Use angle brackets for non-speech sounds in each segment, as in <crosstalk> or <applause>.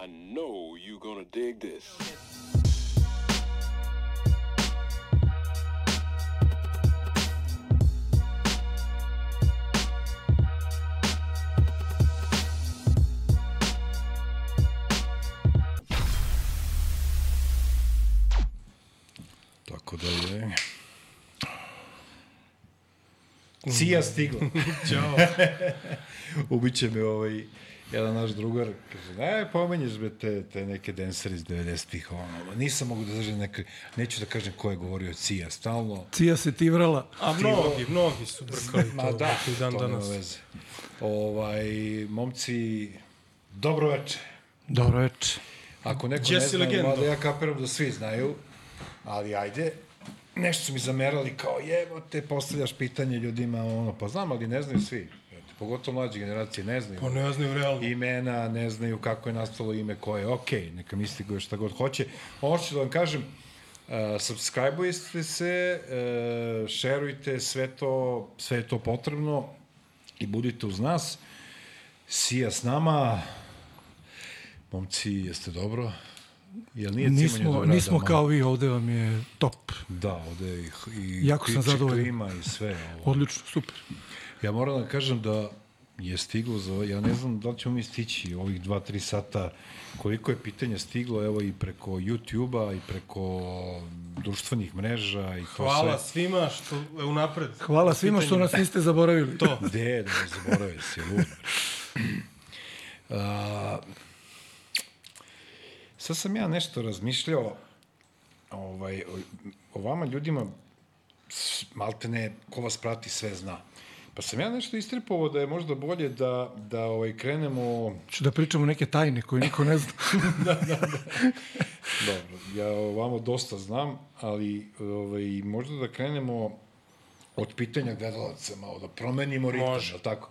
I know you're gonna dig this. Tako da je... Cija stigla. <laughs> Ćao. <laughs> Ubiće me ovaj jedan naš drugar, kaže, ne, pomenješ be te, te neke dansere iz 90-ih, ono, nisam mogu da držem neke, neću da kažem ko je govorio Cija, stalno, Cija se tivrala. A mnogi, mnogi su brkali ma to da, i dan to nema danas. veze. Ovaj, momci, dobro veče. Dobro veče. Ako neko Jesse ne zna, legenda. mada ja kapiram da svi znaju, ali ajde, nešto su mi zamerali kao jebote, postavljaš pitanje ljudima, ono, pa znam, ali ne znaju svi. Pogotovo mlađe generacije ne znaju. Pa ne znaju realno. imena, ne znaju kako je nastalo ime koje, ok, neka misli go šta god hoće. Ovo ću da vam kažem, uh, subscribe-ujte se, uh, šerujte, sve to, sve je to potrebno i budite uz nas. Sija s nama, momci, jeste dobro? Jel nije Nismo, do nismo kao vi, ovde vam je top. Da, ovde je i, i Jako sam zadovoljan. klima i sve. Ovo. Odlično, super. Ja moram da kažem da je stiglo za, ja ne znam da li ćemo mi stići ovih 2-3 sata, koliko je pitanja stiglo, evo i preko YouTube-a i preko društvenih mreža i to Hvala sve. svima što je unapred. Hvala svima što nas niste zaboravili. To. <laughs> Gde, da ne zaboravim, si lud. <clears throat> A, sad sam ja nešto razmišljao ovaj, o, o vama ljudima, maltene, ko vas prati sve zna. Pa sam ja nešto istripovao da je možda bolje da, da ovaj, krenemo... Ću da pričamo neke tajne koje niko ne zna. <laughs> Dobro, ja o vama dosta znam, ali ovaj, možda da krenemo od pitanja gledalaca, malo da promenimo ritam, Može. tako?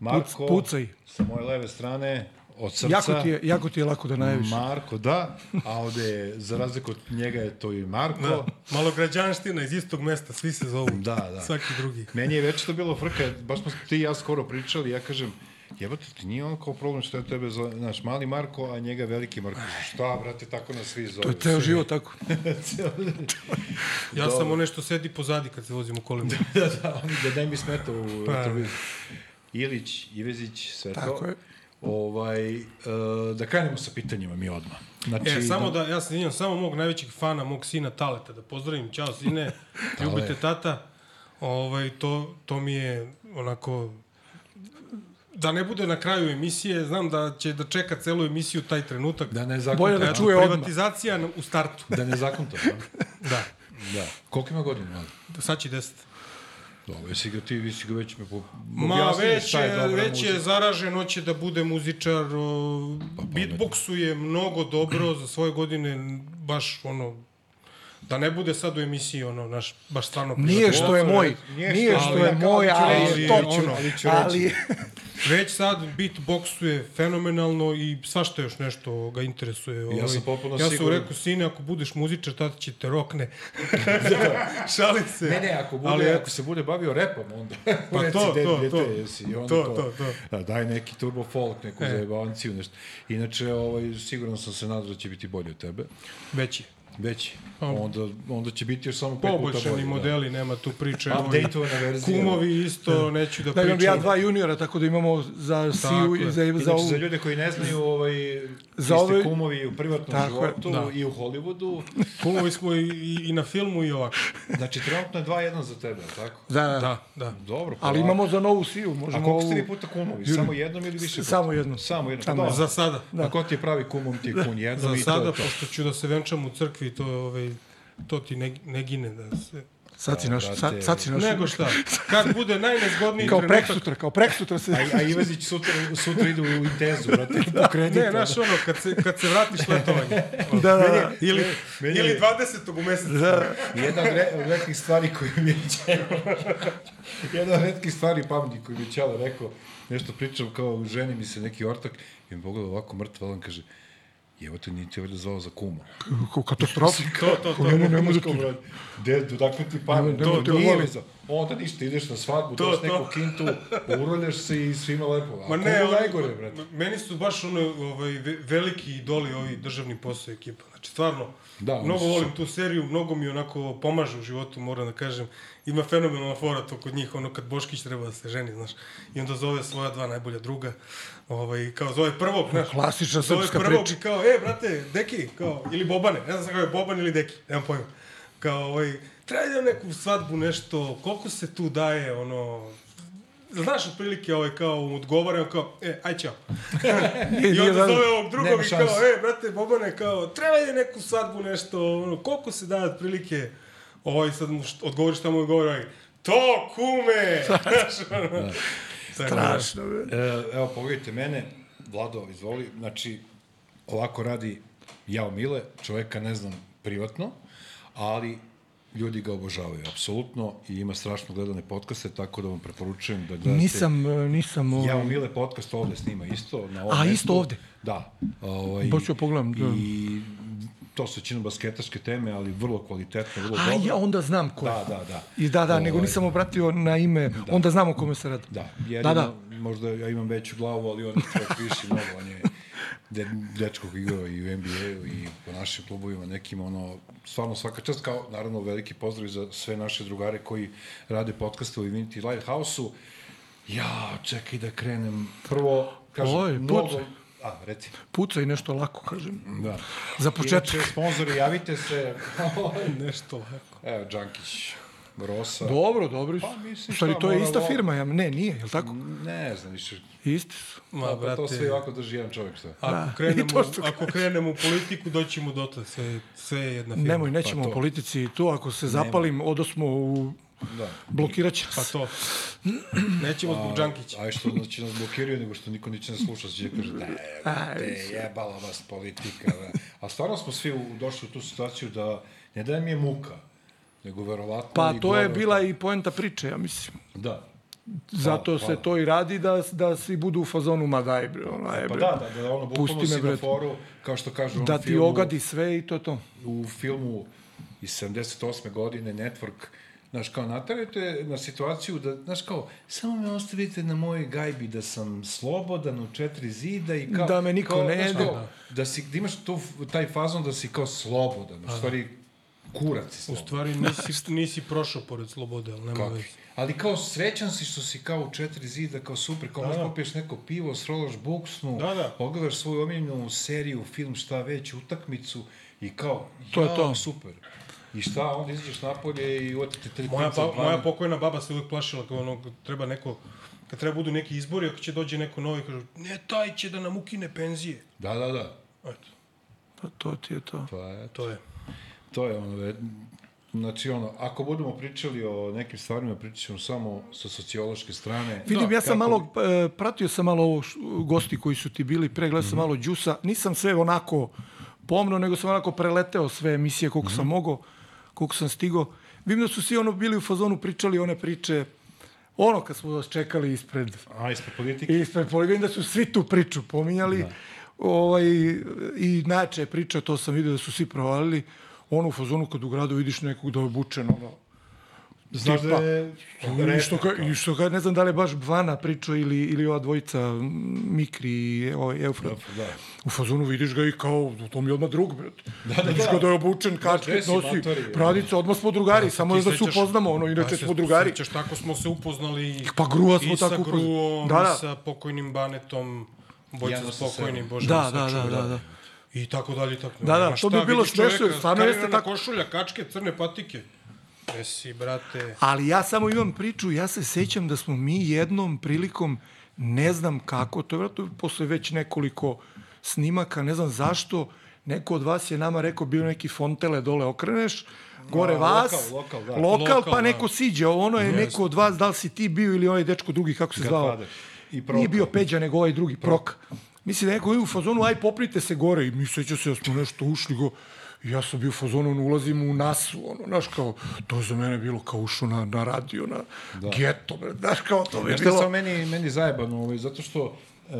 Marko, Puc- pucaj. sa moje leve strane, od srca. jako, ti je, jako ti je lako da najaviš. Marko, da, a ovde je, za razliku od njega je to i Marko. Da. Malo građanština iz istog mesta, svi se zovu. Da, da. Svaki drugi. Meni je već to bilo frka, baš smo ti i ja skoro pričali, ja kažem, jebate, ti nije on kao problem što je tebe zove, znaš, mali Marko, a njega veliki Marko. Šta, brate, tako nas svi zove. To je ceo život tako. <laughs> Ja sam onaj što sedi pozadi kad se vozimo kolima. da, da, oni da ne mi smeta u Pa. televiziji. Ilić, Ivezić, sve to. Tako je. Ovaj, uh, da krenemo sa pitanjima mi odmah. Znači, E, samo da, ja se izvinjam, samo mog najvećeg fana, mog sina Taleta, da pozdravim, ćao sine, <laughs> ljubite tata, ovaj, to, to mi je onako, da ne bude na kraju emisije, znam da će da čeka celu emisiju taj trenutak. Da ne zakonta. Bolje da Eto, čuje odmah. privatizacija u startu. Da ne zakonta, da? <laughs> Da, da. Koliko ima godina, sad će deset. Dobro, jesi ga ti, vi si ga već me po... Ma već je, dobra već je zaražen, hoće da bude muzičar, o, beatboxuje mnogo dobro za svoje godine, baš ono, da ne bude sad u emisiji ono, naš, baš stvarno Nije što je moj, Nije nije što- je ja moj, ali top. ono, ali ću reći. Ali, <laughs> Već sad beatboxuje fenomenalno i svašta još nešto ga interesuje. Ovaj. sam potpuno Ja sam siguran. rekao, sine, ako budeš muzičar, tata će te rokne. <laughs> Šalim se. Ne, ne, ako, bude, Ali, ako se bude bavio repom, onda... <laughs> Pa reci, to, de- to, dete, to. Jesi, To, to, to, to. Da, daj neki turbo folk, neku E. zajebanciju, nešto. Inače, ovaj, sigurno sam se nadao da će biti bolje od tebe. Veći. Već. Onda, onda će biti još samo pet puta Poboljšani bolje. modeli, nema tu priče. Updateovana verzija. Kumovi isto, neću da da imam pričam. ja dva juniora, tako da imamo za Siju je. i za, Da. za ovu. za ljude koji ne znaju, <laughs> ovaj, Za za ove- kumovi u privatnom Tako životu da. i u Hollywoodu. Kumovi smo i, i, i na filmu i ovako. Znači, trenutno je 2-1 za tebe, tako? Da, da. Da, da. Dobro, Ali polako. imamo za novu Siju, A možemo koliko ovu... ste vi puta kumovi? Samo jednom ili više puta? Samo jednom. Samo jednom. Samo Pa jednom. Za sada. Da. A ko ti je pravi kumom, ti je kun jednom Za i to sada, je to. pošto ću da se venčam u crkvi, to, ovaj, to ti ne, ne gine da se... Sad si naš, sad, sad si naš. Nego šta, kad bude najnezgodniji Kao trenutak... preksutra, kao preksutra se... A, a Ivezić sutra, sutra ide u Intezu, brate, <laughs> po kredit. Ne, znaš ono, kad se, kad se vratiš letovanje. da, da, da. Ili, meni ili je- 20. u mesecu. da. Jedna od, re, od retkih stvari koju mi je Ćelo... <laughs> Jedna od retkih stvari pameti koju mi je Ćelo rekao, nešto pričam kao ženi mi se neki ortak i mi pogleda ovako mrtvo, on kaže, Evo te nije te valjda zvao za kuma. Kao katastrofa. To, to, to. Ne, ne, ne može Kao, brate, De, odakle ti? Ne, To, ne, to, ne, nije ne. Onda ništa, ideš na svadbu, To, to. neku kintu, uroljaš se i svima lepo. A Ma ne, oni- najgore, brate. Meni su baš ono, ovaj, ve- veliki idoli ovi državni posao ekipa. Znači, stvarno, Da, mnogo su volim tu seriju, mnogo mi onako pomaže u životu, moram da kažem. Ima fenomenalna fora to kod njih, ono kad Boškić treba da se ženi, znaš. I onda zove svoja dva najbolja druga, ovaj, kao zove prvog, znaš. Klasična zove srpska prvog priča. i kao, e, brate, Deki, kao, ili Bobane, ne znam kako je Boban ili Deki, nemam pojma. Kao, ovaj, treba neku svadbu, nešto, koliko se tu daje, ono, Znaš, otprilike, ovaj, kao, mu odgovara, on kao, e, aj čao. <laughs> I onda zove ovog drugog i kao, e, brate, Bobane, kao, treba ide neku svadbu, nešto, ono, koliko se daje otprilike, ovaj, sad mu odgovori šta mu odgovori, ovaj, to, kume! <laughs> Znaš, ono, tako da. Strašno. E, evo, pogledajte mene, Vlado, izvoli, znači, ovako radi Jao Mile, čoveka ne znam privatno, ali ljudi ga obožavaju, apsolutno, i ima strašno gledane podcaste, tako da vam preporučujem da gledate... Nisam, e, nisam... Ovaj... Jao Mile podcast ovde snima isto. Na ovom A, mestu. isto ovde? Da. Ovaj, Baš ću pogledam, da. I to su većinom basketaške teme, ali vrlo kvalitetno, vrlo A, dobro. ja onda znam ko je. Da, da, da. I da, da, nego Ovaj, nisam obratio na ime, onda znam o kome se radi. Da, jedino, Da, da. možda ja imam veću glavu, ali on je čovjek viši mnogo, on je de, dečko koji igrao i u NBA-u i po našim klubovima nekim, ono, stvarno svaka čast, kao, naravno, veliki pozdrav za sve naše drugare koji rade podcaste u Infinity Lighthouse-u. Ja, čekaj da krenem. Prvo, kažem, Oj, mnogo... pucaj. A, reci. Pucaj nešto lako, kažem. Da. Za početak. Inače, sponzori, javite se. Nešto lako. Evo, Džankić, Rosa. Dobro, dobri su. Pa, mislim, šta to je ista ovo- firma, ja, ne, nije, je li tako? Ne znam više. Isti su. Ma, Pa, brate, to sve ovako drži jedan čovjek, šta? ako, Da, <laughs> krenemo, i ako krenemo u politiku, doćemo dotle, sve, sve je jedna firma. Nemoj, nećemo to. o politici tu, ako se zapalim, odosmo u... Da. Blokirat će Pa to. Nećemo zbog Džankića. Aj što znači nas blokiraju, nego što niko neće nas sluša, će kaže, da, <laughs> jebate, jebala vas politika. Da. A stvarno smo svi u, došli u tu situaciju da ne da mi je muka, nego verovatno... Pa i to je bila i poenta priče, ja mislim. Da. Zato se hvala. to i radi da, da svi budu u fazonu, ma daj bre, ono, Pa bre. da, da, da ono bukvalno Pusti me, si na bre. foru, kao što kažu u Da ti filmu, ogadi sve i to je to. u filmu iz 78. godine Network, znaš, kao natarete na situaciju da, znaš, kao, samo me ostavite na mojoj gajbi da sam slobodan u četiri zida i kao... Da me niko kao, ne znaš, jede. kao, da, si, da imaš tu, taj fazon da si kao slobodan, u stvari kurac si U slobodan. stvari nisi, nisi prošao pored slobode, ali nema veze. Ali kao srećan si što si kao u četiri zida, kao super, kao možeš popiješ neko pivo, srolaš buksnu, Da, da. pogledaš svoju omiljenu seriju, film, šta već, utakmicu i kao, To je jao, to. super. I šta, onda izađeš napolje i otete tri Moja, pa, moja pokojna baba se uvijek plašila kao ono, treba neko, kad treba budu neki izbori, ako će dođe neko novi, kažu, ne, taj će da nam ukine penzije. Da, da, da. Eto, Pa to ti je to. To je, to je. to je ono, ve- znači ono, ako budemo pričali o nekim stvarima, pričat ćemo samo sa sociološke strane. Vidim, Da, ja sam kako- malo, e, pratio sam malo ovo š- gosti koji su ti bili, pre gledao sam malo Đusa, nisam sve onako pomno, nego sam onako preleteo sve emisije koliko sam mogao, koliko sam stigao. Vidim da su svi ono bili u fazonu, pričali one priče, ono kad smo vas čekali ispred, A, ispred politike. ispred poli- vidim da su svi tu priču pominjali. Ovaj, I najjača je priča, to sam vidio da su svi provalili, ono u fazonu kad u gradu vidiš nekog da je obučen, ono, Znaš da je... I što, ka, I što ka, ne znam da li je baš Vana pričao ili, ili ova dvojica Mikri i ovaj Eufrat. Da. U fazonu vidiš ga i kao, to mi je odmah drug, bret. Da, da, vidiš da. ga da je obučen, kačket gde si, nosi, matori? pradica, odmah smo drugari, samo Ti da se upoznamo, ono, inače se smo drugari. Sećaš, tako smo se upoznali Pa Grua smo i sa tako upoznali. Gruom, Da, da. i sa pokojnim Banetom, bojca sa sebom. Bože Da, me da, da, sačuvaj, da, da. I tako dalje, i tako Da, da, Ma to bi bilo smešno, stvarno jeste tako. košulja, kačke, crne patike. Jesi, brate. Ali ja samo imam priču, ja se sećam da smo mi jednom prilikom, ne znam kako, to je vjerojatno posle već nekoliko snimaka, ne znam zašto, neko od vas je nama rekao, bio neki fontele dole okreneš, gore A, vas, lokal, lokal, da. lokal, Lokal, pa da. neko siđe, ono je neko od vas, da li si ti bio ili ovaj dečko drugi, kako se zvao? Godfather. I Proka. Nije bio Peđa, nego ovaj drugi, Proka. Mislim da neko je u fazonu, aj poprite se gore i mi seća se da smo nešto ušli go. I ja sam bio u fazonu, ono, ulazim u nasu, ono, znaš, kao, to je za mene bilo kao ušao na, na radio, na da. geto, bre, znaš, kao, to Znaš šta je bilo... samo meni, meni zajebano, ovaj, zato što e,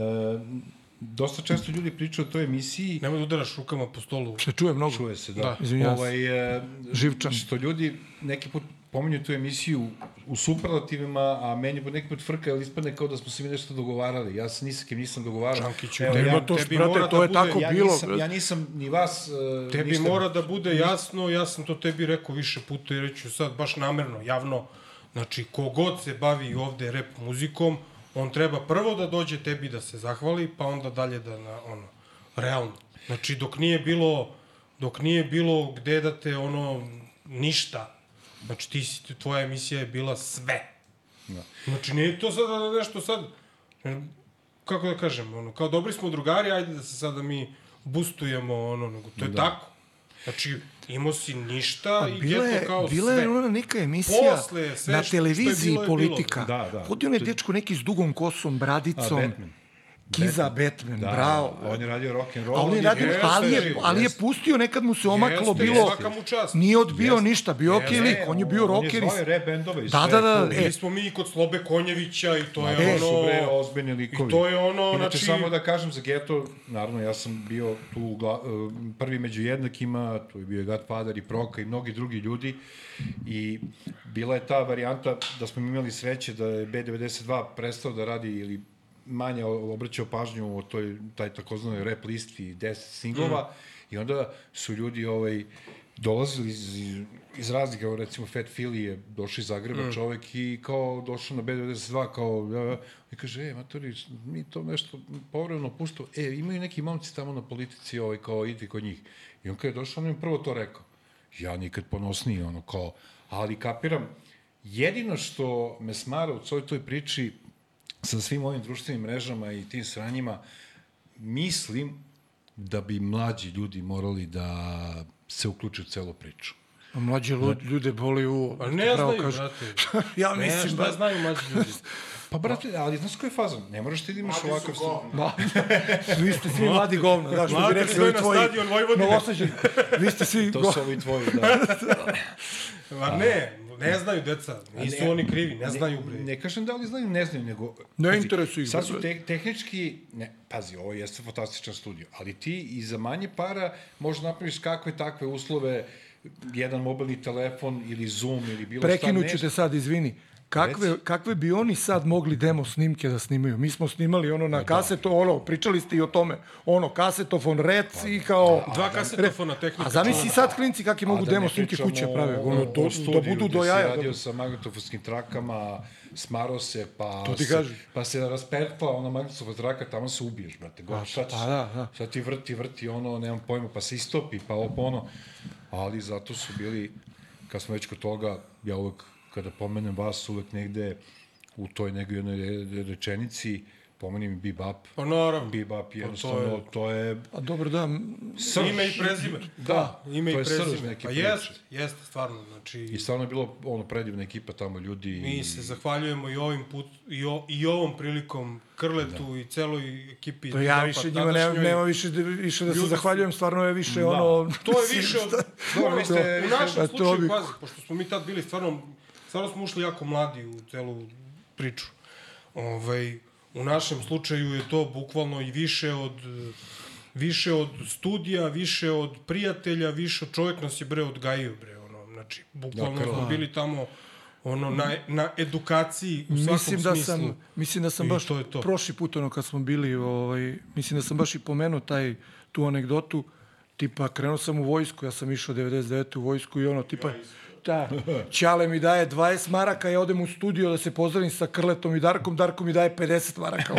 dosta često ljudi pričaju o toj emisiji, Nemoj da udaraš rukama po stolu. Se čuje mnogo. čuje se, da. Da. Izvinjavam se. ovaj, e, Živčan. Što ljudi neki put pominju tu emisiju u superlativima, a meni po neki put frka, ali ispadne kao da smo se mi nešto dogovarali. Ja se ni sa kim nisam dogovarao. Čankiću, Evo, ja, to, tebi brate, to da je bude- tako ja, bilo. nisam, ja nisam ni vas uh, Tebi ništa, mora da bude jasno, ja sam to tebi rekao više puta i reću sad baš namerno, javno. Znači, kogod se bavi ovde rap muzikom, on treba prvo da dođe tebi da se zahvali, pa onda dalje da na, ono, realno. Znači, dok nije bilo, dok nije bilo gde da te, ono, ništa, znači, ti si, tvoja emisija je bila sve. Da. Znači, nije to sada nešto sad, kako da kažem, ono, kao dobri smo drugari, ajde da se sada mi boostujemo, ono, nego to je da. tako. Znači, imao si ništa A i bila je, kao bila sve. je ona neka emisija Posle, sve na što- što je televiziji bilo je bilo. politika. Da, da. Onaj dečko neki s dugom kosom, A, bradicom. Batman. Kiza Batman, Da, bravo. on je radio rock and roll. On je radio, jeste, ali je, jeste, ali je jeste. pustio, nekad mu se omaklo, Jeste, bilo, svaka mu čast. nije odbio Jeste. ništa, bio okej Jeste. lik, on je bio rocker. On je zvao rap bendove Da, da, da, cool. e, Bili smo mi kod Slobe Konjevića i to je To su bre ono... ozbiljni likovi. I to je ono, Inače, znači- samo da kažem za Geto, naravno, ja sam bio tu gla, uh, prvi među jednakima, tu je bio i Godfather i Proka i mnogi drugi ljudi i bila je ta varijanta da smo imali sreće da je B92 prestao da radi ili manje obraćao pažnju o toj, taj takozvanoj rap listi 10 singlova mm. i onda su ljudi ovaj, dolazili iz, iz, raznih, evo recimo Fat Philly je došao iz Zagreba mm. čovek i kao došao na B92 kao ja, ja, i kaže, e, matori, mi to nešto povremeno pusto, e, imaju neki momci tamo na politici, ovaj, kao idi kod njih. I on kada je došao, on je prvo to rekao. Ja nikad ponosniji, ono, kao, ali kapiram, jedino što me smara u celoj toj priči sa svim ovim društvenim mrežama i tim sranjima, mislim da bi mlađi ljudi morali da se uključe u celu priču. A mlađe lu- ljude boli u... Pa ne znaju, kažem. brate. <laughs> ja Ne, mislim šta da... znaju mlađi ljudi? Pa, brate, ali znaš koji je fazon? Ne moraš ti da imaš ovakav... Ma, <laughs> vi ste svi mladi govna, da, što bi Mladi rekli ovi na tvoji stadion Vojvodine. Novosađani. Vi ste svi <laughs> To go... su ovi tvoji, da. Ma ne, ne znaju deca. Nisu ne- oni krivi, ne znaju, bre. Ne, ne kažem da li znaju, ne znaju, nego... Ne pazi, interesuje ih, Sad su te, tehnički... Ne, pazi, ovo jeste fantastičan studio, ali ti i za manje para možeš napraviš kakve takve uslove, jedan mobilni telefon ili Zoom ili bilo šta Prekinut ću nešto. te sad, izvini. Kakve, kakve bi oni sad mogli demo snimke da snimaju? Mi smo snimali ono na kaseto, ono, pričali ste i o tome, ono, kasetofon, rec i kao... Dva kasetofona tehnika. A zamisli sad klinci kakve mogu A da demo ne snimke pričamo kuće prave, ono, do, da budu do jaja. radio Da, sa magnetofonskim trakama, smaro se, pa, To ti se, pa se raspertla ona magnetofon traka, tamo se ubiješ, brate. God, šta ćeš? pa da, da. Sad ti vrti, vrti, ono, nemam pojma, pa se istopi, pa ovo, pa ono. Ali zato su bili, kad smo već kod toga, ja uvek, kada pomenem vas, uvek negde u toj nekoj jednoj re- rečenici, pomenem i Bebop. Pa naravno. Bebop, je- jednostavno, to je... A dobro, da, Srž. Ime i prezime. Da, ime to i je srž prezime. neke Pa priče. jeste, jeste, stvarno. Znači, I stvarno je bilo ono predivna ekipa tamo ljudi. mi se zahvaljujemo i ovim put, i, o, i ovom prilikom Krletu i celoj ekipi. to ja više njima nema, nema više, da, više da se Ljudi- zahvaljujem, stvarno je više ono... To je više od... <laughs> Dobro, vi ste- u našem to slučaju, bi- pazi, pošto smo mi tad bili stvarno... Stvarno smo ušli jako mladi u celu priču. Ovaj, u našem slučaju je to bukvalno i više od više od studija, više od prijatelja, više od čovjek nas je bre odgajio bre ono znači bukvalno Da, smo krva. bili tamo ono na, na edukaciji u svakom mislim da smislu. sam mislim da sam I baš to to. prošli put ono kad smo bili ovaj mislim da sam baš i pomenuo taj tu anegdotu tipa krenuo sam u vojsku ja sam išao 99 u vojsku i ono tipa Da, Ćale mi daje 20 maraka, ja odem u studio da se pozdravim sa Krletom i Darkom, Darko mi daje 50 maraka.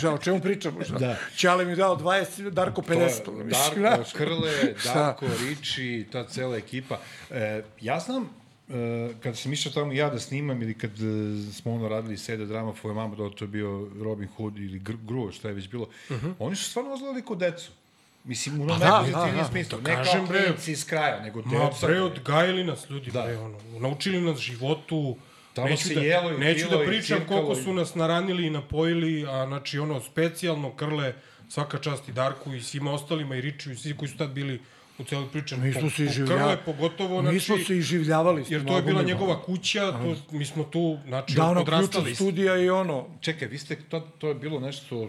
Žao, o čemu pričamo? Žao. Da. Ćale mi dao 20, Darko 50. ono, mislim, Darko, znaš. Krle? Darko, Riči, ta cela ekipa. E, ja znam, e, kad sam išao tamo ja da snimam ili kad e, smo ono radili Seda drama Foje mama, da to je bio Robin Hood ili Gr Gruo, šta je već bilo, uh -huh. oni su stvarno ozgledali kod decu. Mislim, u da, najpozitivnijem da, da. smislu. To Ne kao kažem, bre. klinici iz kraja, nego Ma deca. bre, odgajili nas ljudi, Da. da. bre, ono. Naučili nas životu. Tamo neću se da, jelo i Neću da pričam cirkalo koliko su nas naranili i napojili, a znači ono, specijalno Krle, svaka čast i Darku i svima ostalima i Ričiju i svi koji su tad bili u celoj priči. Mi smo se Krle iživljavali. pogotovo, Mi znači, smo se iživljavali. s jer to je bila njegova kuća, to, mi smo tu, znači, Da, ono, odrastali. ključu studija i ono, Čekaj, vi ste, to, to je bilo nešto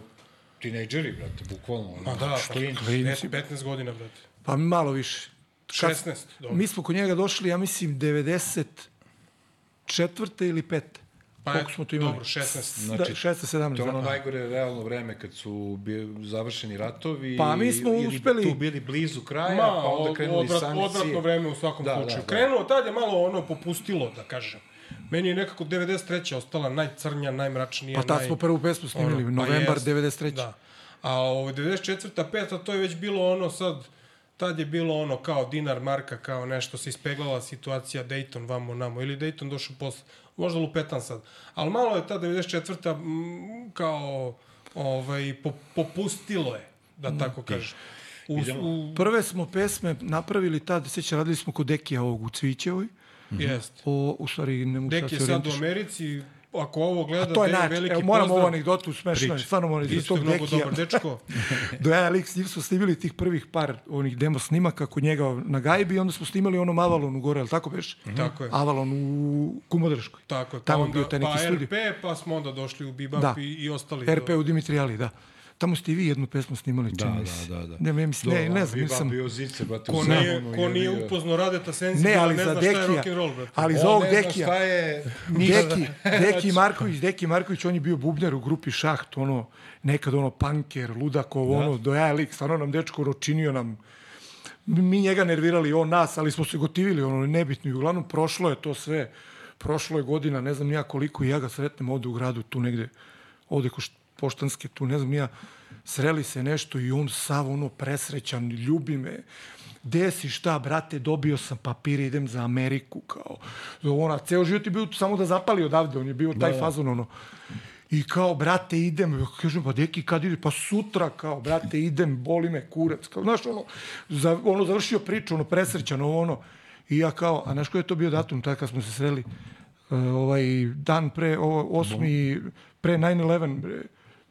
tinejdžeri, brate, bukvalno. ono, Pa da, šklin. pa, 15, 15 godina, brate. Pa malo više. 16, dobro. Mi smo kod njega došli, ja mislim, 94. ili 5. Pa Koliko je- smo to imali? dobro, 16. Da, Znači, 16, 17. To je ono da. najgore realno vreme kad su bi, završeni ratovi. Pa mi smo ili uspeli- tu bili blizu kraja, Ma, pa onda krenuli odvrat, sankcije. odvratno vreme u svakom Da, slučaju. da, da. Krenulo, tad je malo ono popustilo, da kažem. Meni je nekako 93. ostala najcrnja, najmračnija. Pa tad naj... smo prvu pesmu snimili, Ono, pa novembar jest, 93. Da. A ovo, 94. peta, to je već bilo ono sad, tad je bilo ono kao dinar marka, kao nešto se ispeglala situacija Dayton vamo namo, ili Dayton došao posle, možda lupetan sad. Ali malo je ta 94. mm, kao ovaj, po, popustilo je, da tako kažem. U, u, Prve smo pesme napravili tad, seća, radili smo kod Dekija ovog u Cvićevoj. Jest. O, u stvari, ne mogu Dek je sad u. Americi, ako ovo gleda, To je način, veliki evo moram pozdrav. ovu anegdotu, smešno je, stvarno moram iz Isto tog je mnogo Dekija. dobar dečko. Do ja s njim smo snimili tih prvih par onih demo snimaka kod njega na gajbi i onda smo snimali onom Avalonu gore, ali tako beš? Tako je. Avalon u Kumodrškoj. Tako je. Pa Tamo onda, bio taj neki pa studio. RP, pa smo onda došli u Bebop Da. i, i ostali. RP u Dimitrijali, da. Tamo ste i vi jednu pesmu snimali, Da, čini mi se. da, da, da. Ne, ne, mislim, ne, ne znam, nisam... bio zice, brate, Ko nije, ko je nije upoznao Radeta Sensi, Ne, ali ne zna šta je Dekija. rock'n'roll, brate. Ali za ovog Dekija. šta je... Deki, <laughs> Deki Marković, Deki Marković, on je bio bubnjar u grupi Šaht, ono, nekad ono panker, ludakov, ono, do ja lik, stvarno nam dečko ročinio nam, mi njega nervirali, on nas, ali smo se gotivili, ono, nebitno, i uglavnom prošlo je to sve, prošlo je godina, ne znam nija koliko, i ja ga sretnem ovde u gradu, tu negde, ovde ko poštanske, tu, ne znam nija, sreli se nešto i on sav ono presrećan, ljubi me, gde si šta, brate, dobio sam papire, idem za Ameriku, kao, ona, ceo život je bio samo da zapali odavde, on je bio taj da, fazon, ono, I kao, brate, idem, ja kažem, pa deki, kad ide? Pa sutra, kao, brate, idem, boli me kurac. Kao, znaš, ono, za, ono, završio priču, ono, presrećan, ovo, ono. I ja kao, a znaš koji je to bio datum, tada kad smo se sreli? Uh, ovaj dan pre, ovo, osmi, pre 9-11, bre,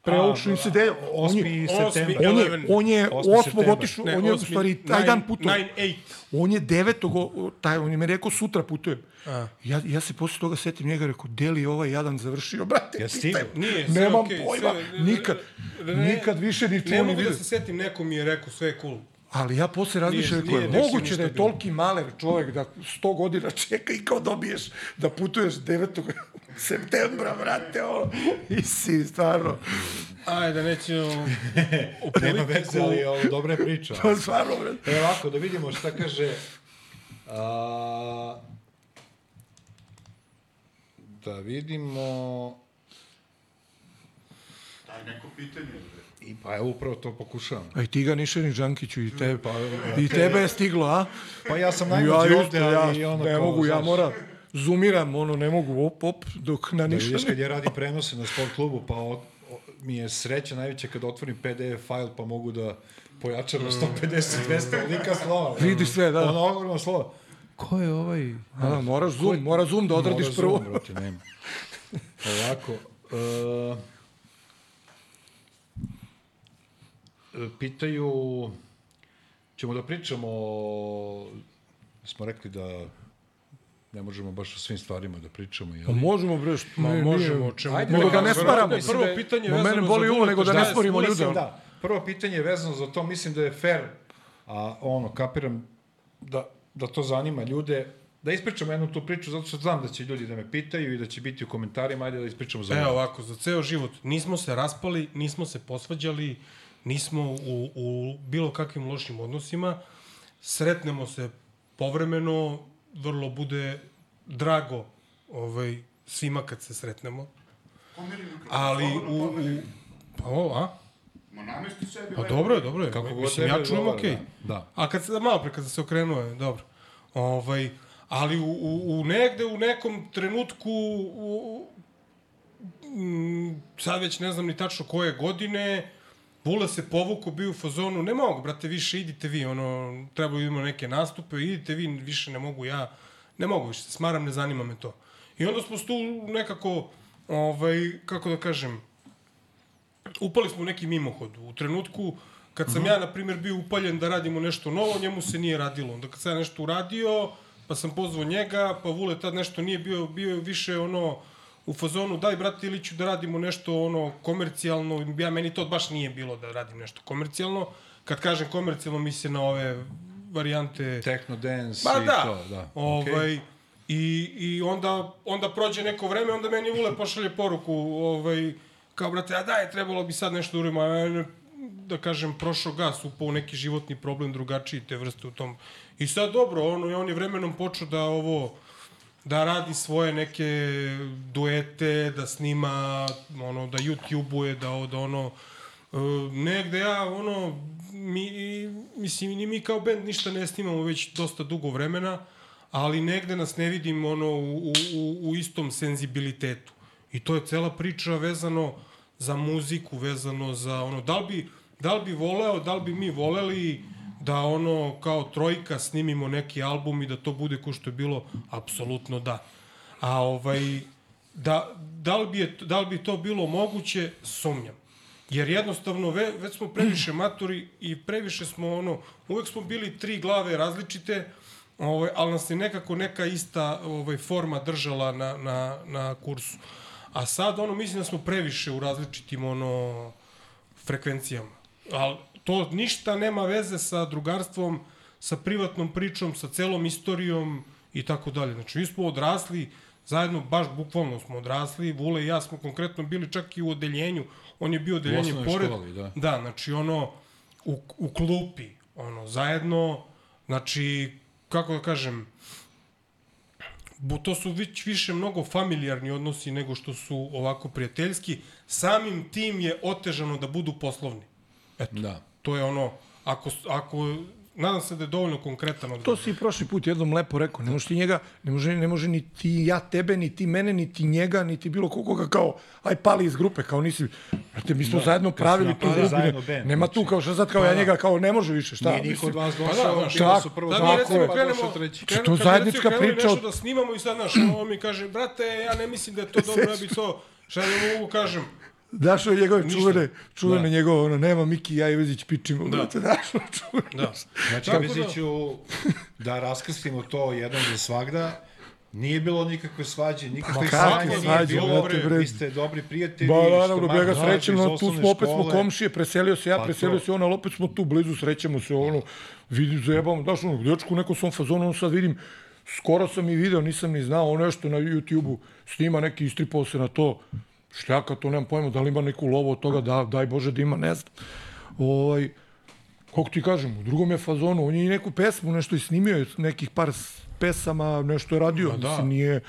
pre ovog što im se je, 8. septembar. on je, 11. on je 8. 8. septembar. otišao, Ne, on je u stvari taj dan putovao. 9-8. On je devetog, o- o- taj, on je mi rekao sutra putujem. A. Ja, ja se posle toga setim njega, rekao, deli je ovaj jadan završio, brate. Ja stigao. Nije, sve Nemam okej, pojma, sve- nikad, nikad više ni Ne čuo ni mogu da se setim, neko mi je rekao, sve je cool. Ali ja posle razmišljam, Nije- je nije Dexter moguće da je toliki maler čovjek da 100 godina čeka i kao dobiješ da putuješ 9. <laughs> septembra, brate, ono, <laughs> i si, stvarno, Ajde, nećemo o <laughs> Nema politiku. veze, ali ovo dobra je priča. to stvarno, brate. E ovako, da vidimo šta kaže... A, da vidimo... Daj neko pitanje. I, pa evo upravo to pokušavam. A i ti ga Nišerin Đankiću i, te, Pa, i tebe je stiglo, a? Pa ja sam Ja najmlađi isto, ovde, ja ali ono ne kao, mogu, ja znaš, moram, zoomiram, ono, ne mogu, op, op, dok na Da Nišan... vidiš kad ja radim prenose na sport klubu, pa o, o, mi je sreća najveća kad otvorim PDF fajl, pa mogu da pojačam na 150-200 lika slova. Vidiš sve, da. Ono ogromno slovo. Ko je ovaj... A, moraš zoom, mora zoom da odradiš Mora prvo. Zoom, brate, nema. Ovako. Uh, pitaju... Ćemo da pričamo. Smo rekli da ne možemo baš o svim stvarima da pričamo. Jel? Pa možemo, bre, što, Ma, ne, možemo, o čemu. Ajde, Nego da ne mislim Prvo da je- pitanje Ma, vezano boli uvo, Vuleta, nego da ne je stvorimo Vuleta? ljude. Da, prvo pitanje je vezano za to, mislim da je fair, a ono, kapiram da, da to zanima ljude, da ispričamo jednu tu priču, zato što znam da će ljudi da me pitaju i da će biti u komentarima, ajde da ispričamo za Evo ovako, za ceo život. Nismo se raspali, nismo se posvađali, nismo u, u bilo kakvim lošim odnosima. Sretnemo se povremeno, vrlo bude drago ovaj, svima kad se sretnemo. Ali u... u pa ovo, a? Ma namesti sebi. Pa dobro je, dobro je. Kako god Mislim, ja čujem okej. da. Da. A kad se, malo pre, kad se okrenuo je, dobro. Ovaj, ali u, u, u negde, u nekom trenutku, u, mm, sad već ne znam ni tačno koje godine, Vula se povuku, bio u fazonu, ne mogu, brate, više idite vi, ono, treba imamo neke nastupe, idite vi, više ne mogu ja, ne mogu više, smaram, ne zanima me to. I onda smo tu nekako, ovaj, kako da kažem, upali smo u neki mimohod. U trenutku kad sam ja, na primjer, bio upaljen da radimo nešto novo, njemu se nije radilo. Onda kad sam ja nešto uradio, pa sam pozvao njega, pa Vule tad nešto nije bio, bio više ono u fazonu, daj, brate Iliću, da radimo nešto ono komercijalno, ja meni to baš nije bilo da radim nešto komercijalno. Kad kažem komercijalno, misle na ove varijante... Techno dance Pa i da, to, da. ovaj, i, i onda, onda prođe neko vreme, onda meni Ule pošalje poruku, ovaj, kao, brate, a daj, trebalo bi sad nešto da uradimo, a da kažem, prošao gas, upao neki životni problem drugačiji te vrste u tom. I sad, dobro, ono, on je vremenom počeo da ovo, da radi svoje neke duete, da snima, ono, da YouTube-uje, da, da ono, e, negde ja, ono, mi, mislim, ni mi kao band ništa ne snimamo već dosta dugo vremena, ali negde nas ne vidim ono u, u, u istom senzibilitetu. I to je cela priča vezano za muziku, vezano za ono, da li bi, da li bi voleo, da li bi mi voleli da ono kao trojka snimimo neki album i da to bude ko što je bilo, apsolutno da. A ovaj, da, da, li bi je, da li bi to bilo moguće, sumnjam. Jer jednostavno ve, već smo previše maturi i previše smo ono, uvek smo bili tri glave različite, ovaj, ali nas je nekako neka ista ovaj, forma držala na, na, na kursu. A sad ono, mislim da smo previše u različitim ono, frekvencijama. Ali to ništa nema veze sa drugarstvom, sa privatnom pričom, sa celom istorijom i tako dalje. Znači, mi smo odrasli, zajedno, baš bukvalno smo odrasli, Vule i ja smo konkretno bili čak i u odeljenju, on je bio odeljenje pored. školi, da. Da, znači ono, u, u klupi, ono, zajedno, znači, kako da kažem, bu, to su već više mnogo familijarni odnosi nego što su ovako prijateljski. Samim tim je otežano da budu poslovni. Eto, Da. To je ono, ako, ako nadam se da je dovoljno konkretan To odgovor. si i prošli put jednom lepo rekao. Ne može ti njega, ne može, ne može ni ti ja tebe, ni ti mene, ni ti njega, ni ti bilo koga kao, aj pali iz grupe, kao nisi, brate, mi smo da, zajedno pravili tu grupu. Ne, band, nema tu znači. kao šta sad kao ja njega, kao ne može više, šta? Nije niko od vas Pa da, došao, znaš, bilo tako, su prvo Da mi tako recimo pa krenemo, treći. krenu, To zajednička priča nešto da snimamo i sad, znaš, on mi kaže, brate, ja ne mislim da je to <laughs> dobro, ja bi to, šta ja mogu kažem, Dašo je njegove čuvene, čuvene Da. njegovo, ono, nema Miki i ja Ivezić pičimo, Da. brate, Dašo čuvene. da. Znači, Tako da- da raskrstimo to jednom za svagda, nije bilo nikakve svađe, nikakve kakve svađe, nije svađe, bilo, brate, bre. vi ste dobri prijatelji. Ba, naravno, što ja ga manje srećem, no, tu smo, opet smo komšije, preselio se ja, Pa preselio to. se on, ali opet smo tu blizu, srećemo se, ono, vidi, zajebamo, daš, ono, dječku u nekom svom fazonu, ono sad vidim, skoro sam i video, nisam ni znao, on nešto na YouTube-u snima neki, istripao se na to, šljaka, to nemam pojma, da li ima neku lovu od toga, da, daj Bože da ima, ne znam. Ovaj, kako ti kažem, u drugom je fazonu, on je i neku pesmu nešto i snimio, nekih par pesama, nešto je radio, da. mislim, nije...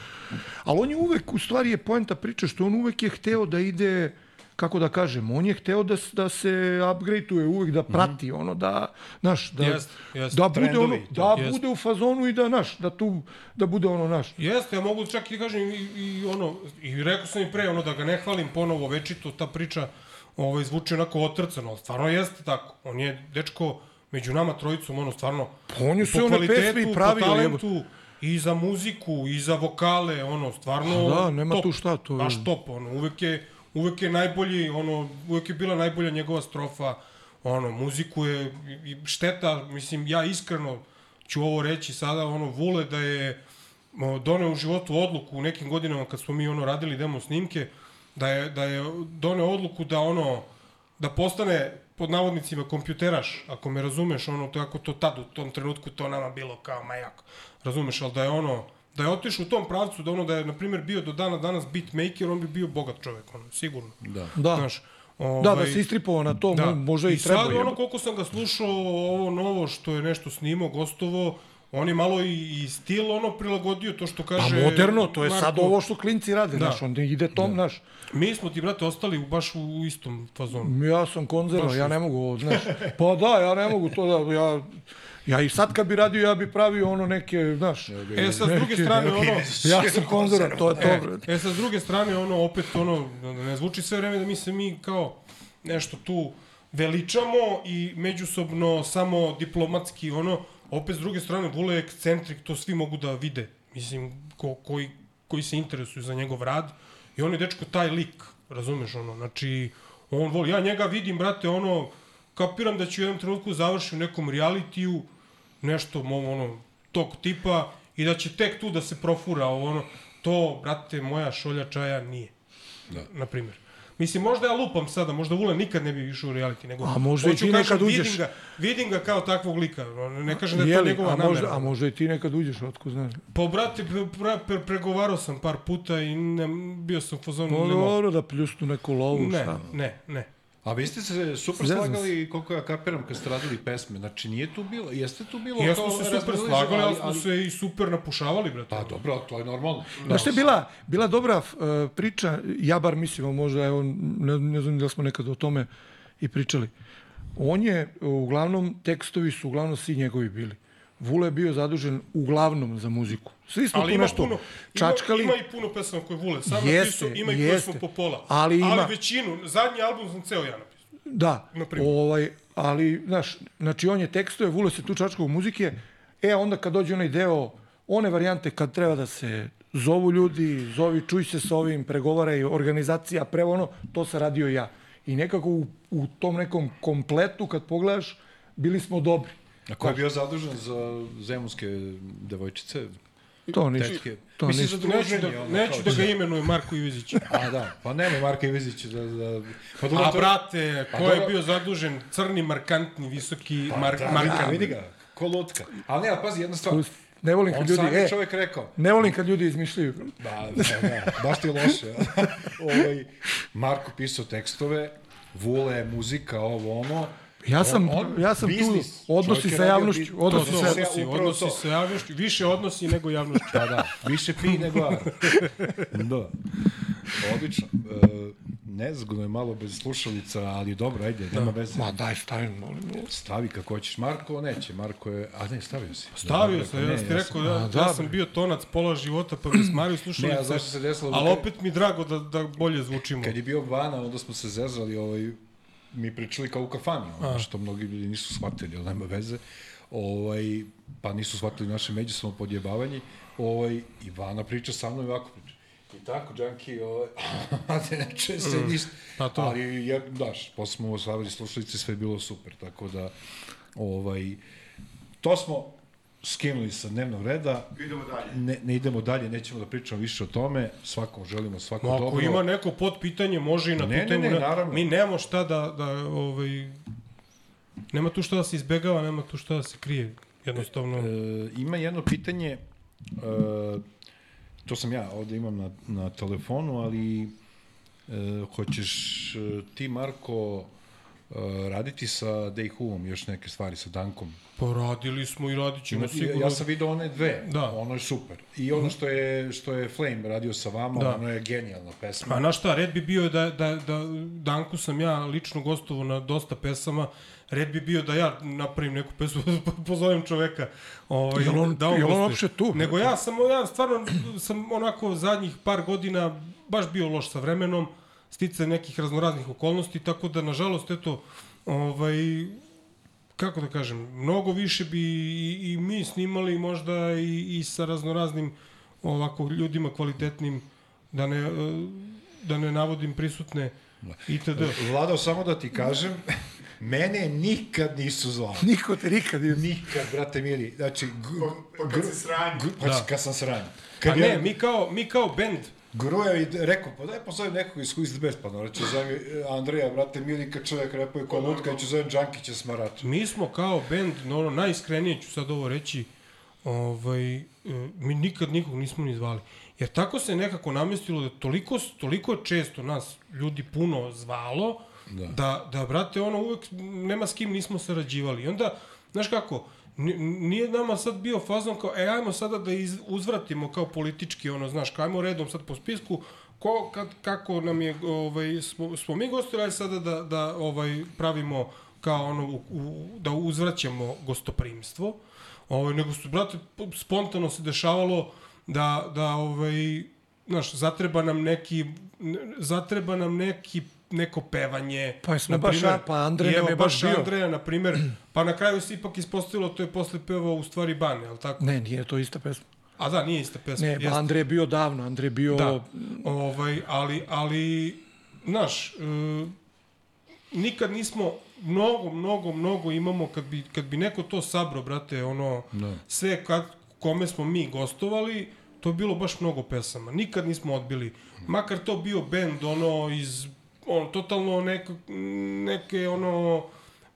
Ali on je uvek, u stvari je poenta priče, što on uvek je hteo da ide, kako da kažem, on je hteo da, da se upgradeuje, uvek da prati, ono, da, znaš, da, Jest, jest. da bude ono, Trendovi, to. da Jest. bude u fazonu i da, znaš, da tu, da bude ono, naš. Jeste, ja mogu čak i da kažem i, i ono, i rekao sam i pre, ono, da ga ne hvalim ponovo večito, ta priča ovaj, zvuči onako otrcano, stvarno jeste tako. On je, dečko, među nama trojicom, ono, stvarno, Pa on je po one kvalitetu, i pravio, po talentu, i za muziku, i za vokale, ono, stvarno Da, nema top, tu šta, to je- Baš top, ono, uvek je, uvek je najbolji, ono, uvek je bila najbolja njegova strofa, ono, muziku je, i- šteta, mislim, ja iskreno ću ovo reći sada, ono, Vule da je doneo u životu odluku u nekim godinama kad smo mi ono radili demo snimke, da je, da je doneo odluku da ono, da postane pod navodnicima kompjuteraš, ako me razumeš, ono, to ako to tad u tom trenutku to nama bilo kao majak, razumeš, ali da je ono, da je otišao u tom pravcu, da ono, da je, na primjer, bio do dana danas beatmaker, on bi bio bogat čovek, ono, sigurno. Da. Da, Znaš, da, da se istripovao na to, da. možda i, I treba. sad, jebote. ono, koliko sam ga slušao, ovo novo što je nešto snimao, gostovo, on je malo i, i stil ono prilagodio to što Pa kaže moderno, to je Marko. sad ovo što klinci rade, Da. znaš, onda ide tom, znaš. Mi smo ti, brate, ostali u, baš u, istom fazonu. Ja sam konzerva, Baš ja ne mogu ovo, znaš. Pa da, ja ne mogu to da, ja, ja i sad kad bi radio, ja bi pravio ono neke, znaš. E, sad, s druge strane, ono... Ja sam konzerva, to je to. E, sad, s druge strane, ono, opet, ono, ne zvuči sve vreme da mi se mi kao nešto tu veličamo i međusobno samo diplomatski, ono, opet s druge strane, Vule je ekscentrik, to svi mogu da vide, mislim, ko, koji, koji se interesuju za njegov rad i on je, dečko, taj lik, razumeš, ono, znači, on voli, ja njega vidim, brate, ono, kapiram da će u jednom trenutku završi u nekom realitiju, nešto, mo- ono, tog tipa, i da će tek tu da se profura, ovo, ono, to, brate, moja šolja čaja nije. Da. Na primjer. Mislim, možda ja lupam sada, možda Vule nikad ne bi išao u reality, nego... A možda i ti kažem, nekad uđeš. Vidim ga, vidim ga kao takvog lika, ne kažem da je to Jeli, njegova a namera. možda, a možda i ti nekad uđeš, otko znaš. Pa, brate, pre, pre, pre, pregovarao sam par puta i ne, bio sam u fazonu... Ne mogu. dobro da pljusnu neku lovu, Ne, šta. ne, ne. A vi ste se super Zezam slagali, koliko ja kapiram, kad ste radili pesme. Znači, nije tu bilo, jeste tu bilo... Jesmo se super slagali, ali smo se i super napušavali, brate. Pa dobro, to je normalno. Znaš što je bila, bila dobra uh, priča, ja bar mislim, a možda, evo, ne, ne znam da smo nekad o tome i pričali. On je, uglavnom, tekstovi su uglavnom svi njegovi bili. Vule je bio zadužen uglavnom za muziku. Svi smo Ali tu nešto puno, čačkali. Ima, ima i puno pesama koje vule. Sam Jeste, napisao, ima i koje smo po pola. Ali ima- Ali većinu, zadnji album sam ceo ja napisao. Da, Na primjer. ovaj, ali, znaš, znači on je tekstuje, Vule se tu čačkao u muzike, e, onda kad dođe onaj deo, one varijante kad treba da se zovu ljudi, zovi, čuj se s ovim, pregovaraj, organizacija, prevo ono, to sam radio ja. I nekako u, u tom nekom kompletu, kad pogledaš, bili smo dobri. A ko je bio zadužen za zemunske devojčice? To ništa. Tetke? To Mislim, ništa. za Neću da, ono, neću da ga će- imenuje Marko Ivizić. <laughs> A da, pa nema Marka Ivezića da... da... Pa dobro, A brate, ko je dobro. bio zadužen? Crni, markantni, visoki, Mark, Da, vidi, Markan. vidi ga, ko lutka. Ali ne, ali pazi, jedna stvar. Ne volim kad ljudi, je e, čovjek rekao. ne volim kad ljudi izmišljaju. Da, da, da, baš ti je loše. <laughs> ovaj, Marko pisao tekstove, Vule, muzika, ovo, ono. Ja sam, On- on ja sam tu biznis. odnosi Čovjek je sa javnošću, To odnosi sa... odnosi, odnosi to. sa javnošću, više odnosi nego javnošću. Da, da, više pi nego ar. <laughs> Da. Odlično. E, nezgodno je malo bez slušalica, ali dobro, ajde, nema veze. Ma daj, stavim, molim. Stavi kako hoćeš. Marko neće, Marko je... A ne, stavio si. Stavio Dobro, sam, ja sam ti rekao, ja, ja dobro. sam bio tonac pola života, pa me <clears throat> smaraju slušalice. Ne, a zašto se desilo? Ali opet mi drago da, da bolje zvučimo. Kad je bio Vana, onda smo se zezali, ovaj, mi pričali kao u kafani, ono, što mnogi ljudi nisu shvatili, ali nema veze. Ovaj, pa nisu shvatili naše međusobno podjebavanje. Ovaj, I Vana priča sa mnom i ovako priča. I tako, Džanki, ovaj, <laughs> ne, ne čuje se ništa. pa to. Ali, je, daš, posle smo osvajali slušalice, sve je bilo super, tako da, ovaj, to smo skinuli sa dnevnog reda, Idemo dalje. ne, ne idemo dalje, nećemo da pričamo više o tome, svakom želimo svako No, ako dobro. ima neko potpitanje, može i na Ne, tu ne, ne, Ne, naravno. Mi nemamo šta da, da ovaj, nema tu šta da se izbegava, nema tu šta da se krije. Jednostavno, E, ima jedno pitanje, e, to sam ja ovde imam na, na telefonu, ali e, hoćeš e, ti, Marko, e, raditi sa Dayhuom još neke stvari, sa Dankom? poradili smo i radit ćemo Ja, sigurno. ja sam video one dve, Da. ono je super. I ono što je, što je Flame radio sa vama, Da. ono je genijalna pesma. A na šta, red bi bio da, da, da Danku sam ja lično gostovao na dosta pesama, red bi bio da ja napravim neku pesmu, <laughs> pozovem čoveka. Ovaj, Jel on- da jel on uopšte tu? Nego ja sam, ja stvarno sam onako zadnjih par godina baš bio loš sa vremenom, stice nekih raznoraznih okolnosti, tako da nažalost, eto, ovaj, kako da kažem, mnogo više bi i, i mi snimali možda i, i sa raznoraznim ovako ljudima kvalitetnim da ne, da ne navodim prisutne itd. Vladao, samo da ti kažem, mene nikad nisu zvali. Niko te nikad nije... Nikad, brate mili. Znači, Pa, pa kad se sranje. Pa Da. kad sam sranjen. Pa Kad ne, je mi kao, mi kao bend, Gruja i rekao, pa daj pozovem nekog iz the best, pa naravno ću zovem e, Andreja, brate, milika čovjek, repuje ko lutka, i ću zovem Džankića smarača. mi smo kao bend, no, ono, najiskrenije ću sad ovo reći, ovaj, e, mi nikad nikog nismo ni zvali. Jer tako se nekako namestilo da toliko, toliko često nas ljudi puno zvalo, da, da, da brate, ono, uvek nema s kim nismo sarađivali. I onda, znaš kako, nije nama sad bio fazon kao, e, ajmo sada da iz, uzvratimo kao politički, ono, znaš, kao, ajmo redom sad po spisku, ko, kad, kako nam je, ovaj, smo, smo mi gostili, sada da, da ovaj, pravimo kao ono, u, u, da uzvraćamo gostoprimstvo, ovaj, nego su, brate, spontano se dešavalo da, da ovaj, znaš, zatreba nam neki, ne- zatreba nam neki neko pevanje. Pa jesmo na baš, a, pa Andrej I nam je baš bio. Andreja, na primer, pa na kraju se ipak ispostavilo, to je posle pevao u stvari Bane, ali tako? Ne, nije to ista pesma. A da, nije ista pesma. Ne, pa Andrej je bio davno, Andrej je bio... Da, ovaj, ali, ali, znaš, e, nikad nismo, mnogo, mnogo, mnogo imamo, kad bi, kad bi neko to sabro, brate, ono, Da. sve kad, kome smo mi gostovali, To je bilo baš mnogo pesama. Nikad nismo odbili. Makar to bio bend, ono, iz, ono, totalno neke, neke, ono,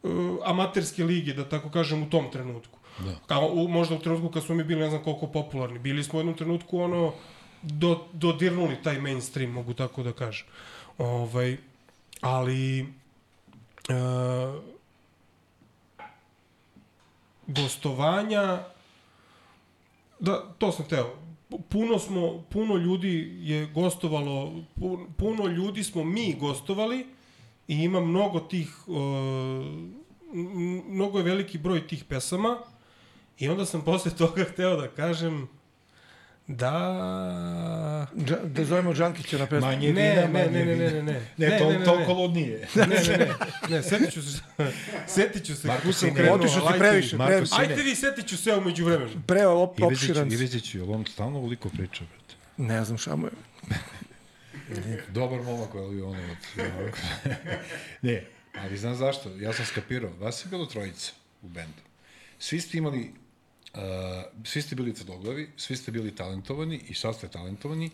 uh, amaterske lige, da tako kažem, u tom trenutku. Da. Kao, u, možda u trenutku kad smo mi bili ne znam koliko popularni. Bili smo u jednom trenutku, ono, do, dodirnuli taj mainstream, mogu tako da kažem. Ovaj, ali, uh, gostovanja, da, to sam teo, puno smo, puno ljudi je gostovalo, pu- puno ljudi smo mi gostovali i ima mnogo tih, uh, mnogo je veliki broj tih pesama i onda sam posle <laughs> toga hteo da kažem da... Dža, da zovemo Đankića na pesmu. Manje Ne, vina, ne, manje ne, ne, ne, ne, ne. Ne, Ne, to, ne, ne, ne. toliko ludnije. Ne, ne, ne, ne, setit ću se, setit ću se Marko sam krenuo. Otišao ajde previše, previše. Ajde vi, setit ću se umeđu vremenu. Pre op, opširan. Iveziću, jel on stalno uliko priča, brate? Ne znam šta mu je. <laughs> Dobar momak, ali ono... Od, <laughs> ne, ali znam zašto. Ja sam skapirao. Vas je bilo trojica u bendu. Svi ste imali... Uh, svi ste bili tvrdoglavi, svi ste bili talentovani i sad ste talentovani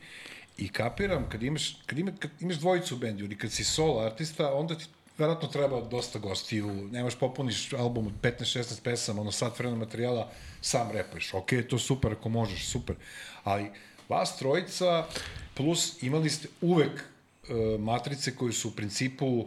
i kapiram, kad imaš, kad ima, kad imaš dvojicu u bendu ili kad si solo artista, onda ti verovatno treba dosta gostiju, nemaš popuniš album od 15-16 pesama, ono sat vremena materijala, sam repuješ. Ok, to super ako možeš, super. Ali vas trojica plus imali ste uvek uh, matrice koje su u principu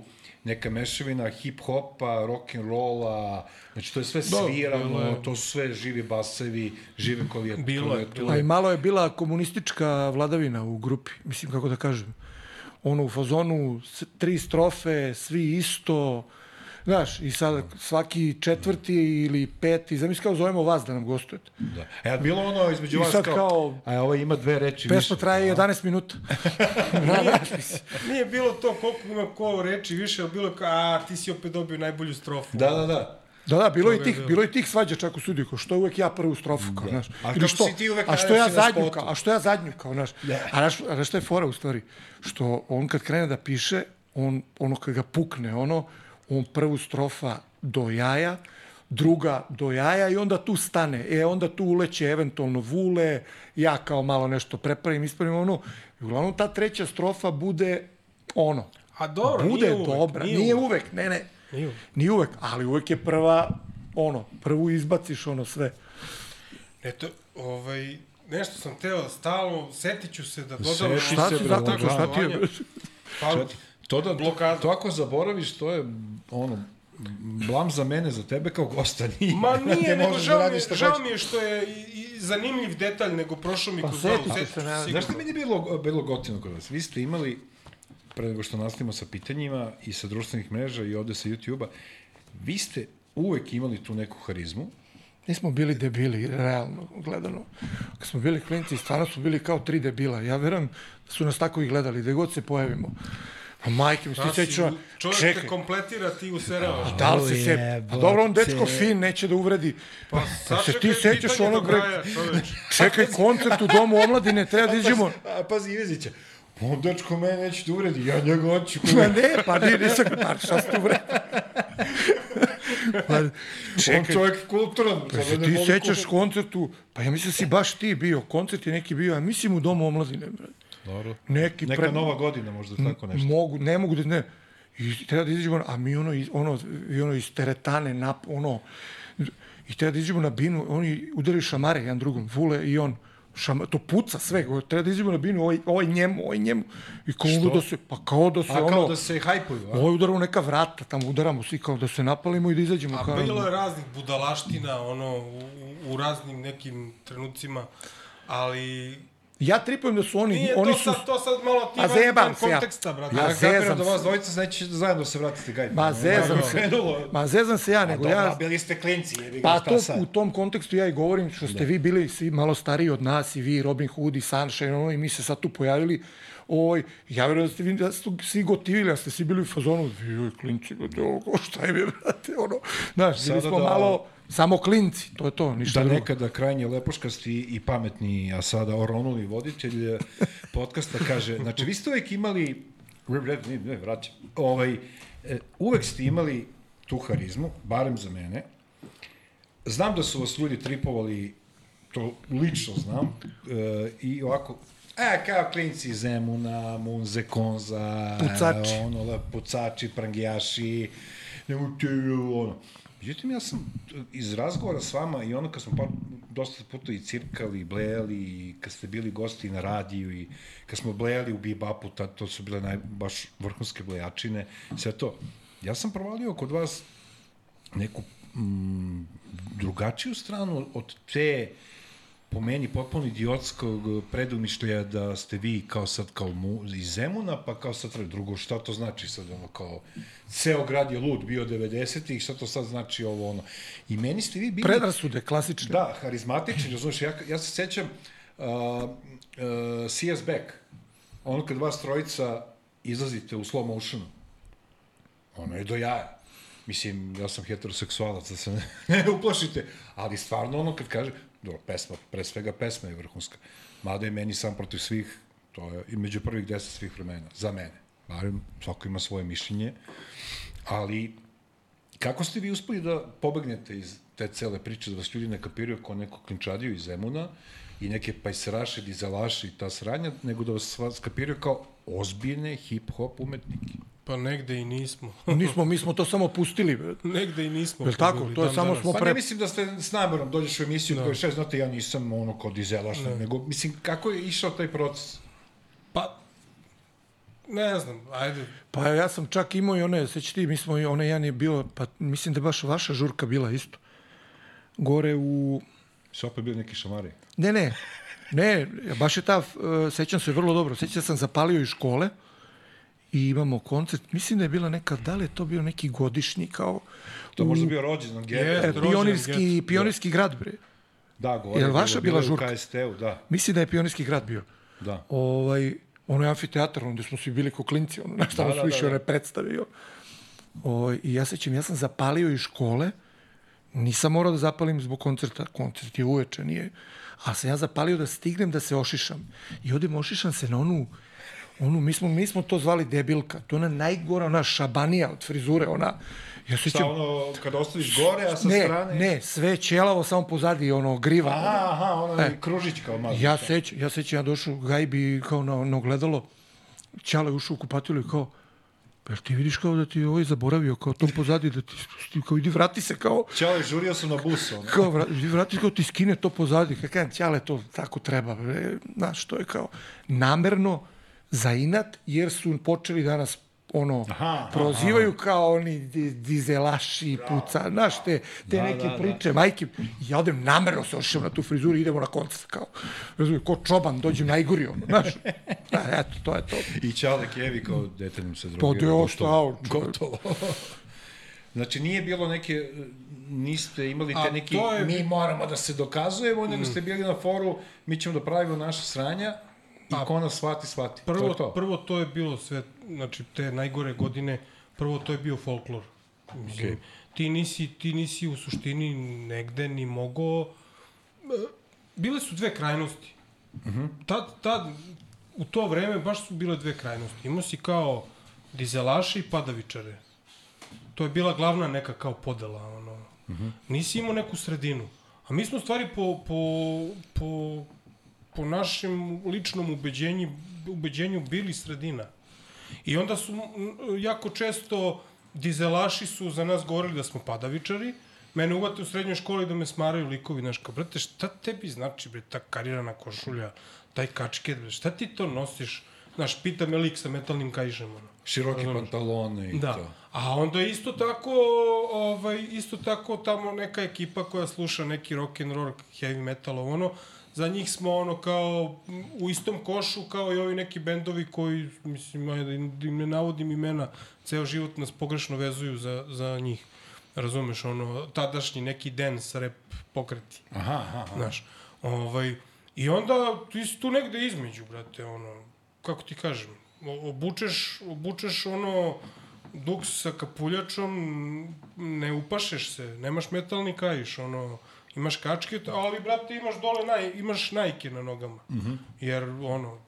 neka mešavina hip-hopa, rock'n'rolla, znači to je sve svirano, bilo je. to su sve živi basevi, žive klavijature. Bilo je, bilo A i malo je bila komunistička vladavina u grupi, mislim kako da kažem. Ono u fazonu, tri strofe, svi isto, znaš, i sad svaki četvrti ili peti, zamisli kao zovemo vas da nam gostujete. Da. A je bilo ono između I vas sad kao, kao- a ovo ima dve reči Pesma više. traje 11 minuta. da, da, mislim. Nije bilo to koliko ima ko reči više, ali bilo je kao, a ti si opet dobio najbolju strofu. Da, da, da. Da, da, bilo je i je tih, bilo. je i tih svađa čak u studiju, kao što uvek ja prvu strofu, kao, znaš. A Ili što, si ti uvek a što ja zadnju, kao, a što ja zadnju, kao, znaš. A znaš, a znaš što je fora u stvari? Što on kad krene da piše, on, ono kad ga pukne, ono, on prvu strofa do jaja, druga do jaja i onda tu stane. E, onda tu uleće eventualno vule, ja kao malo nešto prepravim, ispravim ono. I uglavnom ta treća strofa bude ono. A dobro, bude nije uvek, dobra. nije Nije, uvek. uvek, ne, ne. Nije uvek. Nije uvek, ali uvek je prva, ono, prvu izbaciš ono sve. Eto, ovaj, nešto sam teo stalno, setit ću se da dodam... Seti Šta se, zato, ono, šta ti je? Pa, To da, Blokada. to ako zaboraviš, to je ono, blam za mene, za tebe kao gosta <laughs> nije. Ma Da nije, nego možeš žao, da mi, žao mi je što je i, i zanimljiv detalj, nego prošao mi Pa kroz setit glavu. ću setit se, ću ne, sigurno. Znaš što meni je bilo, bilo gotivno kod vas? Vi ste imali, pre nego što nastavimo sa pitanjima i sa društvenih mreža i ovde sa YouTube-a, vi ste uvek imali tu neku harizmu, Nismo bili debili, realno gledano. Kad smo bili klinci, stvarno smo bili kao tri debila. Ja verujem da su nas tako i gledali, da god se pojavimo. A majke mi, ti Da, seća, Čovjek čekaj, te kompletira, ti useravaš. da li se se... A dobro, on dečko fin, neće da uvredi. Pa, Kad se ti sećaš onog... bre- čoveč. <laughs> Čekaj koncert u domu omladine, treba da iđemo. A pazi, Ivezića, on dečko mene neće da uredi, ja njega hoću. Ma ne, pa ni, nisam, pa šta ste uvredi? pa, On čekaj, čovjek kulturan. Pa se ti sećaš koncertu, pa ja mislim da si baš ti bio, koncert je neki bio, ja mislim u domu omladine, brate. Dobro. Neki Neka pre- nova godina, možda tako nešto. Mogu, ne mogu da, ne. I treba da izađemo, a mi ono, iz- ono, i ono iz teretane, nap, ono, i treba da izađemo na binu, oni udarili šamare jedan drugom, Vule i on, šama, to puca sve, treba da izađemo na binu, ovaj, ovaj njemu, ovaj njemu, i kao ono da se, pa kao da se, A ono, kao da se hajpuju, a? ovaj udaramo neka vrata, tamo udaramo svi kao da se napalimo i da izađemo. A kao, bilo je raznih budalaština, ono, u, u raznim nekim trenucima, ali Ja tripujem da su oni, nije oni to su, sad, to sad malo ti A van- zajebam van se ja. konteksta, brate. Ja A kapiram zezam da vas dvojica znači zajedno se vratite gajde. ma zezam se, Krenulo. ma zezam se ja, nego Dobro, ja, bili ste klinci, jebi ga, Pa to, sad? u tom kontekstu ja i govorim što ste vi bili svi malo stariji od nas i vi, Robin Hood i Sunshine, ono, i mi se sad tu pojavili. Oj, ja verujem da ste vi da ste svi gotivili, a ste svi bili u fazonu, joj, klinci, brate, ovo, šta je, brate, ono, znaš, bili smo da- malo, samo klinci, to je to, ništa Da drugo. nekada krajnje lepoškasti i pametni, a sada oronuli voditelj eh, podcasta kaže, znači vi ste uvek imali, ne, ne, vraćam, ovaj, eh, uvek ste imali tu harizmu, barem za mene. Znam da su vas ljudi tripovali to lično znam, e, i ovako, a, kao klinci iz Zemuna, Munze, Konza, Pucači. ono, da, pucači, prangijaši, nemojte, ono. Međutim, ja sam iz razgovora s vama i ono kad smo par, dosta puta i cirkali, i blejali, i kad ste bili gosti na radiju i kad smo blejali u Bibapu, ta, to su bile naj, baš vrhunske blejačine, sve to. Ja sam provalio kod vas neku mm, drugačiju stranu od te po meni potpuno idiotskog predumišljaja da ste vi kao sad kao mu, iz Zemuna, pa kao sad drugo, šta to znači sad ono kao ceo grad je lud bio 90-ih, šta to sad znači ovo ono. I meni ste vi bili... Predrasude, klasične. Da, harizmatični, razumiješ, ja, ja se sećam uh, uh, CS Back, ono kad vas trojica izlazite u slow motionu, ono je do jaja. Mislim, ja sam heteroseksualac, da se ne, <laughs> ne uplašite, ali stvarno ono kad kaže, dobro, pesma, pre svega pesma je vrhunska, mada je meni sam protiv svih, to je i među prvih deset svih vremena, za mene. Barem, svako ima svoje mišljenje, ali kako ste vi uspeli da pobegnete iz te cele priče, da vas ljudi ne kapiraju kao neko klinčadiju iz Zemuna i neke pajseraše, dizelaše i ta sranja, nego da vas skapiraju kao ozbiljne hip-hop umetnike. Pa negde i nismo. <laughs> Nismo, mi smo to samo pustili. negde i nismo. Jel tako? To je dan samo danas. smo- Pa pre- ne mislim da ste s namerom dođeš u emisiju Da. no. koja je znate, ja nisam ono kao dizelaš, Ne. nego, mislim, kako je išao taj proces? Pa, ne znam, ajde. Pa ja sam čak imao i one, seći ti, mi smo i one jedan je bio, pa mislim da baš vaša žurka bila isto. Gore u... Su opet bili neki šamari. Ne, ne, ne, baš je ta, uh, sećam se vrlo dobro, sećam se da sam zapalio iz škole i imamo koncert, mislim da je bila neka, da li je to bio neki godišnji kao... To u- možda bio rođendan, Je. Gebe. e, rođendan pionirski, Get, pionirski grad, bre. Da, gore. Jel je vaša bila bilo je žurka? U KST-u, da, Mislim da je pionirski grad bio. da. ovaj, ono je amfiteatar, onda smo svi bili ko klinci, ono, znaš, tamo Da, su da, više da, da. one i ono. Ovaj, I ja sećam, ja sam zapalio iz škole, nisam morao da zapalim zbog koncerta, koncert je uveče, nije, a sam ja zapalio da stignem da se ošišam. I odem ošišam se na onu, onu, mi smo, mi smo to zvali debilka, to je ona najgora, ona šabanija od frizure, ona, ja se Šta sećam, ono, kada ostaviš gore, a sa ne, strane... ne, sve ćelavo, samo pozadi, ono, griva. Aha, aha, ono E. je kružić kao malo. Ja sećam, ja sećam, ja došao gajbi kao na, na ogledalo, Ćale ušao u kupatilu i kao, pa ti vidiš kao da ti je ovaj zaboravio, kao tom pozadi, da ti, ti kao idi vrati se, kao, Ćale, žurio sam na bus, ono. kao vrati se, kao ti skine to pozadi. Kaj kažem, Ćale, to tako treba, bre. znaš, to je kao namerno za inat, jer su počeli danas ono, Aha, prozivaju kao oni di- dizelaši, puca, znaš, te, te Da, neke da, da. priče, majke. Ja odem namerno se ošišam na tu frizuru i idemo na koncert, kao, razumije, ko čoban, dođem najgori, ono, znaš. <laughs> Da, eto, to je to. I Ćale Kevi kao dete nam se Pa drogirao. deo gotovo. šta, Gotovo. <laughs> Znači, nije bilo neke, niste imali te A neki, je- mi moramo da se dokazujemo, nego ste bili na foru, mi ćemo da pravimo naše sranja i ko nas shvati, shvati. to Prvo, je to. prvo to je bilo sve, znači te najgore godine, prvo to je bio folklor. Mislim, Okej. ti, nisi, ti nisi u suštini negde ni mogao... e, Bile su dve krajnosti. Tad, tad, u to vreme baš su bile dve krajnosti. Imao si kao dizelaši i padavičare. To je bila glavna neka kao podela. Ono. Nisi imao neku sredinu. A mi smo stvari po, po, po, po našem ličnom ubeđenju, ubeđenju bili sredina. I onda su jako često dizelaši su za nas govorili da smo padavičari, mene uvate u srednjoj školi da me smaraju likovi, znaš, kao, brate, šta tebi znači, bre, ta karirana košulja, taj kačket, bre, šta ti to nosiš? Znaš, pita me lik sa metalnim kajšem, ono. Široki Razumeš? pantalone i Da. to. A onda isto tako, ovaj, isto tako tamo neka ekipa koja sluša neki rock and roll, heavy metal, ono, za njih smo ono kao u istom košu kao i ovi neki bendovi koji, mislim, ajde, da im ne navodim imena, ceo život nas pogrešno vezuju za, za njih. Razumeš, ono, tadašnji neki dance, rap pokreti. Aha, aha, aha. Znaš, ovaj, i onda ti si tu negde između, brate, ono, kako ti kažem, obučeš, obučeš ono, duks sa kapuljačom, ne upašeš se, nemaš metalni kajiš, ono, imaš kačket, ali, brate, imaš dole, naj, imaš najke na nogama. Mm -hmm. Jer, ono,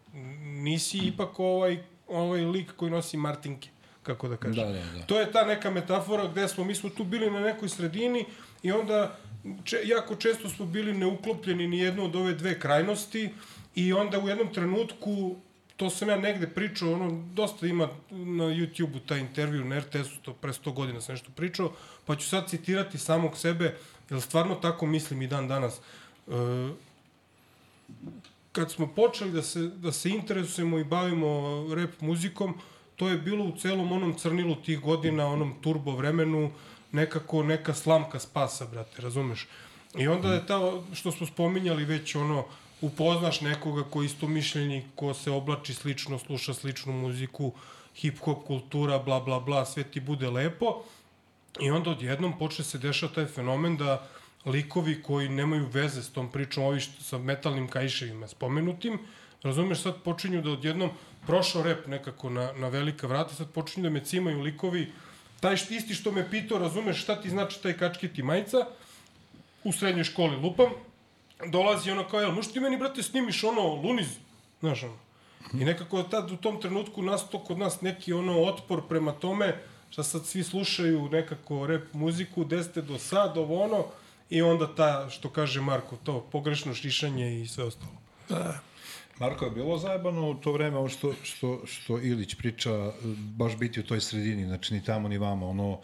nisi ipak ovaj, ovaj lik koji nosi martinke, kako da kažem. Da, da, da. To je ta neka metafora gde smo, mi smo tu bili na nekoj sredini i onda če, jako često smo bili neuklopljeni ni jednu od ove dve krajnosti i onda u jednom trenutku to sam ja negde pričao, ono, dosta ima na YouTube-u taj intervju na RTS-u, to pre 100 godina sam nešto pričao, pa ću sad citirati samog sebe, jer stvarno tako mislim i dan danas. E, kad smo počeli da se, da se interesujemo i bavimo rap muzikom, to je bilo u celom onom crnilu tih godina, onom turbo vremenu, nekako neka slamka spasa, brate, razumeš? I onda je ta, što smo spominjali već, ono, upoznaš nekoga ko isto mišljenji, ko se oblači slično, sluša sličnu muziku, hip-hop kultura, bla, bla, bla, sve ti bude lepo. I onda odjednom počne se dešava taj fenomen da likovi koji nemaju veze s tom pričom, ovi što sa metalnim kaiševima spomenutim, razumeš, sad počinju da odjednom prošao rep nekako na, na velika vrata, sad počinju da me cimaju likovi, taj št, isti što me pitao, razumeš šta ti znači taj kačkiti majica, u srednjoj školi lupam, dolazi ono kao, jel, možeš ti meni, brate, snimiš ono Luniz, znaš, ono. I nekako tad u tom trenutku nastao kod nas neki ono otpor prema tome, šta sad svi slušaju nekako rap muziku, gde ste do sad, ovo ono, i onda ta, što kaže Marko, to pogrešno šišanje i sve ostalo. Marko, je bilo zajebano u to vreme ovo što, što, što Ilić priča, baš biti u toj sredini, znači ni tamo ni vama, ono,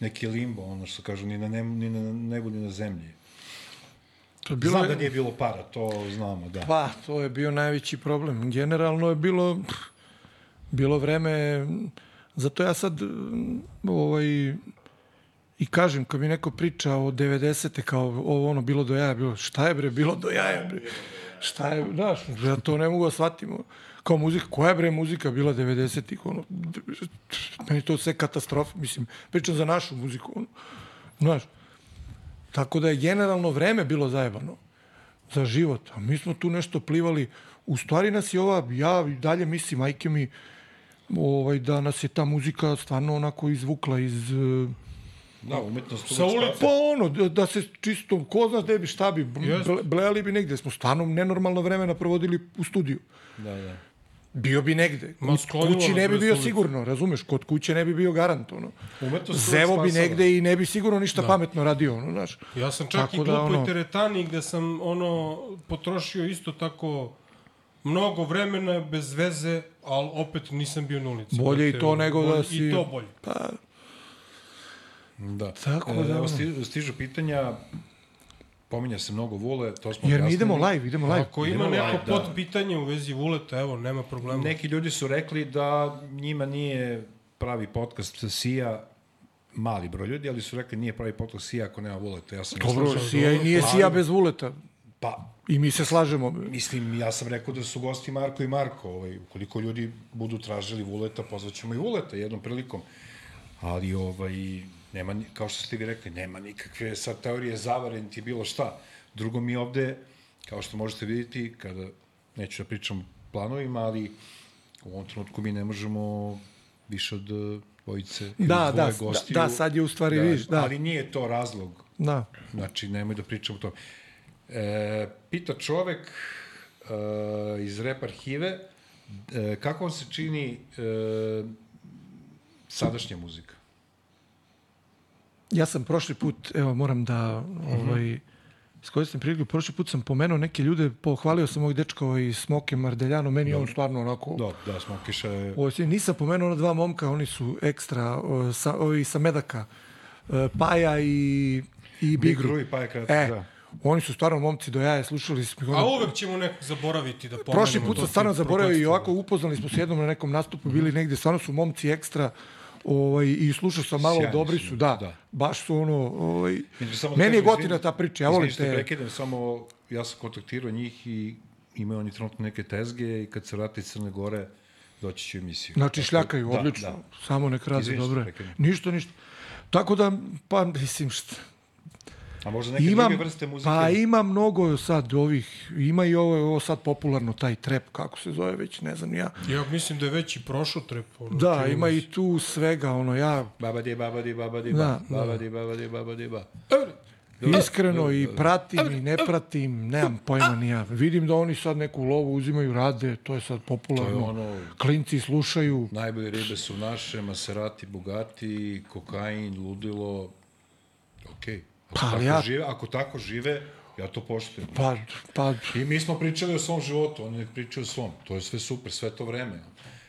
neki limbo, ono što kažu, ni na, ne, ni na nebu, ni na zemlji. To je bilo, Znam da nije bilo para, to znamo, da. Pa, to je bio najveći problem. Generalno je bilo bilo vreme zato ja sad mm, ovaj i kažem kad mi neko priča o 90. kao ovo ono bilo do jaja, bilo šta je bre bilo do jaja bre. Šta je, znaš, ja to ne mogu da. Kao muzika, koja je bre muzika bila 90-ih, ono, meni to sve katastrofa, mislim, pričam za našu muziku, ono, znaš, Tako da je generalno vreme bilo zajebano za život. A mi smo tu nešto plivali. U stvari nas je ova, ja dalje mislim, majke mi, ovaj, da nas je ta muzika stvarno onako izvukla iz... eh, Da, umetnost Sa ulice. spada. Pa ono, da, da se čisto, ko zna gde bi, šta bi, blejali bi negde. Smo stvarno nenormalno vremena provodili u studiju. Da, da. Bio bi negde. Ma, Kod kući ne bi bio ulice. sigurno, razumeš? Kod kuće ne bi bio garant, ono. Umetnost Zevo bi spasava. negde i ne bi sigurno ništa da. pametno radio, ono, znaš. Ja sam čak Tako i da, glupoj ono- teretani gde sam ono potrošio isto tako mnogo vremena bez veze, ali opet nisam bio na ulici. Bolje i to nego da bolje- si- I to bolje. Pa, Da. Tako e, da, Evo, stižu pitanja, pominja se mnogo vule, to smo jer mi idemo live, idemo live. Ako ima Idemo neko live, da. pod pitanje u vezi Vuleta, evo, nema problema. Neki ljudi su rekli da njima nije pravi podcast Sija, mali broj ljudi, ali su rekli nije pravi podcast Sija ako nema vuleta. Ja sam Dobro, Sija i nije Sija bez vuleta. Pa, I mi se slažemo. mislim, ja sam rekao da su gosti Marko i Marko. Ovaj, ukoliko ljudi budu tražili vuleta, pozvaćemo i vuleta jednom prilikom. Ali, ovaj, nema, kao što ste vi rekli, nema nikakve sad teorije zavare, niti bilo šta. Drugo mi ovde, kao što možete vidjeti, kada, neću da pričam planovima, ali u ovom trenutku mi ne možemo više od dvojice ili Da, dvoje da, gostiju. da, sad je u stvari, vidiš, da. Ali nije to razlog Da. Znači, nemoj da pričamo o tome. E, pita čovek e, iz rep arhive, e, kako vam se čini e, sadašnja muzika? Ja sam prošli put, evo moram da ovaj, iskoristim priliku, prošli put sam pomenuo neke ljude, pohvalio sam ovog dečka ovaj, Smoke Mardeljano, meni je on stvarno onako... Da, da, Smokiša je... Sve- nisam pomenuo ona dva momka, oni su ekstra, o, sa, ovi sa Medaka, e, Paja i, i Big Bigru. Rui, pa je kratko, E, da. oni su stvarno momci do jaja, slušali smo ih. A uvek ćemo nekog zaboraviti da pomenemo. Prošli put sam stvarno zaboravio i ovako upoznali smo se jednom na nekom nastupu, bili negde, stvarno su momci ekstra, ovaj, i slušao sam malo, Sjajni dobri su, da, da. baš su ono, ovaj, Među, da meni je gotina ta priča, ja volim te, prekidam, samo ja sam kontaktirao njih i imaju oni trenutno neke tezge i kad se vrati iz Crne Gore, doći će emisiju. znači Tako- šljakaju, da, odlično, Da. samo nek što dobro. Ništa, ništa. Tako da, pa, mislim, šta, A možda neke imam, druge vrste muzike? pa ima mnogo sad ovih, ima i ovo, ovo sad popularno, taj trep, kako se zove već, ne znam ja. Ja mislim da je već i prošao trep. Ono, Da, ima i tu svega, ono, ja Baba di, baba di, baba di, Da, ba. Baba di, baba di, baba di, ba. Iskreno i pratim i ne pratim, nemam pojma ni ja. Vidim da oni sad neku lovu uzimaju, rade, to je sad popularno. To je ono- Klinci slušaju. Najbolje ribe su naše, Maserati, Bugatti, kokain, ludilo. Okej. Ako, Pa, ali tako ja- žive, ako tako žive, ja to poštujem. Pa, pa, I mi smo pričali o svom životu, oni ne pričaju o svom. To je sve super, sve to vreme.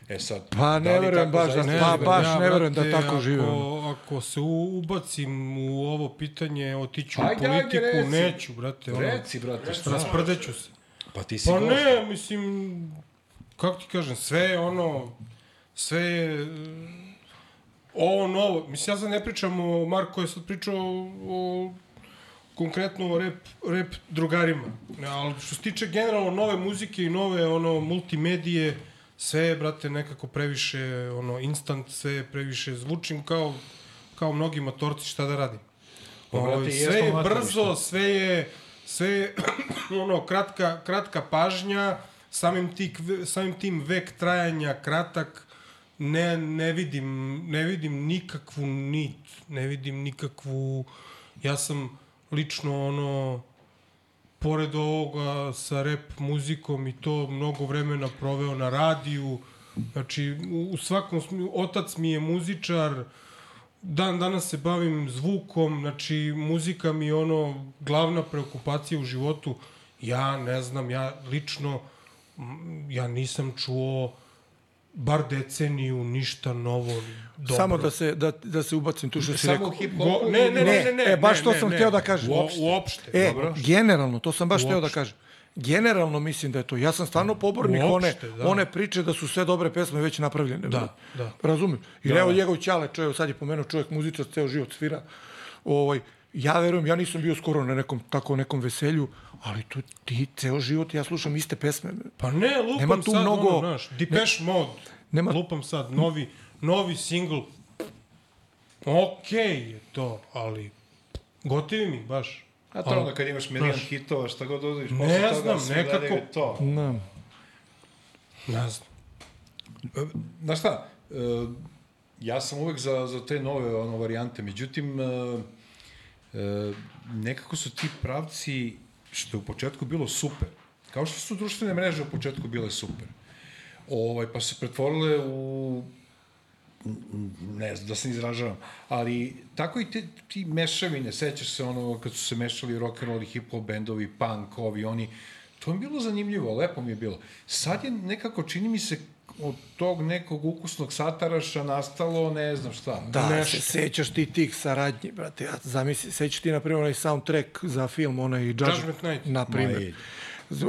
E sad, Pa, ne da verujem baš da ne, pa, baš ne verujem da tako žive, Ako, ako se u, ubacim u ovo pitanje, otiću u ajde, politiku, reci. neću, brate. Ono, Reci, brate, šta? rasprdeću se. Pa ti si Pa gost. ne, mislim, kako ti kažem, sve je ono, sve je, ovo novo, mislim, ja sad ne pričam o, Marko je sad pričao o, konkretno o rap, rap drugarima, ne, ali što se tiče generalno nove muzike i nove ono multimedije, sve je, brate, nekako previše ono instant, sve je previše zvučim kao, kao mnogi matorci, šta da radim. Pa, brate, sve je brzo, sve je, sve je <clears throat> ono, kratka, kratka pažnja, samim, tik, samim tim vek trajanja kratak, ne, ne vidim, ne vidim nikakvu nit, ne vidim nikakvu, ja sam lično ono, pored ovoga sa rap muzikom i to mnogo vremena proveo na radiju, znači u, u svakom smislu, otac mi je muzičar, dan danas se bavim zvukom, znači muzika mi je ono glavna preokupacija u životu. Ja ne znam, ja lično ja nisam čuo bar deceniju ništa novo dobro. samo da se, da, da se ubacim tu što si Samo rekao. u hip Go, hopu ne, ne, ne, ne, ne, e, baš ne, to ne, sam ne. hteo da kažem. Uopšte. Uopšte. E, dobro. generalno, to sam baš hteo da Uopšte. kažem. Generalno mislim da je to. Ja sam stvarno pobornik Uopšte, one, da. one priče da su sve dobre pesme već napravljene. Da, da. Razumem. I da, evo njegov Ćale, čovjek, sad je pomenuo čovjek muzičar, ceo život svira. Ovaj, ja verujem, ja nisam bio skoro na nekom tako nekom veselju, ali tu ti ceo život ja slušam iste pesme. Pa ne, lupam Nema tu sad, mnogo- ono, znaš, Depeche Mode, Nema- lupam sad, novi, novi single, okej je to, ali gotivi mi, baš. A to onda kad imaš milion hitova, šta god Ne posle toga znam, sve nekako- to. No. Ne znam. Znaš šta, e, ja sam uvek za, za te nove ono, varijante, međutim, e, e, nekako su ti pravci, što je u početku bilo super, kao što su društvene mreže u početku bile super, ovaj, pa se pretvorile u ne znam da se izražavam, ali tako i te, ti mešavine, sećaš se ono kad su se mešali rock and hip hop bendovi, punk, ovi, oni, to mi je bilo zanimljivo, lepo mi je bilo. Sad je nekako, čini mi se, od tog nekog ukusnog sataraša nastalo ne znam šta. Da, Nešto. se sećaš ti tih saradnji, brate. Ja zamisli, sećaš ti, na primjer, onaj soundtrack za film, onaj Judgment, Judgment Night. na primjer.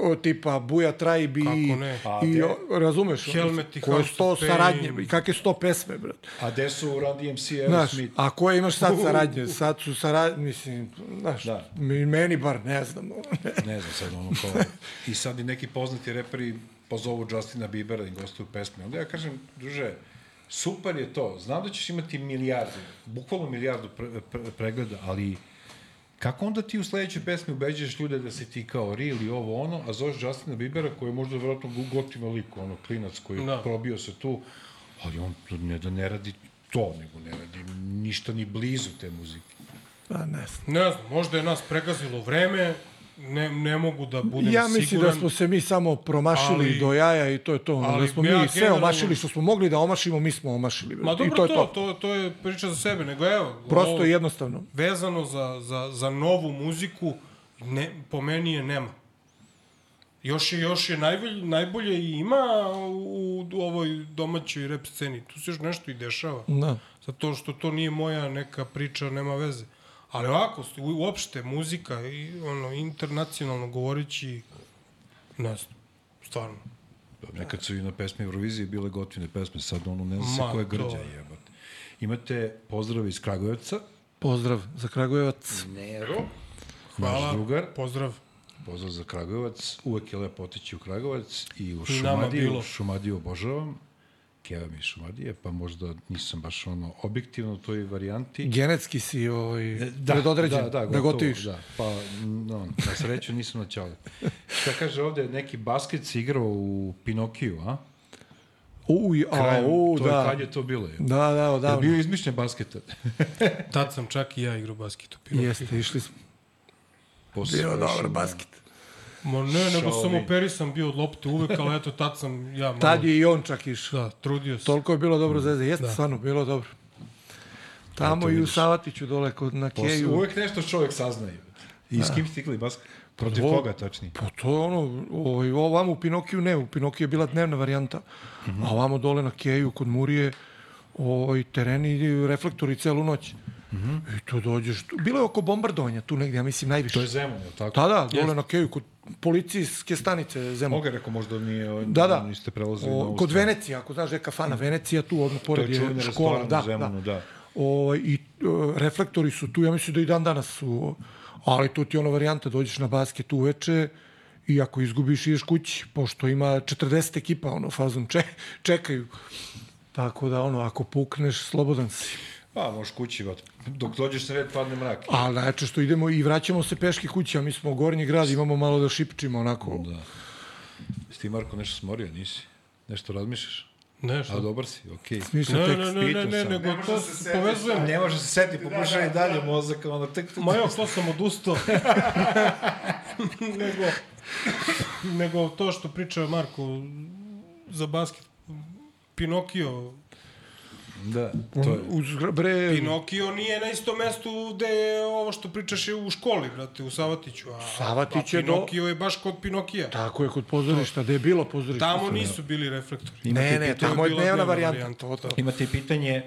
o, tipa Buja Tribe i, Kako ne? A, i o, razumeš, Helmet i koje sto saradnje i kakve sto pesme, brate. A gde su Run DMC Znaš, Aerosmith? a koje imaš sad saradnje? <laughs> Sad su saradnje, mislim, znaš, Da. meni bar, ne znam. Ne znam sad ono kao... <laughs> I sad i neki poznati reperi pozovu Justina Biebera i gostuju pesme. Onda ja kažem, druže, super je to. Znam da ćeš imati milijardu, bukvalno milijardu pre, pre, pregleda, ali kako onda ti u sledećoj pesmi ubeđuješ ljude da si ti kao real i ovo ono, a zoveš Justina Biebera koji je možda vjerojatno gotiva lik, ono, klinac koji Da. da. probio se tu, ali on ne da ne radi to, nego ne radi ništa ni blizu te muzike. Pa ne znam. Ne znam, možda je nas pregazilo vreme, ne, ne mogu da budem Ja mislim siguran. da smo se mi samo promašili Ali- do jaja i to je to. ali da smo ja mi sve generalno- omašili što smo mogli da omašimo, mi smo omašili. Ma brate. I dobro, to to, je to. to, to, je priča za sebe, nego evo, Prosto ovo- i jednostavno. vezano za, za, za novu muziku, ne, po meni je nema. Još je, još je najbolje, najbolje i ima u, u ovoj domaćoj rap sceni. Tu se još nešto i dešava. Da. Zato što to nije moja neka priča, nema veze. Ali ovako, u- uopšte, muzika, i, ono, internacionalno govoreći, ne znam, stvarno. Nekad su i na pesmi Eurovizije bile gotivne pesme, sad ono ne znam se Ma, ko je grđa to- jebate. Imate pozdrav iz Kragujevca, Pozdrav za Kragujevac. Nero, Hvala, naš drugar, pozdrav. pozdrav za Kragujevac, uvek je lepo otići u Kragujevac i u Šumadiju, bilo. Šumadiju obožavam, Keva mi je iz Šumadije, pa možda nisam baš ono objektivno u toj varijanti. Genetski si ovaj, Da, predodređen da, da, da, da gotovo, gotiviš. Da, pa, no, na sreću nisam na ćale. Šta kaže ovde, neki basket si igrao u Pinokiju, a? Uj, a, Krajem, u, to je, da. kad je to bilo? Je? Da, da, Da. Je bio izmišljen basket? Tad sam čak i ja igrao basket u Pinoku. Jeste, išli smo. Posle Bio dobar basket. Ma ne, nego sam operisan bio od lopte uvek, ali eto, tad sam ja malo... Tad je i on čak išao. Da, trudio se. Toliko je bilo dobro Mm, zvezde. Jeste, Da. stvarno, bilo dobro. Tamo i u. Savatiću dole kod na Posle, Keju. uvek nešto čovjek saznaje. I s kim stigli bas? Protiv koga tačnije? Pa to je ono, ovaj, ovamo u Pinokiju ne, u Pinokiju je bila dnevna varijanta, Mhm. a ovamo dole na Keju kod Murije, ovaj, tereni i reflektori celu noć. I tu dođeš, tu, bilo je oko bombardovanja tu negdje, ja mislim najviše. To je Zemun, je tako? Da, da, dole na Keju, kod policijske stanice Zemun. Moga rekao možda nije, ovaj, Da, da. niste prelazili na O, ovu kod stranu. Venecije, ako znaš da je kafana Venecija, tu odmah pored je je škola. Da, u Zemunu, da. O, I uh, reflektori su tu, ja mislim da i dan danas su, ali tu ti je ona varijanta, dođeš na basket uveče i ako izgubiš ideš kući, pošto ima 40 ekipa, ono, fazom če, čekaju. Tako da, ono, ako pukneš, slobodan si. Pa, možeš kući, vat. Dok dođeš na red, padne mrak. A najče što idemo i vraćamo se peške kući, a mi smo u gornji grad, imamo malo da šipčimo, onako. Da. Jesi ti, Marko, nešto smorio, nisi? Nešto razmišljaš? Ne, A dobar si, okej. Smišlja Ne, tekst. ne, ne, ne, ne, nego Ne može to povezujem. Ne može se seti, pokušaj i dalje mozak, ono, tek... Ma jo, što sam odustao. <laughs> nego, nego to što priča Marko za basket. Pinokio. Da, to je... Uz, bre, Pinokio nije na istom mestu gde je ovo što pričaš je u školi, brate, u Savatiću. A, Savatić a je do- Pinokio je baš kod Pinokija. tako je kod pozorišta, gde je bilo pozorište. Tamo nisu bili reflektori. Ne, ne, pitanje- tamo je dnevna varijanta. varijanta, To, to. Imate i pitanje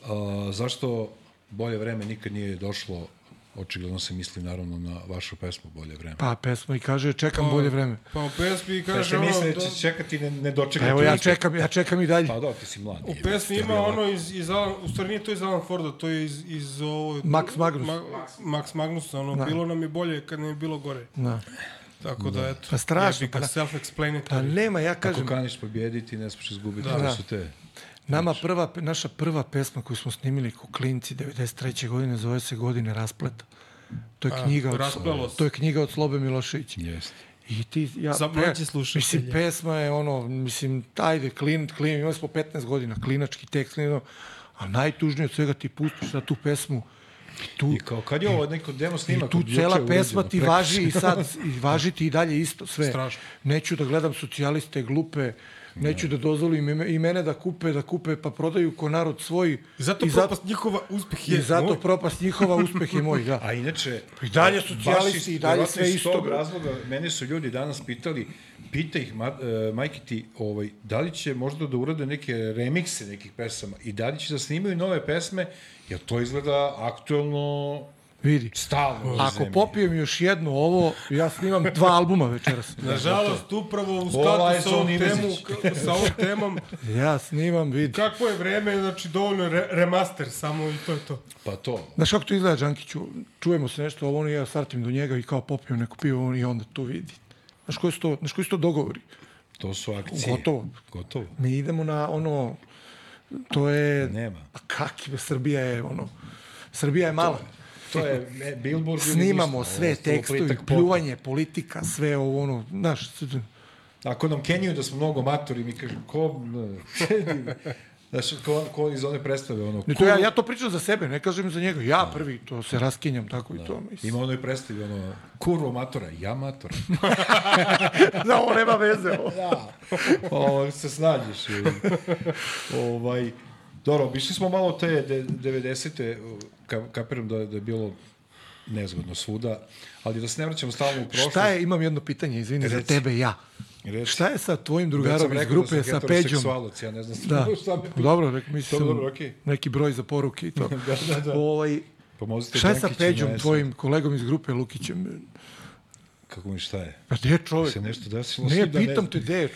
uh, zašto bolje vreme nikad nije došlo, očigledno se misli naravno na vašu pesmu Bolje vreme. Pa pesma i kaže čekam bolje vreme. Pa u pesmi Ja kaže se ono... misle da će čekati ne, ne dočekati. Evo ja čekam, ja čekam i dalje. Pa da, ti si mlad. U pesmi ima ono iz, iz Alan, u stvari nije to iz Alan Forda, to je iz, iz ovo... Max Magnus. Ma, Max Magnusa, ono, Da. bilo nam je bolje kad nam je bilo gore. Da. Tako da, eto. Pa strašno, jebi pa da. self-explanatory. Pa nema, ja Ako kažem, kaniš pobjediti, ne smiješ izgubiti. Da. Da. Da. To su te. Nama prva, naša prva pesma koju smo snimili ko klinci 93. godine zove se Godine raspleta. To je A, knjiga od, rasplelo se. to je knjiga od Slobe Miloševića. Jeste. I ti, ja, mlađe slušatelje. Mislim, pesma je ono, mislim, ajde, klin, klin, imali smo 15 godina, klinački tekst, klin, a najtužnije od svega ti pustiš na tu pesmu i tu, I kao kad je ovo neko demo I snimak, tu od cela pesma ti važi i sad, i važi ti i dalje isto sve. Strašno. Neću da gledam socijaliste, glupe, neću da dozvolim i me- i mene da kupe, da kupe, pa prodaju ko narod svoj. I zato I propast njihova uspeh je I zato moj. propast njihova, uspeh je moj, da. <laughs> A inače... I dalje socijalisti, iz- i dalje sve iz isto. tog razloga, mene su ljudi danas pitali, pita ih, ma, e, majke ti, ovaj, da li će možda da urade neke remikse nekih pesama i da li će da snimaju nove pesme, jer to izgleda aktuelno Vidi. stalno. Ako zemlji. popijem još jedno ovo, ja snimam dva albuma večeras. <laughs> Nažalost, upravo u skladu je sa ovom, temu, <laughs> sa ovom temom, Ja snimam, vidi. kakvo je vreme, znači dovoljno re, remaster samo i to je to. Pa to. Znaš kako to izgleda, Đankiću? Čujemo se nešto, ovo ja startim do njega i kao popijem neko pivo on i onda to vidi. Znaš koji su to, znaš koji su to dogovori? To su akcije. Gotovo. Gotovo. Mi idemo na ono, to je... Nema. Kaki, be, Srbija je ono, Srbija je mala. To je e, Billboard Snimamo ništa, sve tekstovi, plitak pop. pljuvanje, politika, sve ovo ono, znaš, Ako nam kenjuju da smo mnogo matori, mi kažemo, ko... ne, Znaš, ko, ko iz one predstave, ono... Ne, to ja, ja to pričam za sebe, ne kažem za njega. Ja prvi to se raskinjam tako i to. Mislim. Ima onoj predstavi, ono, kurvo matora, ja matora. <laughs> da, ovo nema veze. Ovo. da. Ovo, se snađeš. i, ovaj, dobro, bišli smo malo te de, 90. Ka, kapiram da, da je bilo nezgodno svuda, ali da se ne vraćamo stalno u prošlost. Šta je, imam jedno pitanje, izvini, za Reci. tebe ja. Reci. Šta je sa tvojim drugarom iz rekao grupe da sa Peđom? Ja ne znam Da, <laughs> šta me pita. dobro, rekao, mislim, Dobro, dobro, okej. neki broj za poruke i to. <laughs> Da, da, da. Ovaj, Pomozite šta je sa Peđom, tvojim kolegom iz grupe Lukićem? Kako mi šta je? Pa gde je čovjek? Se nešto desilo? Ne, svi da pitam znam. te gde je.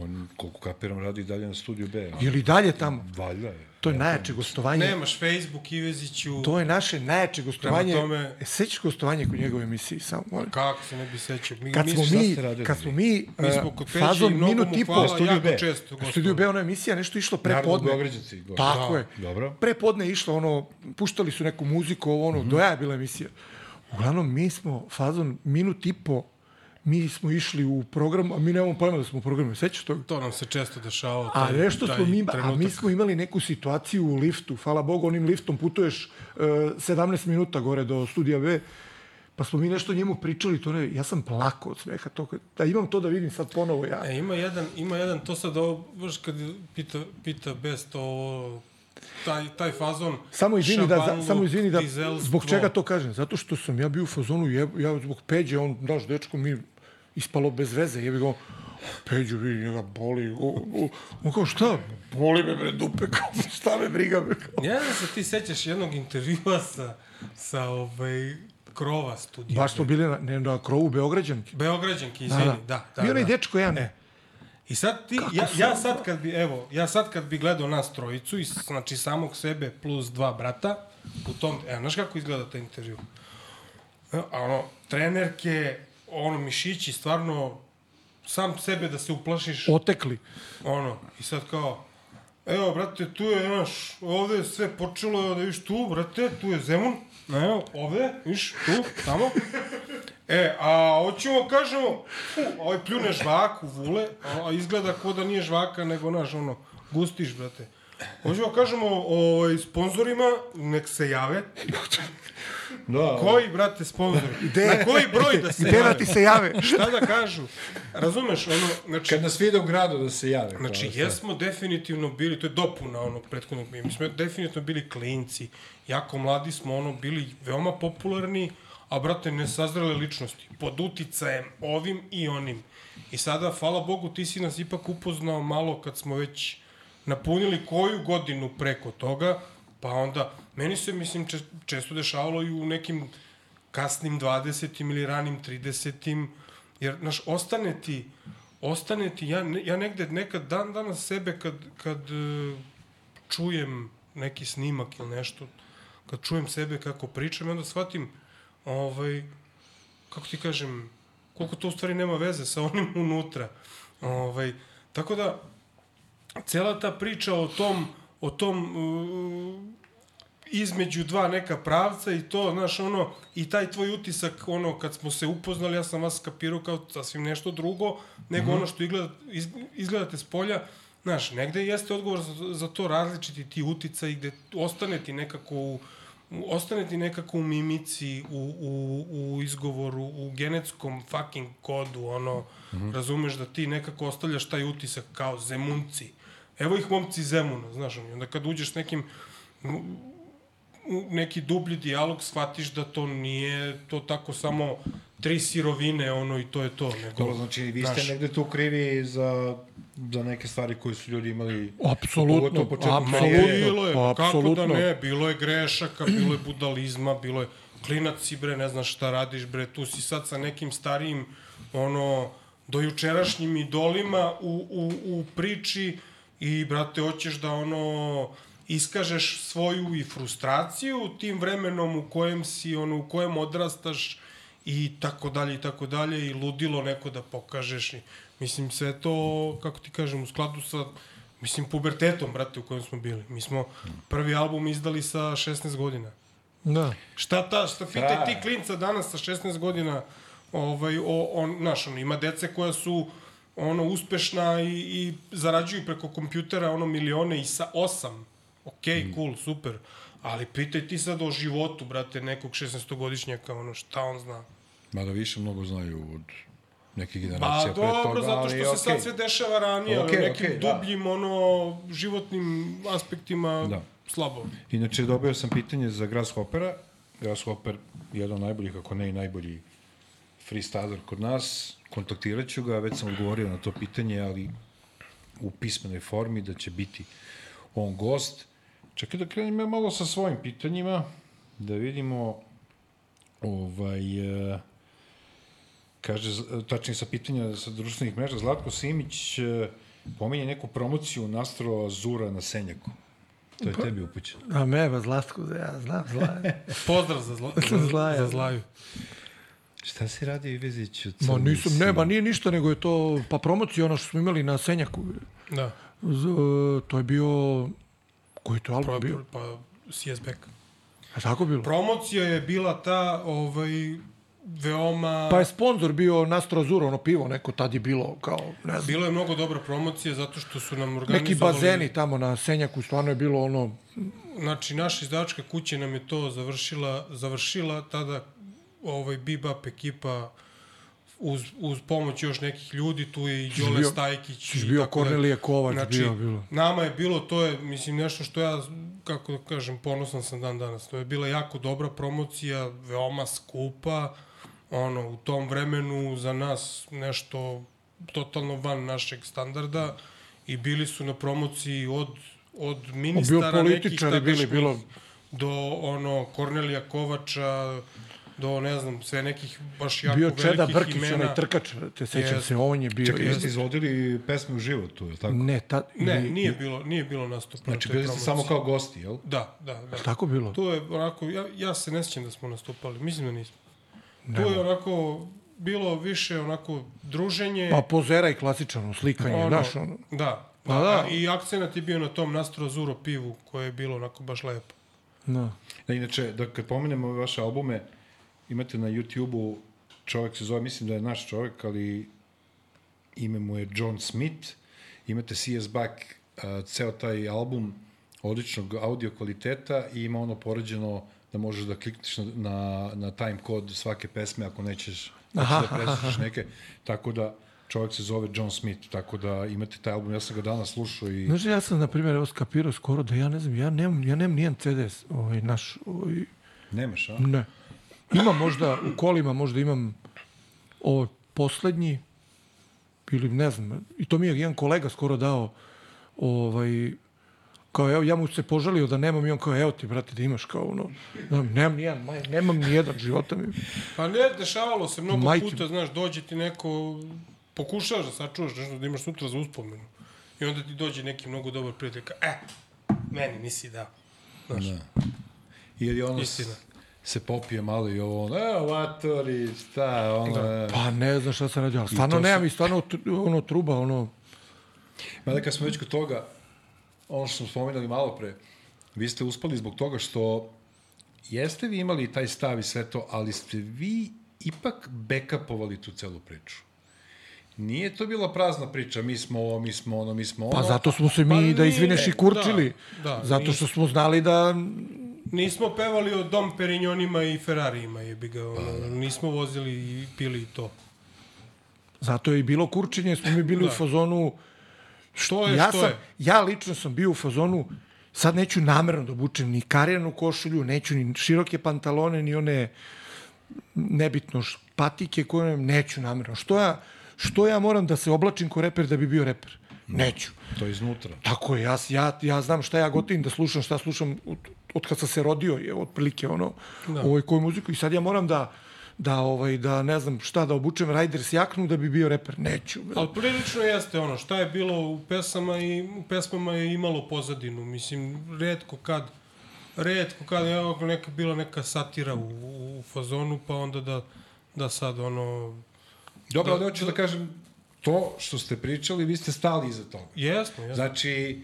On, koliko kapiram, radi dalje na studiju B. a? Je li dalje tamo? Valjda je. To je najjače gostovanje. Nemaš Facebook, Iveziću, To je naše najjače gostovanje. Prema tome- E, sećaš gostovanje kod njegove emisije? Samo, molim. kako se ne bi sećao. Mi, Kad smo mi, kad smo mi, mi e, smo kod mnogo minut i po, Studio jako B. često. Studiju B, ona emisija nešto išlo prepodne. Beograđanci, gosti. Tako Da. je. Dobro. Prepodne išlo, ono, puštali su neku muziku, ovo, ono, do jaja je bila emisija. Uglavnom, mi smo, fazon, minut i po, mi smo išli u program, a mi nemamo pojma da smo u programu. Sećaš toga? To nam se često dešava. A taj- nešto taj smo mi, a mi smo imali neku situaciju u liftu, hvala Bogu, onim liftom putuješ uh, 17 minuta gore do studija B, pa smo mi nešto njemu pričali, to ne, ja sam plakao od smeha, to, da imam to da vidim sad ponovo ja. E, ima jedan, ima jedan, to sad ovo, baš kad pita, pita Best ovo, taj, taj fazon Samo izvini, da, za, samo izvini da, zbog čega to kažem? Zato što sam ja bio u fazonu, je, ja zbog Peđe, on, znaš, dečko mi ispalo bez veze, jebi ga, Peđu, vidi, njega boli, on kao, šta? Boli me, bre, dupe, kao, šta me briga, bre, kao. Ja znam se ti sećaš jednog intervjua sa, sa ovaj, krova studija. Baš smo bili na, ne, na krovu Beograđanke. Beograđanki, izvini, da, da. da, Bio onaj da. dečko jedan. E. I sad ti, ja, ja sad kad bi, evo, ja sad kad bi gledao nas trojicu, i, znači samog sebe plus dva brata, u tom, evo, znaš kako izgleda taj intervju? E, A ono, trenerke, ono, mišići, stvarno, sam sebe da se uplašiš, Otekli. ono, i sad kao, evo, brate, tu je, znaš, ovde je sve počelo, da viš tu, brate, tu je Zemun, evo, ovde, viš, tu, tamo. E, a hoćemo kažemo, fu, ovaj pljune žvaku, vule, a, a izgleda kao da nije žvaka, nego, znaš, ono, gustiš, brate. Hoćemo kažemo, ovaj, sponzorima, nek se jave. Da, <laughs> Koji, brate, sponzori? <laughs> Na koji broj da se Gde da jave? ti se jave? <laughs> Šta da kažu? Razumeš, ono, znači, Kad nas vide u gradu da se jave. Znači, kao, jesmo definitivno bili, to je dopuna onog prethodnog, mi smo definitivno bili klinci, jako mladi smo, ono, bili veoma popularni, a, brate, ne sazrele ličnosti, pod uticajem ovim i onim. I sada, hvala Bogu, ti si nas ipak upoznao malo kad smo već napunili koju godinu preko toga, pa onda, meni se, mislim, če, često dešavalo i u nekim kasnim 20. ili ranim 30. Jer, znaš, ostane ti, ostane ti, ja, ja negde nekad dan danas sebe kad, kad e, čujem neki snimak ili nešto, kad čujem sebe kako pričam, onda shvatim, ovaj, kako ti kažem, koliko to u stvari nema veze sa onim unutra. Ovaj, tako da, cela ta priča o tom, o tom uh, između dva neka pravca i to, znaš, ono, i taj tvoj utisak, ono, kad smo se upoznali, ja sam vas skapirao kao sasvim nešto drugo, nego mm -hmm. ono što izgleda, iz, izgledate s polja, znaš, negde jeste odgovor za, za to različiti ti uticaji gde ostane ti nekako u, u- ostane ti nekako u mimici, u, u, u izgovoru, u genetskom fucking kodu, ono, mm -hmm. razumeš da ti nekako ostavljaš taj utisak kao zemunci. Evo ih momci Zemuna, znaš, i onda kad uđeš s nekim u neki dublji dijalog shvatiš da to nije to tako samo tri sirovine ono i to je to nego Dobro, znači vi ste znaš, negde tu krivi za, za neke stvari koje su ljudi imali Apsolutno, apsolutno. bilo je kako da Apsolutno. ne bilo je grešaka bilo je budalizma bilo je klinac si bre ne znaš šta radiš bre tu si sad sa nekim starijim ono dojučerašnjim idolima u, u, u priči i brate hoćeš da ono iskažeš svoju i frustraciju tim vremenom u kojem si ono u kojem odrastaš i tako dalje i tako dalje i ludilo neko da pokažeš i mislim sve to kako ti kažem u skladu sa mislim pubertetom brate u kojem smo bili mi smo prvi album izdali sa 16 godina Da. Šta ta, šta pitaj Da. ti klinca danas sa 16 godina, ovaj, o, on, znaš, ono, ima dece koja su ono uspešna i, i zarađuju preko kompjutera ono milione i sa osam. Okej, okay, cool, super. Ali pitaj ti sad o životu, brate, nekog 16-godišnjaka, ono, šta on zna? Mada više mnogo znaju od neke Pa generacije pre toga, dobro, zato što ali se okej. sad sve dešava ranije, okay, ali nekim okej, da. dubljim, ono, životnim aspektima Da. slabo. Inače, dobio sam pitanje za Grasshoppera. Grasshopper je jedan od najboljih, ako ne i najbolji freestyler kod nas. Kontaktirat ću ga, već sam odgovorio na to pitanje, ali u pismenoj formi da će biti on gost. Čekaj da krenem ja malo sa svojim pitanjima, da vidimo ovaj, e, kaže, tačnije sa pitanja sa društvenih mreža, Zlatko Simić e, pominje neku promociju Nastro Azura na Senjaku. To je tebi upućeno. A meva, Zlatko, ja znam, zla. <laughs> Pozdrav za, zla, Zlaja. <laughs> za, za Zlaju. Šta si radio Ivezić? od Ma nisam, ne, ba nije ništa, nego je to, pa promocija ono što smo imali na Senjaku. Da. Z, to je bio, koji je to album bio? Pa, CS Beck. A tako bilo? Promocija je bila ta, ovaj, veoma... Pa je sponsor bio Nastro Azuro, ono pivo, neko tad je bilo kao, ne znam, Bilo je mnogo dobra promocija zato što su nam organizovali... neki bazeni tamo na Senjaku, stvarno je bilo ono, Znači, naša izdavačka kuća nam je to završila, završila tada ovaj Bebop ekipa uz, uz pomoć još nekih ljudi, tu je i Đole bio- Stajkić. i bio. Kornelije Kovač, bio, bilo. Nama je bilo, to je, mislim, nešto što ja kako da kažem, ponosan sam dan danas. To je bila jako dobra promocija, veoma skupa, ono, u tom vremenu za nas nešto totalno van našeg standarda i bili su na promociji od, od ministara nekih političari bili, tadašnjih bilo- do ono Kornelija Kovača, do ne znam, sve nekih baš jako bio velikih Čeda Brkić, imena. onaj trkač, te sećam Jeste. se, on je bio... Čekaj, jeste. izvodili pesme u životu, je li tako? Ne, ta, Ne, ili- nije bilo, nije bilo nastupa na Znači, bili ste samo kao gosti, jel? Da, da, da. Tako bilo? To je onako, ja, ja se ne sjećam da smo nastupali, mislim da nismo. To je onako, bilo više onako druženje. Pa pozera i klasičano slikanje, ono, znaš, ono. Da, Pa pa, da. I akcenat je bio na tom Nastro Zuro pivu, koje je bilo onako baš lepo. No. Da, inače, da kad pomenemo vaše albume, imate na YouTube-u, čovjek se zove, mislim da je naš čovjek, ali ime mu je John Smith, imate CS Back, uh, ceo taj album odličnog audio kvaliteta i ima ono poređeno da možeš da klikneš na, na, na time kod svake pesme ako nećeš, da preslušaš neke, tako da čovjek se zove John Smith, tako da imate taj album, ja sam ga danas slušao i... Znaš, ja sam, na primjer, evo skapirao skoro da ja ne znam, ja nemam, ja nemam nijedan CD, ovaj, naš, ovaj, Nemaš, a? ne. Imam možda, u kolima možda imam ovaj poslednji, ili ne znam, i to mi je jedan kolega skoro dao, ovaj, kao evo, ja mu se požalio da nemam i on kao, evo ti, brate, da imaš kao ono, da, nemam nijedan, maj, nemam nijedan života mi. Pa ne, dešavalo se mnogo Majke puta, znaš, dođe ti neko, pokušavaš da sačuvaš nešto da imaš sutra za uspomenu. I onda ti dođe neki mnogo dobar prijatelj, kao, e, meni nisi dao. Znaš, Da. Je ono Istina. Se popije malo i ovo, ono, evo, vatori, šta, ono, da. Pa ne znam šta sam radio, stvarno nemam su- i stvarno ono truba, ono, Mada kad smo već kod toga, ono što smo spomenuli malo pre, vi ste uspali zbog toga što jeste vi imali taj stav i sve to, ali ste vi ipak backupovali tu celu priču. Nije to bila prazna priča, mi smo ovo, mi smo ono, mi smo ono. pa zato smo se mi, Pa da izvineš, i kurčili. da, da, zato što smo znali da Nismo pevali o Dom Perignon i Ferrarijima, jebi ga, ono, nismo vozili i pili i to. Zato je i bilo kurčenje, smo mi bili Da. u fazonu... Što je, ja, što sam, je? ja lično sam bio u fazonu, sad neću namerno da obučem ni karijanu košulju, neću ni široke pantalone, ni one nebitno patike koje neću namerno. Što ja, što ja moram da se oblačim ko reper da bi bio reper? Neću. To je iznutra. Tako je, ja, ja, ja znam šta ja gotivim da slušam, šta slušam od, od kad sam se rodio, je otprilike ono, da. ovoj koju muziku i sad ja moram da da ovaj da ne znam šta da obučem Riders jaknu da bi bio reper neću Ali prilično jeste ono, šta je bilo u pesama i u pesmama je imalo pozadinu, mislim, redko kad redko kad je neka bila neka satira u, u fazonu, pa onda da, da sad ono... Dobro, ali hoću da kažem, to što ste pričali, vi ste stali iza toga. Jesmo, jesmo. Znači,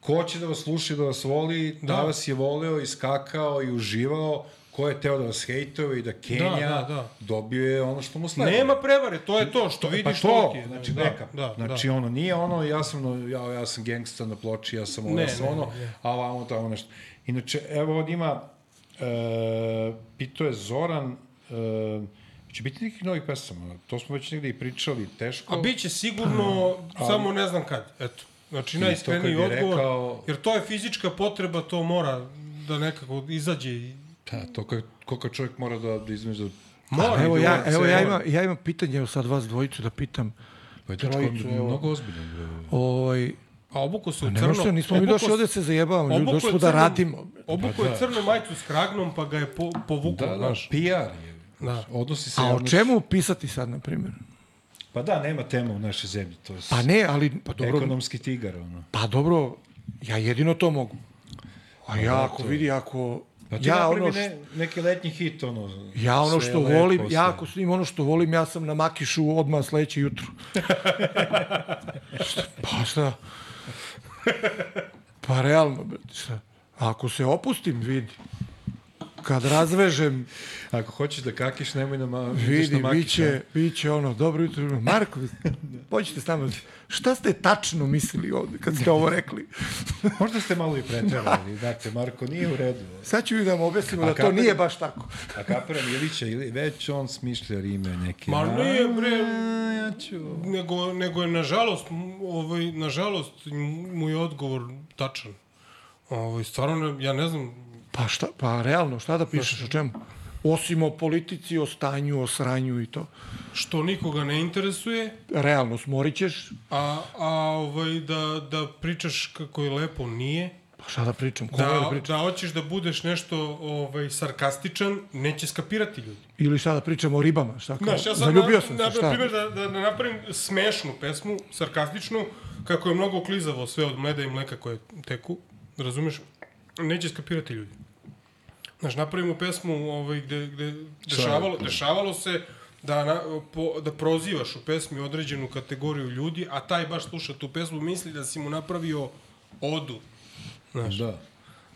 ko će da vas sluša i da vas voli, da, Da. vas je voleo i skakao i uživao, ko je teo da vas hejtove i da Kenja da, da. dobio je ono što mu sledi. Nema prevare, to je to, što vidiš pa to, je. znači da, neka. Da, znači da. ono, nije ono, ja sam, ja, ja sam gangsta na ploči, ja sam ovo, Ne, ja sam ne, ono, ne, ne. a ovamo tamo nešto. Inače, evo ovdje ima, e, pito je Zoran, e, će biti nekih novih pesama, to smo već negdje i pričali, teško. A bit će sigurno, <clears throat> samo ne znam kad, eto. Znači, najiskreniji odgovor, rekao- jer to je fizička potreba, to mora da nekako izađe i... Da, to kad, koliko čovjek mora da, da između da Mora, evo ja evo ja imam ja imam pitanje evo sad vas dvojicu da pitam Pa je to Trojicu, evo. mnogo ozbiljno. ovaj A obuku se u ne crno... možete nismo mi obuku došli ovde se zajebavamo ljudi došli smo da radimo Obuku je crnu majicu s kragnom, pa ga je po, povukao, Da, da, znaš. PR je. Da. Odnosi se a o čemu pisati sad na primjer Pa da, nema tema u našoj zemlji, to je pa ne ali pa dobro ekonomski tigar, ono. Pa dobro, ja jedino to mogu. A ja ako to- vidi, ako... Pa ti ja ono, što, ne, neki letnji hit, ono. ja ono što lepo, volim, sve. ja ako snim ono što volim, ja sam na Makišu odmah sledeće jutro. <laughs> Pa šta? Pa realno, šta? Ako se opustim, vidi. Kad razvežem, Ako hoćeš da kakiš, nemoj na, ma, ideš vidi, na makiš, biće, biće ono, dobro jutro, Marko, pođite s nama. Šta ste tačno mislili ovde kad ste ovo rekli? <laughs> Možda ste malo i preterali, znate, Marko, nije u redu. Sad ću vi da vam objasnimo A da to kako- nije baš tako. A kapiram Ilića, ili već on smišlja rime neke. Ma nije, bre. Ja ću... Nego, nego je, nažalost, ovaj, nažalost, mu je odgovor tačan. Ovaj, stvarno, ja ne znam, Pa šta, pa realno, šta da pišeš, o čemu? Osim o politici, o stanju, o sranju i to. što nikoga ne interesuje, Realno, smorit ćeš, a, a ovaj, da, da pričaš kako je lepo, nije. pa šta da pričam, kome da, Da, da da, pričam? hoćeš da budeš nešto ovaj, sarkastičan, neće skapirati ljudi. Ili šta da pričam o ribama, šta kao? Znaš, ja sad Zaljubio na, sam na, se, šta? na primjer da, da, da napravim smešnu pesmu, sarkastičnu, kako je mnogo klizavo sve od mleda i mleka koje teku, razumeš, neće skapirati ljudi. Znaš, napravimo pesmu ovaj, gde, gde dešavalo, dešavalo se da, na, po, da prozivaš u pesmi određenu kategoriju ljudi, a taj baš sluša tu pesmu, misli da si mu napravio odu. Znaš, Da.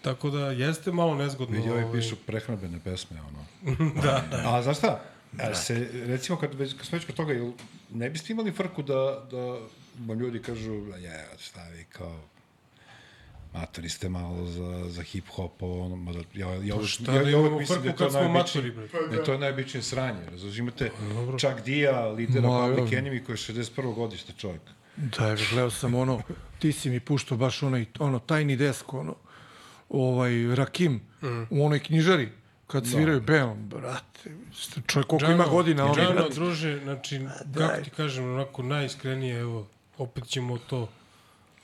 tako da jeste malo nezgodno. Vidi, ovi ovaj, pišu prehrambene pesme, ono. da, <laughs> da. A znaš šta? Da. Se, recimo, kad, već, kad smo već kod toga, ne biste imali frku da, da vam ljudi kažu, je, šta vi, kao, matori ste malo za, za hip-hop, ovo, ono, mada, ja, ja, ja, Šta ja, da ja imamo uvek mislim da je to najbičnije, matori, bre? ne, to je najbičnije sranje, razumiješ, imate Chuck Dia, lidera Ma, Public ja. Enemy, koji je 61. godište čovjek. Da, evo, gledao sam ono, ti si mi puštao baš onaj, ono, tajni desk, ono, ovaj, Rakim, Mm. u onoj knjižari, kad sviraju band, brate, ste- čovjek koliko ima godina, ono, Džano, brate. druže, znači, kako ti kažem, onako najiskrenije, evo, opet ćemo to,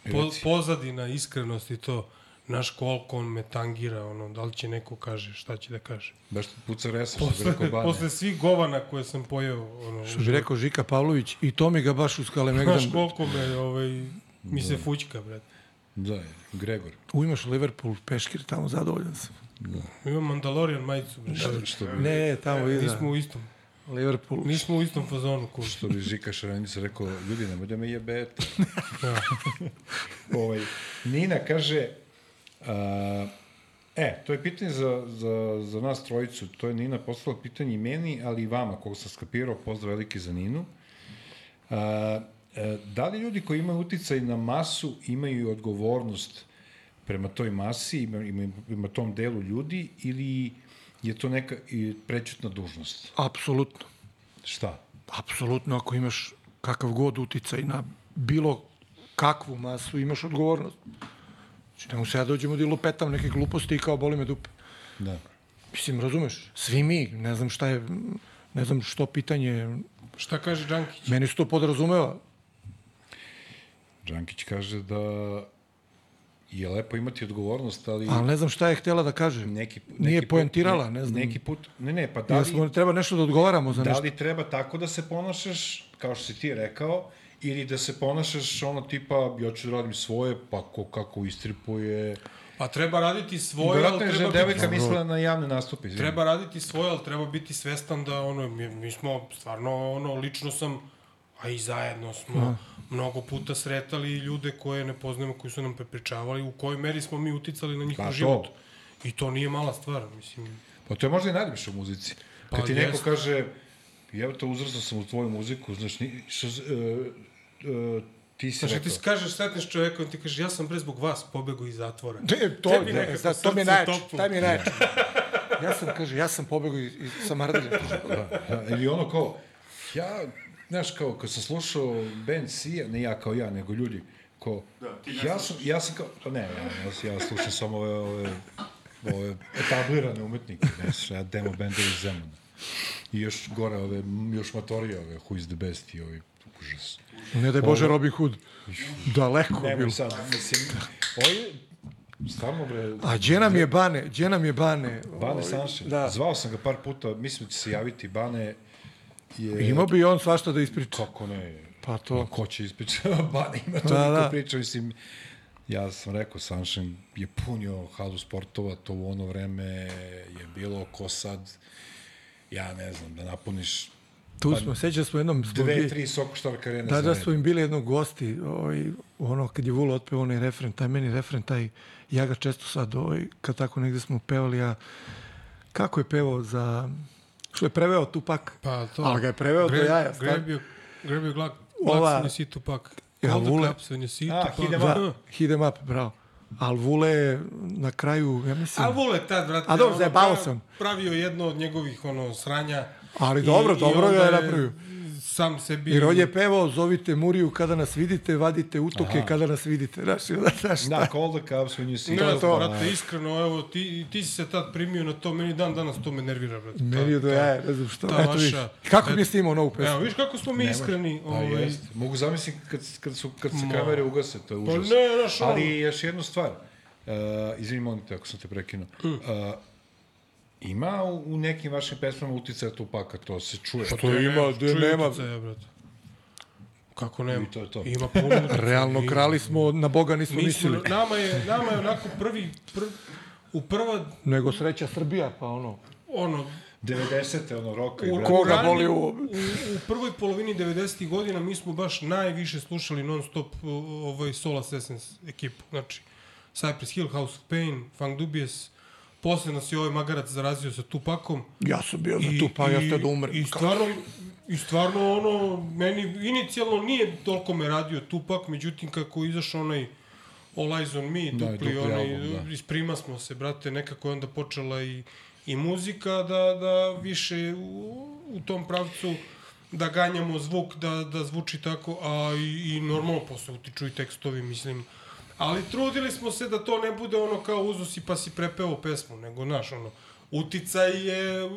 po, Reci. pozadina, iskrenost i to, naš koliko on me tangira, ono, da li će neko kaže, šta će da kaže. Baš puca resa, što bi rekao Bane. posle svih govana koje sam pojeo, ono, Što bi rekao Žika Pavlović, i to mi ga baš uz znaš Kalemegdan. koliko me, ovaj, mi se fućka, brate. Da, Gregor. U imaš Liverpool, Peškir, tamo zadovoljan sam. Imam Mandalorian majicu, brate. Što bi, Ne, tamo iza. Nismo u istom, Liverpool. nismo u istom fazonu, kuš. što bi Žika Šaranica rekao, ljudi, nemoj da me jebete. <laughs> Da. ovaj, Nina kaže, a, e, to je pitanje za, za, za nas trojicu, to je Nina poslala pitanje i meni, ali i vama, koga sam skapirao, pozdrav veliki za Ninu. A, e, da li ljudi koji imaju uticaj na masu imaju i odgovornost prema toj masi, ima, ima, ima tom delu ljudi, ili je to neka i prečutna dužnost? Apsolutno. Šta? Apsolutno, ako imaš kakav god uticaj na bilo kakvu masu, imaš odgovornost. Znači, ne mogu se ja dođemo da lupetam neke gluposti i kao boli me dupe. Da. Mislim, razumeš? Svi mi, ne znam šta je, ne znam što pitanje, Šta kaže Đankić? meni se to podrazumeva. Đankić kaže da je lepo imati odgovornost, ali Ali ne znam šta je htjela da kaže. neki, neki Nije put- poentirala, ne, ne znam. Neki put, ne, ne, pa da Da li, smo, treba nešto da odgovaramo za da nešto. li treba tako da se ponašaš, kao što si ti rekao, ili da se ponašaš ono tipa, ja ću da radim svoje, pa ko kako istripuje. Pa treba raditi svoje, ali Vjerojatno je treba že devojka biti, mislila na javne nastupe. treba raditi svoje, ali treba biti svestan da ono, mi, mi smo stvarno, ono, lično sam, a i zajedno smo mnogo puta sretali ljude koje ne poznajemo, koji su nam prepričavali, u kojoj meri smo mi uticali na njihov Pa to. život. I to nije mala stvar, mislim. Pa to je možda i najljepše u muzici. Kad Pa ti neko jest. kaže, evo to uzrasao sam u tvoju muziku, znaš, ni, što, uh, uh, ti si Znaš, rekao. ti kažeš, sretneš čoveka, on ti kaže, ja sam bre zbog vas pobegao iz zatvora. Ne, to, Tebi ne, da, to mi je najče, taj mi je najče. <laughs> Ja sam, kaže, ja sam pobegao iz, iz, sa Mardilja. Da, da, ili ono kao, ja, znaš, kao, kad sam slušao band Sija, ne ja kao ja, nego ljudi, kao, ja, sam, ja sam kao, pa ne, ja, ja, ja slušam samo ove, ove, ove etablirane umetnike, ne slušam, ja demo bendovi iz Zemuna. I još gore, ove, još matorije, ove, Who is the best i ovi, užas. Ne daj Bože Robin Hood. Daleko Nemoj bilo. sad, mislim, je, stvarno, bre, A gdje nam je Bane? Gdje nam je Bane? Bane Sanšin, Da. zvao sam ga par puta, mislim da će se javiti, Bane je... Imao bi on svašta da ispriča. Kako ne? Pa to. Ko će ispričati? <laughs> Bane ima to Da, da, priča, mislim, ja sam rekao, Sunshine je punio halu sportova, to u ono vreme je bilo ko sad, ja ne znam, da napuniš Tu smo, sećam smo jednom... smo dve, bili- tri sokoštarka arene Da, da su im bili jednog gosti, ovaj, ono, kad je Vulo otpeo onaj refren, taj meni refren, taj, ja ga često sad, ovaj, kad tako negde smo pevali, ja, kako je pevao za, što je preveo Tupak, Pa to. ali ga je preveo do jaja. Grebio, grebio glak, Ova- see Tupac. Ja, Vule- claps when you see A, Tupac. hit 'em Da. up. Hit em up, bravo. Ali Vule na kraju, ja mislim, A Vule tad, brate, A dobro, ono, zajebao sam. Pravio jedno od njegovih ono sranja. ali dobro, I- i dobro ga je napravio. Sam sebi... Jer on je pevao, zovite Muriju kada nas vidite, vadite utoke Aha. kada nas vidite. Znaš, <laughs> znaš šta? Da, call the cops when you see Ne, to, pa- brate, iskreno, evo, ti, ti si se tad primio na to, meni dan danas to me nervira, brate. Meni je do Ta- jaja, ne znam što. ta Eto, vaša- Kako mi je snimao novu Evo, pesmu? viš kako smo mi iskreni. A, Ovaj, jest. Mogu zamisliti kad, kad, su, kad se kamere ugase, to je pa užas. ne, znaš, Ali još jednu stvar, uh, izvini molim te ako sam te prekinuo, uh, ima u, u nekim vašim pesmama uticaja Tupaka, to se čuje. To ima, gde čuju nema. uticaja, brate. Kako nema? I to je to. Ima puno <laughs> uticaja. Realno, krali smo, na Boga nismo Mi smo, mislili. nama je, nama je onako prvi, prv, u prva, Nego sreća Srbija, pa ono. ono, 90. ono, roka i brata. Koga boli u, u prvoj polovini 90. godina mi smo baš najviše slušali non-stop o- ovaj Soul Assassins ekipu. Znači, Cypress Hill, House of Pain, Funk Dubious, posle nas je ovaj magarac zarazio sa Tupakom. Ja sam bio na tu, pa ja ste da umrem. I stvarno, I stvarno, ono, meni inicijalno nije toliko me radio Tupak, međutim, kako je izašao onaj All Eyes on Me, Da, dupli, dupli onaj, album, da. isprima smo se, brate, nekako je onda počela i, i muzika da, da više u, u tom pravcu da ganjamo zvuk, da, da zvuči tako, a i, i normalno posle utiču i tekstovi, mislim. Ali trudili smo se da to ne bude ono kao uzu si pa si prepeo pesmu, nego, znaš, ono, uticaj je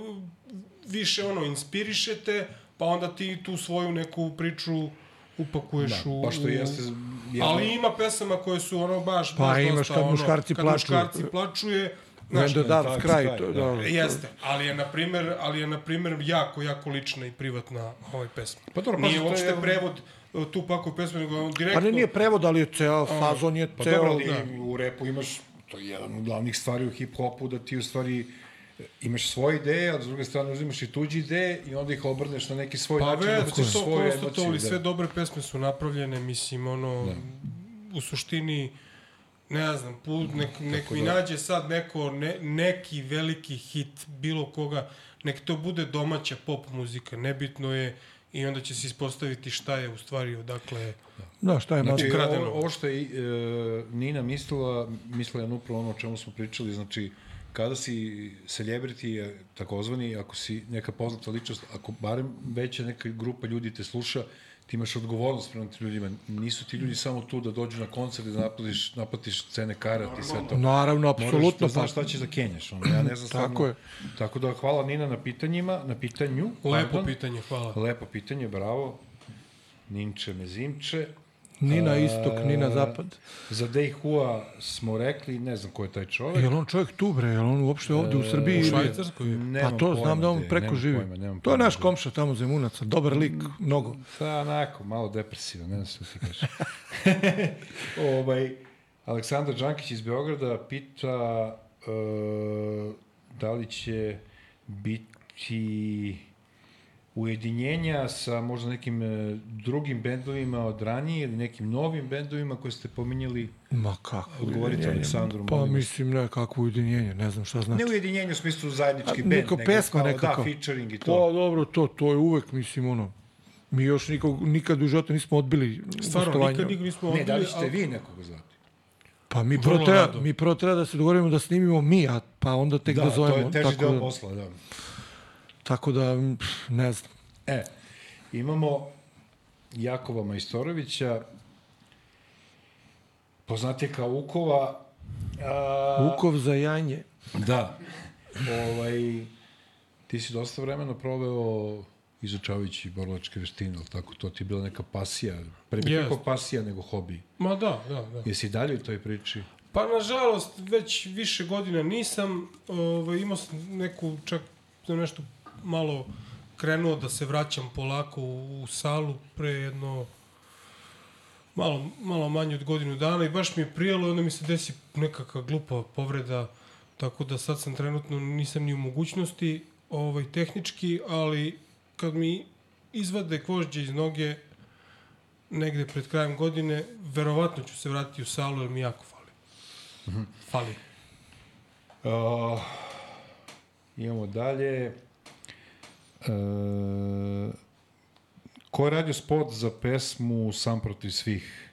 više ono, inspirišete, pa onda ti tu svoju neku priču upakuješ Da, u... baš to u- jeste jedno- Ali ima pesama koje su ono baš, Pa baš imaš dosta, kad ono, muškarci kad plaču. muškarci plaču je, znaš, Doves Cry, Cry, to, da. da. Jeste, ali je na primer, ali je na primer jako jako lična i privatna ovaj pesma. Pa dobro, Nije pazi, to uopšte je- prevod tu paku pesme, nego direktno. Pa ne, nije prevod, ali je ceo fazon je Pa ceo... dobro, ali da. u repu imaš, to je jedan od glavnih stvari u hip-hopu, da ti u stvari imaš svoje ideje, a s druge strane uzimaš i tuđe ideje i onda ih obrneš na neki svoj Pa način. već, ubaciš to svoju konstatovali, emociju, sve da. dobre pesme su napravljene, mislim, ono, u suštini, ne znam, pu, nek, nek mi da. nađe sad neko, ne, neki veliki hit bilo koga, nek to bude domaća pop muzika, nebitno je i onda će se ispostaviti šta je u stvari odakle Da, šta je Znači, ukradeno. ovo, ovo što je e, Nina mislila, mislila je upravo ono o čemu smo pričali, znači, kada si celebrity, takozvani, ako si neka poznata ličnost, ako barem veća neka grupa ljudi te sluša, ti imaš odgovornost prema tim ljudima. Nisu ti ljudi samo tu da dođu na koncert i da naplatiš, naplatiš cene karata i sve to. Naravno, Moraš apsolutno. da znaš Pa, šta ćeš da kenješ. Ono. Ja ne znam Tako stvarno. je. Tako da hvala Nina na pitanjima, na pitanju. Lepo pardon. pitanje, hvala. Lepo pitanje, bravo. Ninče mezimče. Ni na istok, ni na zapad. Za Dejhua smo rekli, ne znam ko je taj čovek. Je li on čovjek tu, bre? Je li on uopšte ovde u Srbiji? U Švajcarskoj? Pa to znam da on preko živi. to je naš komša tamo Zemunaca, dobar lik, mnogo. Da, onako, malo depresivan, ne znam što ti kažeš. <laughs> ovaj, Aleksandar Đankić iz Beograda pita uh, da li će biti ujedinjenja sa možda nekim e, drugim bendovima od ranije ili nekim novim bendovima koje ste pominjali. Ma kako Odgovorite ujedinjenje? Aleksandru, Pa molim mislim, ne, kako ujedinjenje, ne znam šta znači. Ne ujedinjenje u smislu zajednički A, bend, neka pesma kao, nekako. Da, featuring i Pa to. dobro, to, to je uvek, mislim, ono, mi još nikog, nikad u životu nismo odbili Stvarno, gostovanje. nikad, nikad nismo Ne, da li odbili, ćete ali- vi nekoga zvati? Pa mi prvo, treba, mi prvo treba da se dogovorimo da snimimo mi, a pa onda tek da, Da, zovemo. to je teži tako, deo da, posla, da. Tako da, pff, ne znam. E, imamo Jakova Majstorovića, poznatije kao Ukova. A, Ukov za janje. Da. Ovaj, ti si dosta vremena proveo izučavajući borilačke veštine, ali tako? To ti je bila neka pasija, pre bi Jest. rekao pasija nego hobi. Ma da, da, da. Jesi dalje u toj priči? Pa nažalost, već više godina nisam, ovaj, imao sam neku, čak nešto malo krenuo da se vraćam polako u, u salu pre jedno malo, malo manje od godinu dana i baš mi je prijelo i onda mi se desi nekakva glupa povreda, tako da sad sam trenutno nisam ni u mogućnosti ovaj, tehnički, ali kad mi izvade gvožđe iz noge negde pred krajem godine, verovatno ću se vratiti u salu jer mi jako fali. Fali. Uh, imamo dalje. Uh, ko je radio spot za pesmu Sam protiv svih?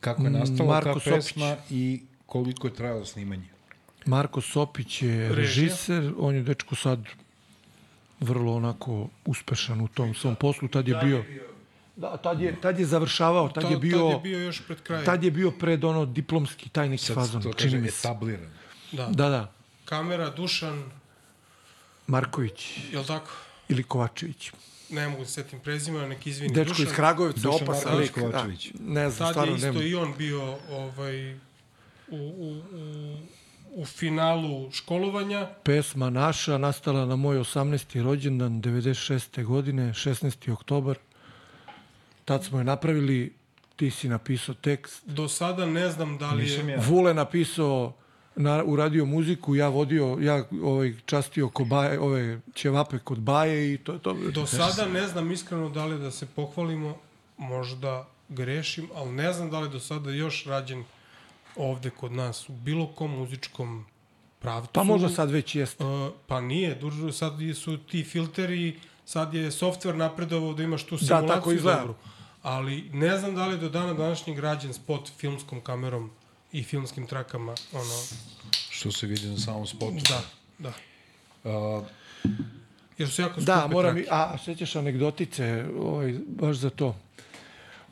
Kako je Mm, nastala Marko ta Sopić. pesma i koliko je trajalo snimanje? Marko Sopić je Režija. režiser, on je dečko sad vrlo onako uspešan u tom svom poslu. Tad je bio... Da, tad je, tad je završavao, tad, Tad, je bio... tad je bio još pred krajem. Tad je bio pred ono diplomski, taj neki fazon, to čini mi se. etabliran. Da. Da, da. Kamera, Dušan, Marković jel tako? ili Kovačević. Ne mogu da se setim prezimena, neki izvini. Dečko Dušan, iz Kragujevca, Dušan opasan lik. Da, Kovačević. ne znam, Tad stvarno je isto nema. i on bio ovaj, u, u, u, u finalu školovanja. Pesma naša nastala na moj 18. rođendan 96. godine, 16. oktobar. Tad smo je napravili, ti si napisao tekst. Do sada ne znam da li Nisam je... ja. Vule napisao, na, uradio muziku, ja vodio, ja ovaj, častio kobaje, ove ćevape kod baje i to je to. Do sada ne znam iskreno da li da se pohvalimo, možda grešim, ali ne znam da li do sada još rađen ovde kod nas u bilo kom muzičkom pravcu. Pa možda sad već jeste. Uh, pa nije, dužo, sad su ti filteri, sad je softver napredovao da imaš tu Da, simulaciju tako izgleda. dobru. Ali ne znam da li do dana današnjeg rađen spot filmskom kamerom i filmskim trakama, ono, Što se vidi na samom spotu. da, da. A, Jer su jako Da, moram, i- trake. a sećaš anegdotice, ovaj, baš za to.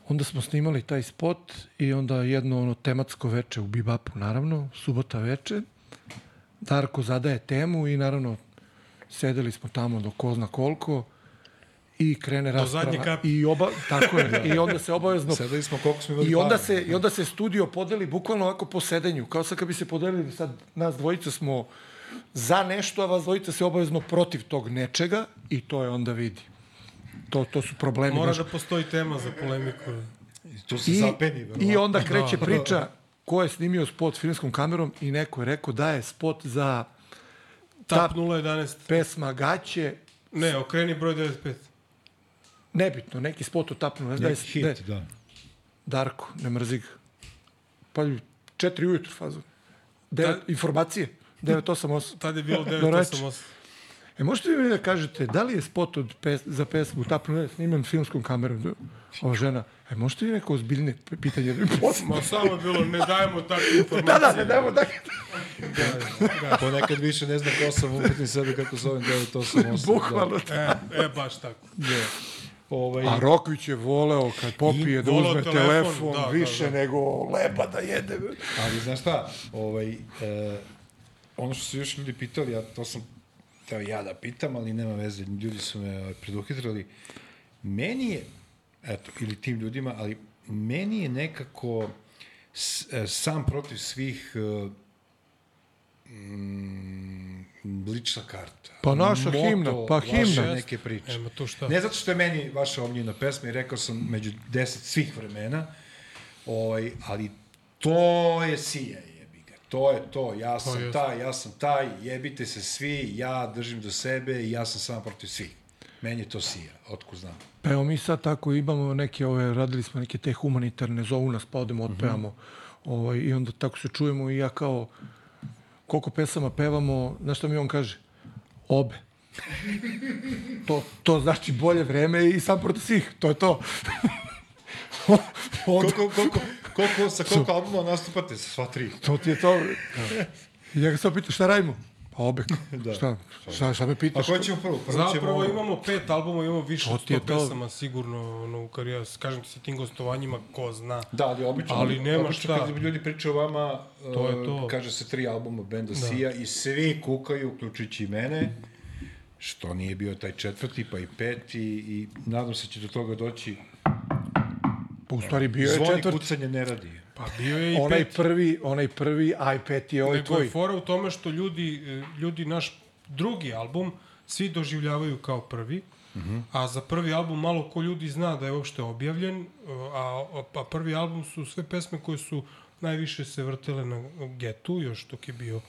Onda smo snimali taj spot i onda jedno ono tematsko veče u Bibapu, naravno, subota veče. Darko zadaje temu i naravno sedeli smo tamo do ko zna koliko i krene rasprava. I, oba, tako je, <laughs> I onda se obavezno sedeli smo koliko smo imali I onda se i onda se studio podeli bukvalno ovako po sedenju, kao sad kad bi se podelili sad nas dvojica smo za nešto, a vas dvojica se obavezno protiv tog nečega i to je onda vidi. To, to su problemi. Mora da postoji tema za polemiku. Tu se I, zapeni. I onda kreće priča ko je snimio spot filmskom kamerom i neko je rekao da je spot za Tap Ta- 011. pesma Gaće, Ne, okreni broj 95. nebitno, neki spot u tapnu, ne znam da je, Neki da hit, da. Darko, ne mrzi ga. Pa četiri ujutru fazu. Devet, Da- informacije. 988. Tad je bilo <laughs> Do reči. 988. E, možete li mi da kažete, da li je spot od pes, za pesmu Tapnu ne, sniman filmskom kamerom? Da, Ova žena, e, možete li neko ozbiljne pitanje da mi? Ma samo je bilo, ne dajemo takve <laughs> Da, informacije. da, ne dajmo da... <laughs> Ponekad više ne znam ko sam, uputim sebe kako zovem 988. Bukvalno. E, e, baš tako. Da. Ovaj, A Rokvić je voleo kad popije da uzme telefon, telefon, da, da, više da. nego leba da jede. Ali znaš šta, ovaj, e, ono što su još ljudi pitali, ja to sam teo ja da pitam, ali nema veze, ljudi su me ovaj, preduhitrali. Meni je, eto, ili tim ljudima, ali meni je nekako s, e, sam protiv svih e, mm, lična karta. Pa naša himna, pa vaše himna. neke priče. Ema tu šta. Ne zato što je meni vaša omljena pesma i rekao sam među deset svih vremena, ovaj, ali to je sija jebi ga. To je to, ja sam jeste. taj, ja sam taj, jebite se svi, ja držim do sebe i ja sam sam protiv svih. Meni je to sija, otko znam. Pa evo mi sad tako imamo neke ove, radili smo neke te humanitarne, zovu nas pa odemo, otpevamo. Ovaj, I onda tako se čujemo i ja kao, koliko pesama pevamo, znaš šta mi on kaže? Obe. to, to znači bolje vreme i sam protiv svih, to je to. <laughs> Onda, Koliko, koliko, koliko, sa koliko albuma nastupate? Sa sva tri. to ti je to. Ja ga sad pitam šta radimo? Pa obe. <laughs> da. Šta, šta, šta me A pitaš? koji ćemo prvo? Prvo ćemo... Zapravo imamo pet albuma, imamo više od ti je 100 to. pesama sigurno ono, u karijeri. Kažem ti sa tim gostovanjima, ko zna. Da, ali obično, Ali nema obično šta. kad ljudi pričaju o vama, To je uh, to. kaže se tri albuma benda da. Sija i svi kukaju, uključujući i mene, što nije bio taj četvrti, pa i peti, i nadam se će do toga doći. Pa u stvari bio je Zvoni četvrti. kucanje ne radi. Pa bio je i Onaj pet. prvi, onaj prvi, a i peti je ovaj Nego je tvoj. fora u tome što ljudi, e, ljudi naš drugi album svi doživljavaju kao prvi, a za prvi album malo ko ljudi zna da je uopšte objavljen, e, a, a prvi album su sve pesme koje su najviše se vrtele na getu, još dok je bio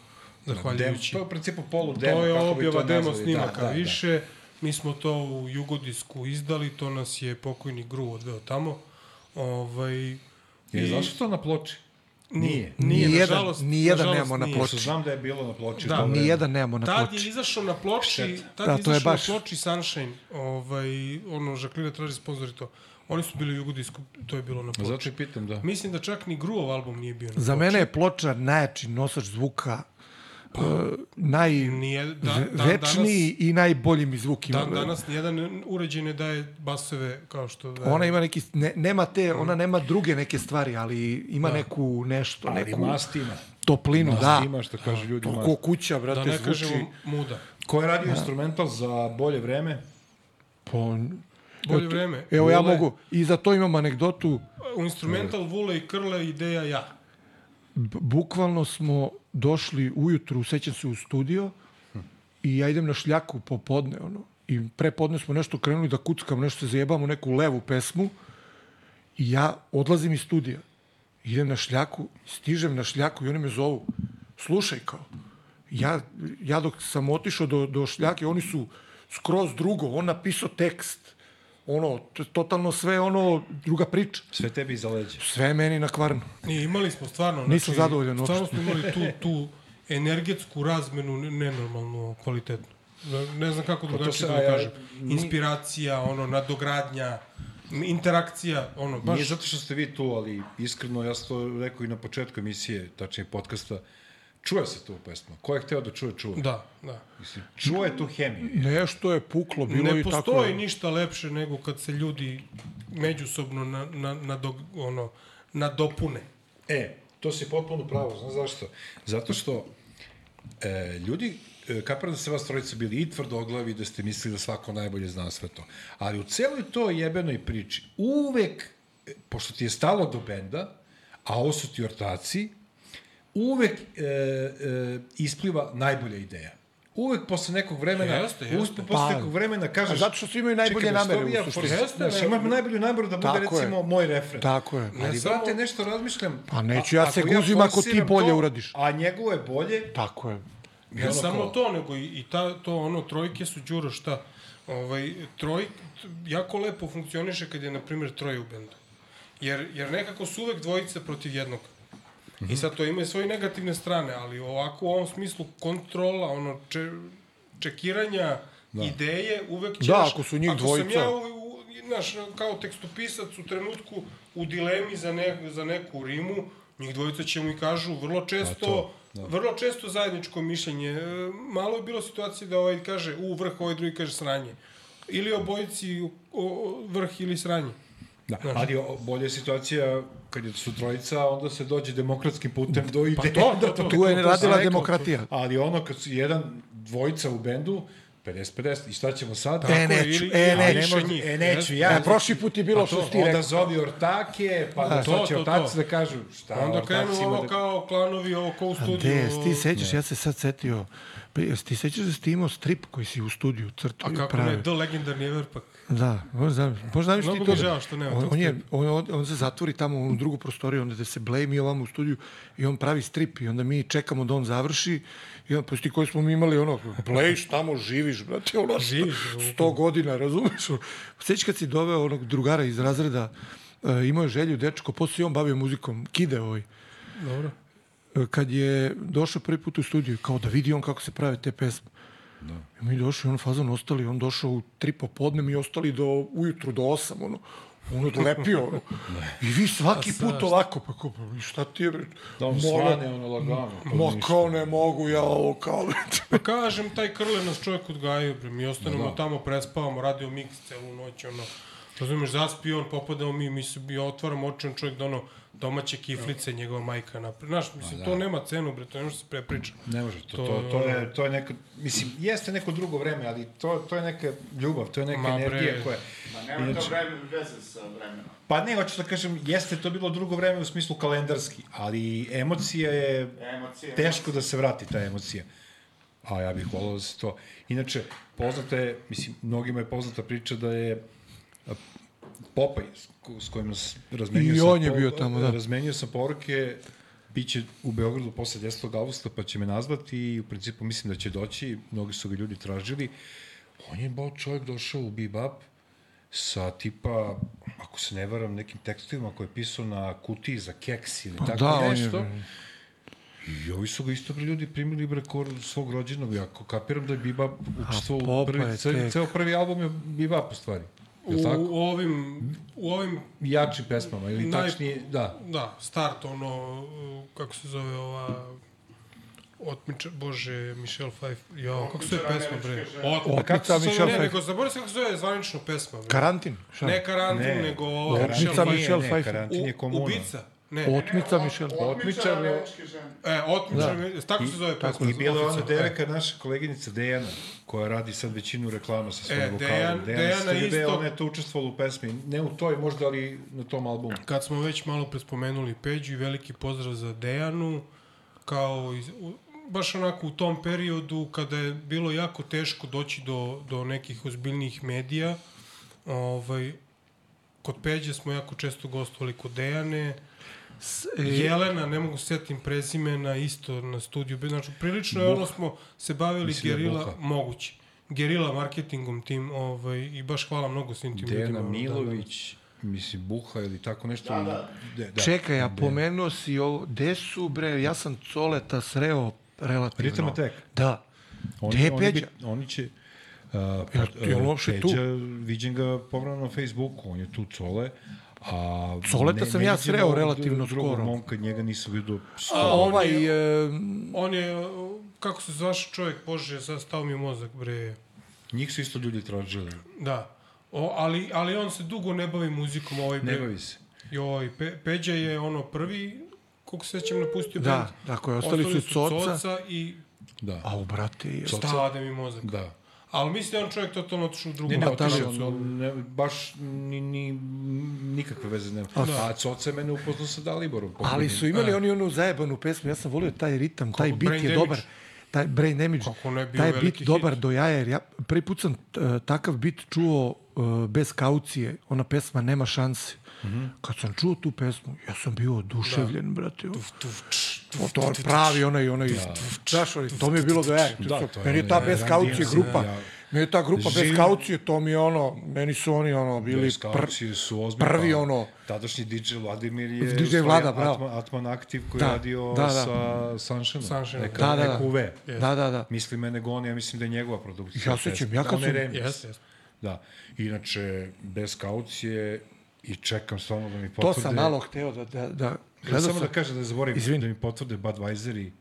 Dem, zahvaljujući. to je u principu polu demo. To je objava demo snimaka Da, da, da. više. Mi smo to u Jugodisku izdali, to nas je pokojni Gru odveo tamo. Ovaj, Je zašto to na ploči? Nije. Nije, Nijedan- nažalost, nijedan nažalost nemamo na ploči. Znam da je bilo na ploči. Da, Nijedan nemamo na Tad ploči. je izašao na ploči, tad Da, je to je izašao baš- na ploči Sunshine, ovaj, ono, Žaklina traži sponzori to. Oni su bili u Jugodisku, to je bilo na ploči. Zato i pitam, da. Mislim da čak ni Gruov album nije bio na Za ploči. mene je ploča najjači nosač zvuka naj, Nije, da, da, večniji i najbolji mi zvuk ima. Dan, danas nijedan uređaj ne daje basove kao što daje. Ona ima neki, ne, nema te, ona nema druge neke stvari, ali ima neku nešto, Ali neku mast ima. toplinu, Mast da. ima, što kažu ljudi, To ko kuća, da brate, ne zvuči. kažemo muda. Ko je radio instrumental za bolje vreme? Po, Bolje vreme. evo ja Vole. mogu, i za to imam anegdotu, U instrumental Vule i Krle ideja ja. B- bukvalno smo došli ujutru, sećam se u studio i ja idem na šljaku popodne, ono, i prepodne smo nešto krenuli da kuckamo, nešto se zajebamo, neku levu pesmu i ja odlazim iz studija. Idem na šljaku, stižem na šljaku i oni me zovu, slušaj kao, ja, ja dok sam otišao do, do šljake, oni su skroz drugo, on napisao tekst, ono, totalno sve ono, druga priča. Sve tebi iza leđa. Sve meni na kvarnu. I imali smo stvarno... Nisam zadovoljan Stvarno uopšte. smo imali tu, tu energetsku razmenu ne- nenormalno kvalitetnu. Ne, znam kako drugačije se- da a ga ja- kažem. Inspiracija, ono, nadogradnja, interakcija, ono, baš... Nije zato što ste vi tu, ali iskreno, ja sam to rekao i na početku emisije, tačnije podcasta, čuje se to u pesma. Ko je hteo da čuje, čuje. Da, da. Mislim, čuje tu hemiju. Nešto je puklo, bilo Ne i tako. postoji ništa lepše nego kad se ljudi međusobno na, na, na dog, ono, nadopune. E, to si potpuno pravo, znaš zašto? Zato što e, ljudi, e, kapiram da ste vas trojica bili i tvrdoglavi, da ste mislili da svako najbolje zna sve to. Ali u celoj toj jebenoj priči, uvek, e, pošto ti je stalo do benda, a ovo su ti ortaci, uvek e, e, ispliva najbolja ideja. Uvek posle nekog vremena, Jeste, jeste. uspe posle Pa, nekog vremena kažeš... a zato što svi imaju najbolje "Čekaj, bre, namere u ja suštini." forsirao?" Jeste, Znaš, imam najbolju nameru da bude Tako je. recimo moj refren. Tako je. Ali, samo- brate, nešto razmišljam... Pa neću ja se guzim ako ti bolje to, uradiš. A njegovo je bolje, Tako je. Ne ono samo to, nego i, i ta, to ono, trojke su đuro šta. Ovaj, troj, jako lepo funkcioniše kad je, na primjer, troje u bendu. Jer, jer nekako su uvek dvojice protiv jednog. I sad to ima i svoje negativne strane, ali ovako u ovom smislu kontrola, ono, če, čekiranja da. ideje, uvek ćeš... Da, ako su njih ako dvojica. sam ja, u, u, znaš, kao tekstopisac u trenutku u dilemi za, ne, za neku rimu, njih dvojica će mi kažu vrlo često, to, da. vrlo često zajedničko mišljenje. E, Malo je bilo situacije da ovaj kaže u vrh, ovaj drugi kaže sranje. Ili obojici o, o, vrh ili sranje. Da, ali bolja je situacija kad je su trojica, onda se dođe demokratskim putem do ideje. to, to, to. Tu je sam radila demokratija. Ali ono kad su jedan, dvojica u bendu, 50-50, i šta ćemo sad? E, Tako je, neću, ili- e, A neću. ne više može- njih, e, neću ja. E, prošli put je bilo što si ti Onda rekao. zovi ortake, pa da, to, sad će to, ortaci to. da kažu šta Onda krenu ovo da... kao klanovi, ovo kao u studiju. Jesi ti sećaš, ja se sad setio, pa jesi ti sećaš da si imao strip koji si u studiju crtao A i kako pravio? ne, The Legendarni Everpak. Da, možda možda ti mi žao što nema on, on, je, on, on, se zatvori tamo u drugu prostoriju, onda da se Blej mi ovamo u studiju i on pravi strip i onda mi čekamo da on završi i on, posti koji smo mi imali ono, Blej, tamo živiš, brate, ono, Živiš, sto godina, razumeš? Sećaš kad si doveo onog drugara iz razreda, uh, imao je želju, dečko, posle i on bavio muzikom, kide ovaj, Dobro. E, kad je došao prvi put u studiju, kao da vidi on kako se prave te pesme. Da. I mi došli, on fazon ostali, on došao u tri popodne, mi ostali do ujutru do osam, ono, on odlepio, ono. I vi svaki put ovako, pa ko, pa šta ti je, bre? Da on svane ono lagano. pa Ma ništa. kao ne mogu ja ovo, kao... Pa kažem, taj Krle nas čovjek odgajio, bre. Mi ostanemo da, tamo, prespavamo, radio miks celu noć, ono. Razumeš, zaspi on, popadao mi, mi se, ja otvaram oči, on čovjek da ono, domaće kiflice, njegova majka napred. Znaš, mislim, to nema cenu, bre, to ne može se prepriča. Ne može, to, To- to, to, je, to je neka, mislim, jeste neko drugo vreme, ali to, to je neka ljubav, to je neka Ma, bre. energija koja... Ma nema to Inače- vreme veze sa vremenom. Pa ne, hoću da kažem, jeste to bilo drugo vreme u smislu kalendarski, ali emocija je Emocije. teško da se vrati ta emocija. A ja bih volao da se to... Inače, poznata je, mislim, mnogima je poznata priča da je Popaj, s, ko- s kojim razmenio I sam on je bio tamo, da. Razmenio sam poruke, biće u Beogradu posle 10. augusta, pa će me nazvati i u principu mislim da će doći, mnogi su ga ljudi tražili. On je bao čovjek došao u Bebop sa tipa, ako se ne varam, nekim tekstovima koje je pisao na kutiji za keks ili tako da, je, nešto. bre. I ovi su ga isto bre ljudi primili bre kor svog rođenog. Ja kapiram da je Bebop učestvovao u prvi, je ce, tek. ceo prvi album je Bebop u stvari. U, tako? u ovim, u ovim Jačim pesmama ili Naj- tačnije, da. Da, start, ono, kako se zove ova... Otmiča, bože, Michelle Pfeiffer, jo, kako se zove pesma, bre? Otmičar. kako se? Michelle Ne, Pfeiffer. nego zaboravim se kako se zove zvanično pesma, bre. Karantin. Šta? Ne karantin, Ne. nego Otmica Michelle ne, Pfeiffer. Karantin je komuna. Ubica. Ne, Otmica Michelle. Otmičar Otmičar je- e, Otmičar, tako se zove pesma. I bila je ona oficijalno. devojka, naša koleginica Dejana, koja radi sad većinu reklama sa svojim E, vokalom. Dejan- Dejana Dejana isto- ona je to učestvovala u pesmi. Ne u toj, možda, ali na tom albumu. Kad smo već malo pre spomenuli Peđu i veliki pozdrav za Dejanu, kao iz, u, baš onako u tom periodu kada je bilo jako teško doći do, do nekih ozbiljnijih medija, ovaj, kod Peđe smo jako često gostovali kod Dejane, S- e, Jelena, ne mogu se setim prezimena, isto na studiju. Znači, prilično je ono smo se bavili Mislim da je gerila, Buha. moguće. Gerila marketingom tim, ovaj, i baš hvala mnogo svim tim Dejana ljudima. Milović, mislim, Buha ili tako nešto. Da, da. De, da. Čekaj, a pomenuo si ovo, gde su bre, ja sam Coleta sreo relativno. Ritam Attack. Da. Oni, Gde je oni, Peđa? bi, oni će... Uh, jel uopšte tu? Peđa, viđem ga povrano na Facebooku, on je tu cole. A Coleta sam ja sreo relativno drugog skoro. momka, njega nisam vidio. A ovaj, e, On je, kako se zvaš čovjek, bože, sad stao mi je mozak, bre. Njih su isto ljudi tražili. Da. O, ali, ali on se dugo ne bavi muzikom, ovaj Ne bavi se. Joj, Pe, Peđa je ono prvi, koliko se sećam, napustio Da, band. tako je, ostali su Coca. Coca i Da. au brate, je. Coca. stade mi mozak. Da. Ali mislim da je on čovjek totalno otišao u drugu Ne, ne, otišao, on, ne, baš ni, ni, nikakve veze nema. A Coca je mene upoznao sa Daliborom. Ali pokojnim. su imali oni onu zajebanu pesmu, ja sam volio taj ritam, taj bit je Damage. dobar. Taj brain damage, Kako ne, bio taj bit dobar hit. do jaja, jer ja prvi put sam uh, takav bit čuo uh, bez kaucije, ona pesma Nema šanse. Mhm. Kad sam čuo tu pesmu, ja sam bio oduševljen, brate. Tuf, tš, O, to pravi onaj, onaj, znaš, onaj, to mi je bilo. Da, to je meni je ta bez kaucije grupa, ja. meni je ta grupa bez kaucije, to mi je ono, meni su oni ono bili pr, su ozbiljni. prvi pa ono, Tadašnji DJ Vladimir je... DJ Vlada, bravo. Atman, Aktiv koji Da, je radio da, da. sa Sunshineom. Sunshineom, Neka, da, da, da. Neka UV. da, da, da. Misli mene goni, ja mislim da je njegova produkcija. Ja sećam, ja kad On je sam-. Da. Inače, bez kaucije i čekam stvarno da mi To potvrde. sam malo hteo da, da, da Ja, gledao samo sam, da kažem da zaboravim, Izvini. da mi potvrde Budweiser i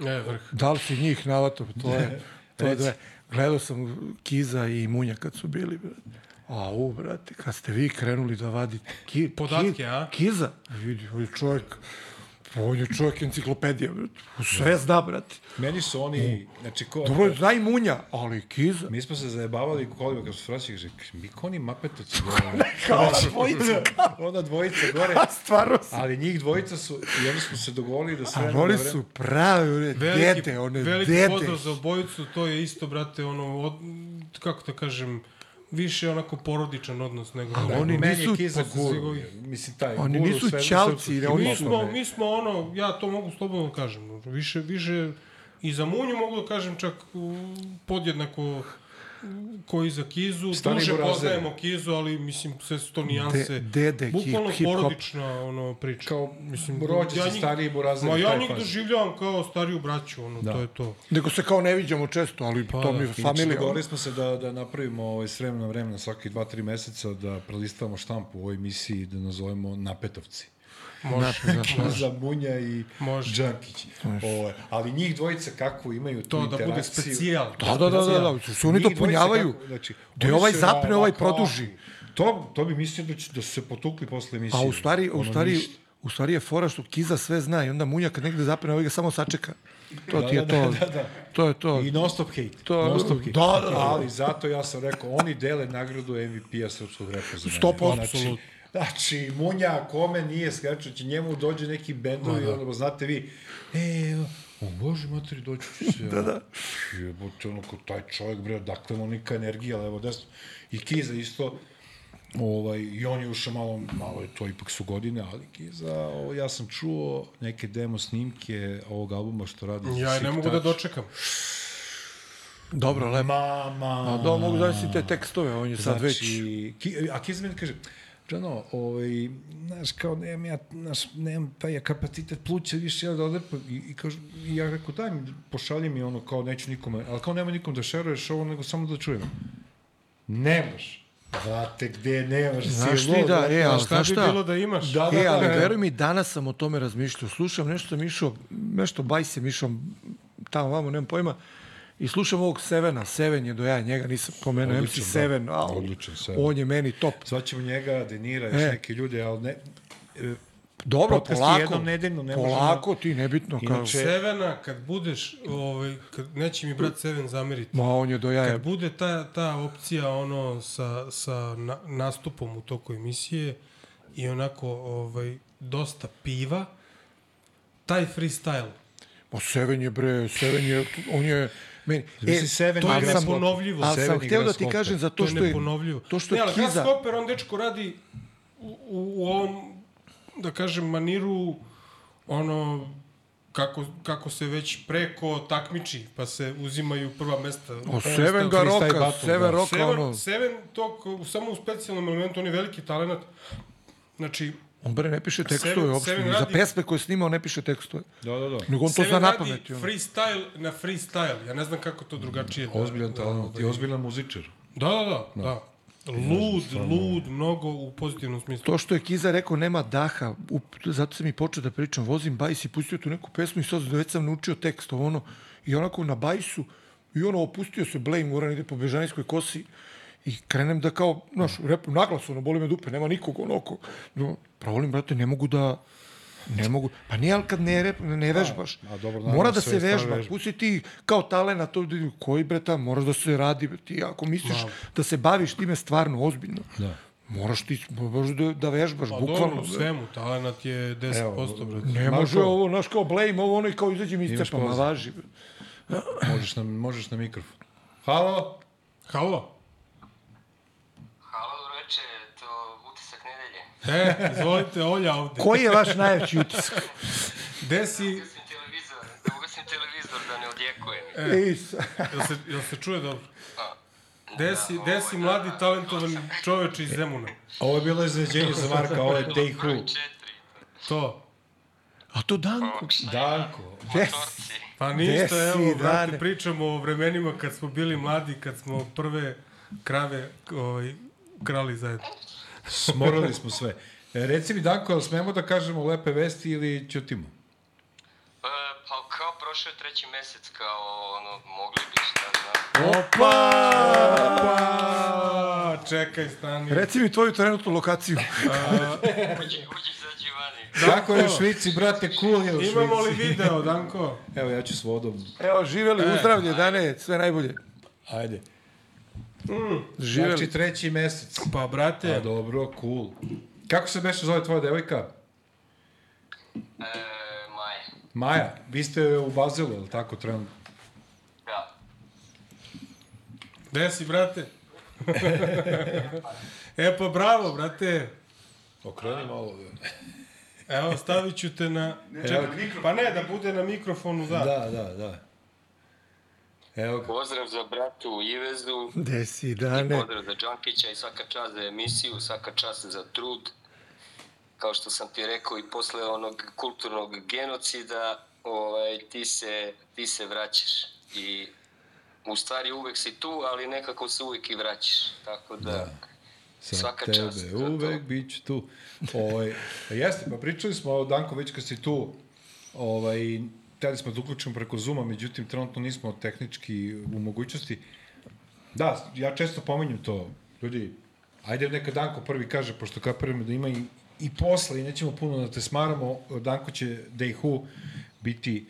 Ne, vrh. da li si njih navato, to je, to je. Gledao sam Kiza i Munja kad su bili. A u, brate, kad ste vi krenuli da vadite ki, Podatke, ki, a? Kiza, vidi, je čovjek, on je čovjek enciklopedija. Sve zna, brate. Meni su oni, znači ko... Dobro, zna i Munja, ali Kiza. Mi smo se zajebavali kolima kad su vraćali, kaže, mi ko oni mapetoci. <laughs> Kao dvojica. Ona dvojica gore. <laughs> A stvarno su. Ali njih dvojica su, i oni smo se dogovorili da sve... A oni su pravi, one Veliki, dete, one veliki dete. pozdrav za obojicu, to je isto, brate, ono, od, kako da kažem, više onako porodičan odnos nego... Ali nego- oni Meni nisu- Kiza pa, guru. Mislim, taj Oni guru nisu ćalci, ne, oni Mi smo, mi smo ono, ja to mogu slobodno da kažem, više, više i za Munju mogu da kažem čak podjednako koji za Kizu, Stani duže poznajemo Kizu, ali mislim sve su to nijanse. De- dede Bukvalno hip- hip-hop. porodična ono, priča. Kao mislim, rođaci, ja njih- stariji Burazer, Ma ja njih doživljavam kao stariju braću, ono, Da. to je to. Nego se kao ne viđamo često, ali to mi je familija. dogovorili smo se da, da napravimo ovaj, s vremena na vremena, svaki dva, tri meseca, da prelistavamo štampu u ovoj emisiji da nazovemo Napetovci. Može, za Munja i Može. Đankić. Ovaj, ali njih dvojica kako imaju tu to da bude specijal. Da, da, da, da, da, su oni Njih to dvojica punjavaju. kako- znači, Gde oni ovaj zapne, ovaj produži. To, to bi mislio da, će, da su se potukli posle emisije. A u stvari, u stvari, ništa. u stvari je fora što Kiza sve zna i onda Munja kad negde zapne, ovaj ga samo sačeka. To ti je Da, to. da, da, da. To je to. I non stop hate. To- non stop hate. da, da, da. Ali zato ja sam rekao, oni dele nagradu MVP-a srpskog mene. 100%, Znači. Znači, Munja, kome nije skačao, će njemu dođe neki bendovi, da. ono, znate vi, e, o Bože, materi, doći ću se. <laughs> da, da. Jebote, ono, ko taj čovjek, bre, dakle, onika energija, levo, desno. I Kiza isto, ovaj, i on je ušao malo, malo je to, ipak su godine, ali Kiza, ovo, ja sam čuo neke demo snimke ovog albuma što radi Ja ne mogu da dočekam. Dobro, lepo. Mama. A da, mogu da si te tekstove, on je sad već... Znači, ki, a Kiz meni kaže, Džano, ovaj, znaš, kao, nemam ja, znaš, nemam taj kapacitet pluća više ja da odrpam. I, i, kaže, i ja rekao, daj mi, pošalji mi ono, kao, neću nikome, ali kao nema nikom da šeruješ ovo, nego samo da čujem. Nemaš. Znate gde nemaš, Znaš si ti da, e, ali Šta znaš bi šta? bilo da imaš? Da, da, E, ali da, veruj mi, danas sam o tome razmišljao. Slušam nešto sam išao, nešto baj se išao tamo vamo, nemam pojma. I slušam ovog Sevena, Seven je do ja, njega nisam pomenuo, MC da. Seven, a, Odličan Seven. on je meni top. Zvaćemo njega, Denira, još E. neke ljude, ali ne... e, Dobro, Podcast polako, jednom nedeljno, ne možemo- polako, ti nebitno. Kao, Inače- Sevena, kad budeš, ovaj, kad, neće mi brat Seven zameriti, ma on je do jaja. kad bude ta, ta opcija ono sa, sa na, nastupom u toku emisije i onako ovaj, dosta piva, taj freestyle, Ma Seven je bre, Seven je, on je, meni, Mislim, Seven to je ali sam- neponovljivo. Ali Seven sam hteo da ti kažem za To, to je što je, neponovljivo. to što ne, je ali Kiza, Kiza... Hopper, on dečko radi u, u, ovom, da kažem, maniru, ono, kako, kako se već preko takmiči, pa se uzimaju prva mesta. o Seven ga freestyle roka, Seven da. roka, Seven, ono, Seven to ko- samo u specijalnom elementu, on je veliki talent. Znači, on bre ne piše tekstove Seven- uopšte, Seven za pesme koje je snimao ne piše tekstove. Da, da, da. Nego on to Seven zna na pamet. ono. freestyle na freestyle. Ja ne znam kako to drugačije. da- Ozbiljan da, talent i ovaj- ozbiljan muzičar. Da, da, da. da. Lud, lud, mnogo u pozitivnom smislu. To što je Kiza rekao nema daha, up, zato sam i počeo da pričam, vozim bajs i pustio tu neku pesmu i sad već sam naučio tekst, ono, i onako na bajsu, i ono opustio se Blame, Goran ide po Bežanijskoj kosi, i krenem da kao, znaš, rep, naglas, ono, boli me dupe, nema nikog, ono, oko, no, provolim, brate, ne mogu da, ne mogu, pa nije, ali kad ne, rep, ne vežbaš, a dobro, naravno, mora da se vežba, vežbe. pusti ti kao talena, to, koji bre tam, moraš da se radi, ti ako misliš da se baviš time stvarno, ozbiljno, Da. Moraš ti moraš da, da vežbaš, Pa bukvalno. dobro, u svemu, talent je 10%, brate. Ne Marko. može ovo, znaš, kao blame, ovo ono i kao izađe mi iz cepa, ma važi. Možeš na, možeš na mikrofon. Halo? Halo, ureče, to utisak nedelje. E, izvolite, Olja ovde. Koji je vaš najveći utisak? Gde si, da ugasim televizor da ne odjekujem. E. Jel se, jel se čuje dobro? Gde si, gde si mladi, talentovan čoveč iz Zemuna? Ovo je bilo iznenađenje za Marka, ovo je Day broj Who. To. A to Danko. Danko. Yes. Torci. Pa Gde ništa, si, evo, brate, Dane? pričamo o vremenima kad smo bili mladi, kad smo prve krave ovaj, krali zajedno. Smorali smo sve. E, reci mi, Danko, jel smemo da kažemo lepe vesti ili ćutimo? E, pa kao prošao je treći mesec, kao ono, mogli bi šta znam. Pa, čekaj, stani. Reci mi tvoju trenutnu lokaciju. Uđi, uđi, izađi vani. Kako je u Švici, brate, cool je u Švici. Imamo li video, Danko? Evo, ja ću s vodom. Evo, živeli, E. uzdravlje, Dane, sve najbolje. Ajde. Živeli. Znači, treći mesec. Pa, A, brate, dobro, cool. Kako se beše zove tvoja devojka? E, Maja. Maja. Vi ste u Bazelu, je li tako, trenutno? Da. gde si, brate? <laughs> e, pa bravo, brate. Okreni malo. Evo, stavit ću te na... Čekaj, pa ne, da bude na mikrofonu, da. Da, da, da. Evo ga. Pozdrav za bratu Ivezu. Gde si, Dane? Pozdrav za Džankića i svaka čast za emisiju, svaka čast za trud. Kao što sam ti rekao i posle onog kulturnog genocida, ovaj, ti, se, ti se vraćaš. I u stvari uvek si tu, ali nekako se uvek i vraćaš. Tako da, da. Sa Svaka tebe čast uvek bit ću tu. Ovaj, jeste, pa pričali smo, Danko, već kad si tu, ovaj, hteli smo da uključimo preko Zuma, međutim, trenutno nismo tehnički u mogućnosti. Da, ja često pominjem to. Ljudi, ajde neka Danko prvi kaže, pošto kapiramo da ima i, i posle i nećemo puno da te smaramo, Danko će Who biti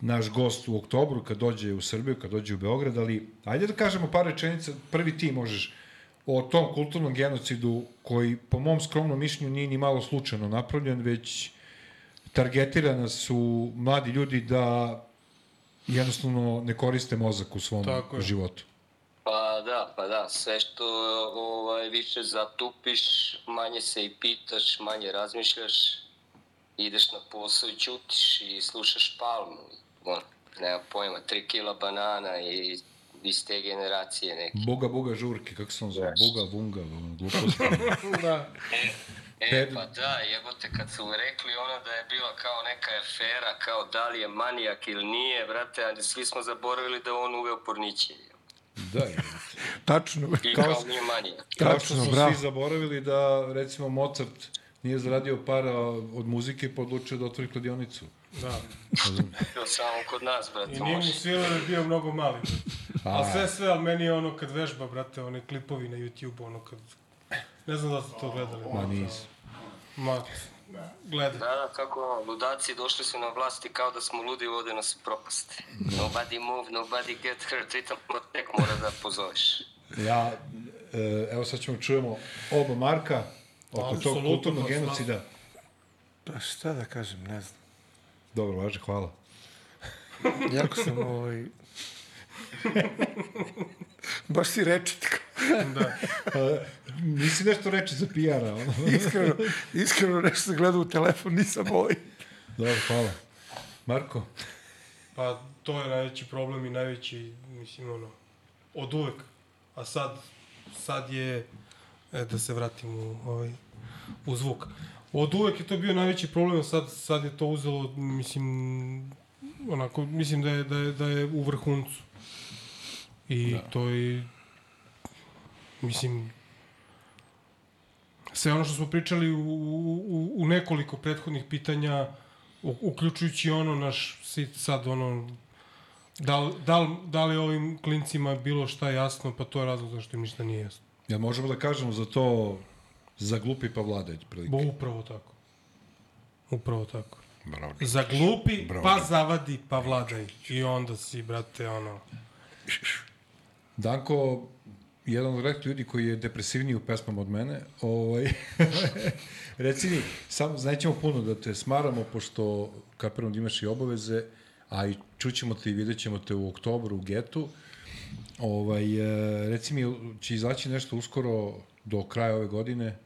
naš gost u oktobru kad dođe u Srbiju, kad dođe u Beograd, ali ajde da kažemo par rečenica, prvi ti možeš o tom kulturnom genocidu koji po mom skromnom mišljenju nije ni malo slučajno napravljen, već targetirana su mladi ljudi da jednostavno ne koriste mozak u svom Tako je. životu. Pa da, pa da, sve što ovaj, više zatupiš, manje se i pitaš, manje razmišljaš, ideš na posao i ćutiš i slušaš palmu. On, nema pojma, tri kila banana i iz te generacije neke. Buga, buga, žurke, kako se on zove? Buga, bunga, ono, gluposti. <laughs> Da. E, pa da, jebote, kad su rekli ono da je bila kao neka afera, kao da li je manijak ili nije, brate, a svi smo zaboravili da on uveo porniće. da, je. Tačno. I Kao kao, nije manijak. Kao što Tačno, smo bravo. svi zaboravili da, recimo, Mozart nije zaradio para od muzike pa odlučio da otvori kladionicu. Da. To samo kod nas, brate, I nije mu svilo da je bio mnogo mali. Ali sve, sve, ali meni je ono kad vežba, brate, one klipovi na YouTube, ono kad... Ne znam da ste to gledali. Ma nisu. Ma, gledaj. Da, da, kako ono, ludaci došli su na vlasti kao da smo ludi vode nas u propast. Nobody move, nobody get hurt, ritam <laughs> tek mora da pozoveš. Ja, e, evo sad ćemo čujemo oba Marka oko tog kulturnog pa, genocida. Pa šta da kažem, ne znam. Dobro, važe, hvala. Jako sam ovaj... <laughs> Baš si rečit. Da. Nisi nešto reći za PR-a, ono. Iskreno, iskreno nešto sam gledao u telefon, nisam ovaj. Dobro, hvala. Marko? Pa to je najveći problem i najveći, mislim, ono, od uvek. A sad, sad je, e, da se vratim u, ovaj, u zvuk. Od uvek je to bio najveći problem, a sad, sad je to uzelo, mislim, onako, mislim da je, da je, da je u vrhuncu. I da. to je, mislim, sve ono što smo pričali u, u, u nekoliko prethodnih pitanja, u- uključujući ono naš sad ono da li, da, li, da li ovim klincima bilo šta jasno, pa to je razlog zašto im ništa nije jasno. Ja možemo da kažemo za to za glupi pa vladaj, prilike. Bo upravo tako. Upravo tako. Bravo. Za glupi, Bravo. pa zavadi, pa vladaj. I onda si, brate, ono... Danko, jedan od redkih ljudi koji je depresivniji u pesmama od mene, ovaj, <laughs> reci mi, sam, nećemo puno da te smaramo, pošto kapiram da imaš i obaveze, a i čućemo te i vidjet ćemo te u oktobru u Getu. Ovaj, e, reci mi, će izaći nešto uskoro do kraja ove godine?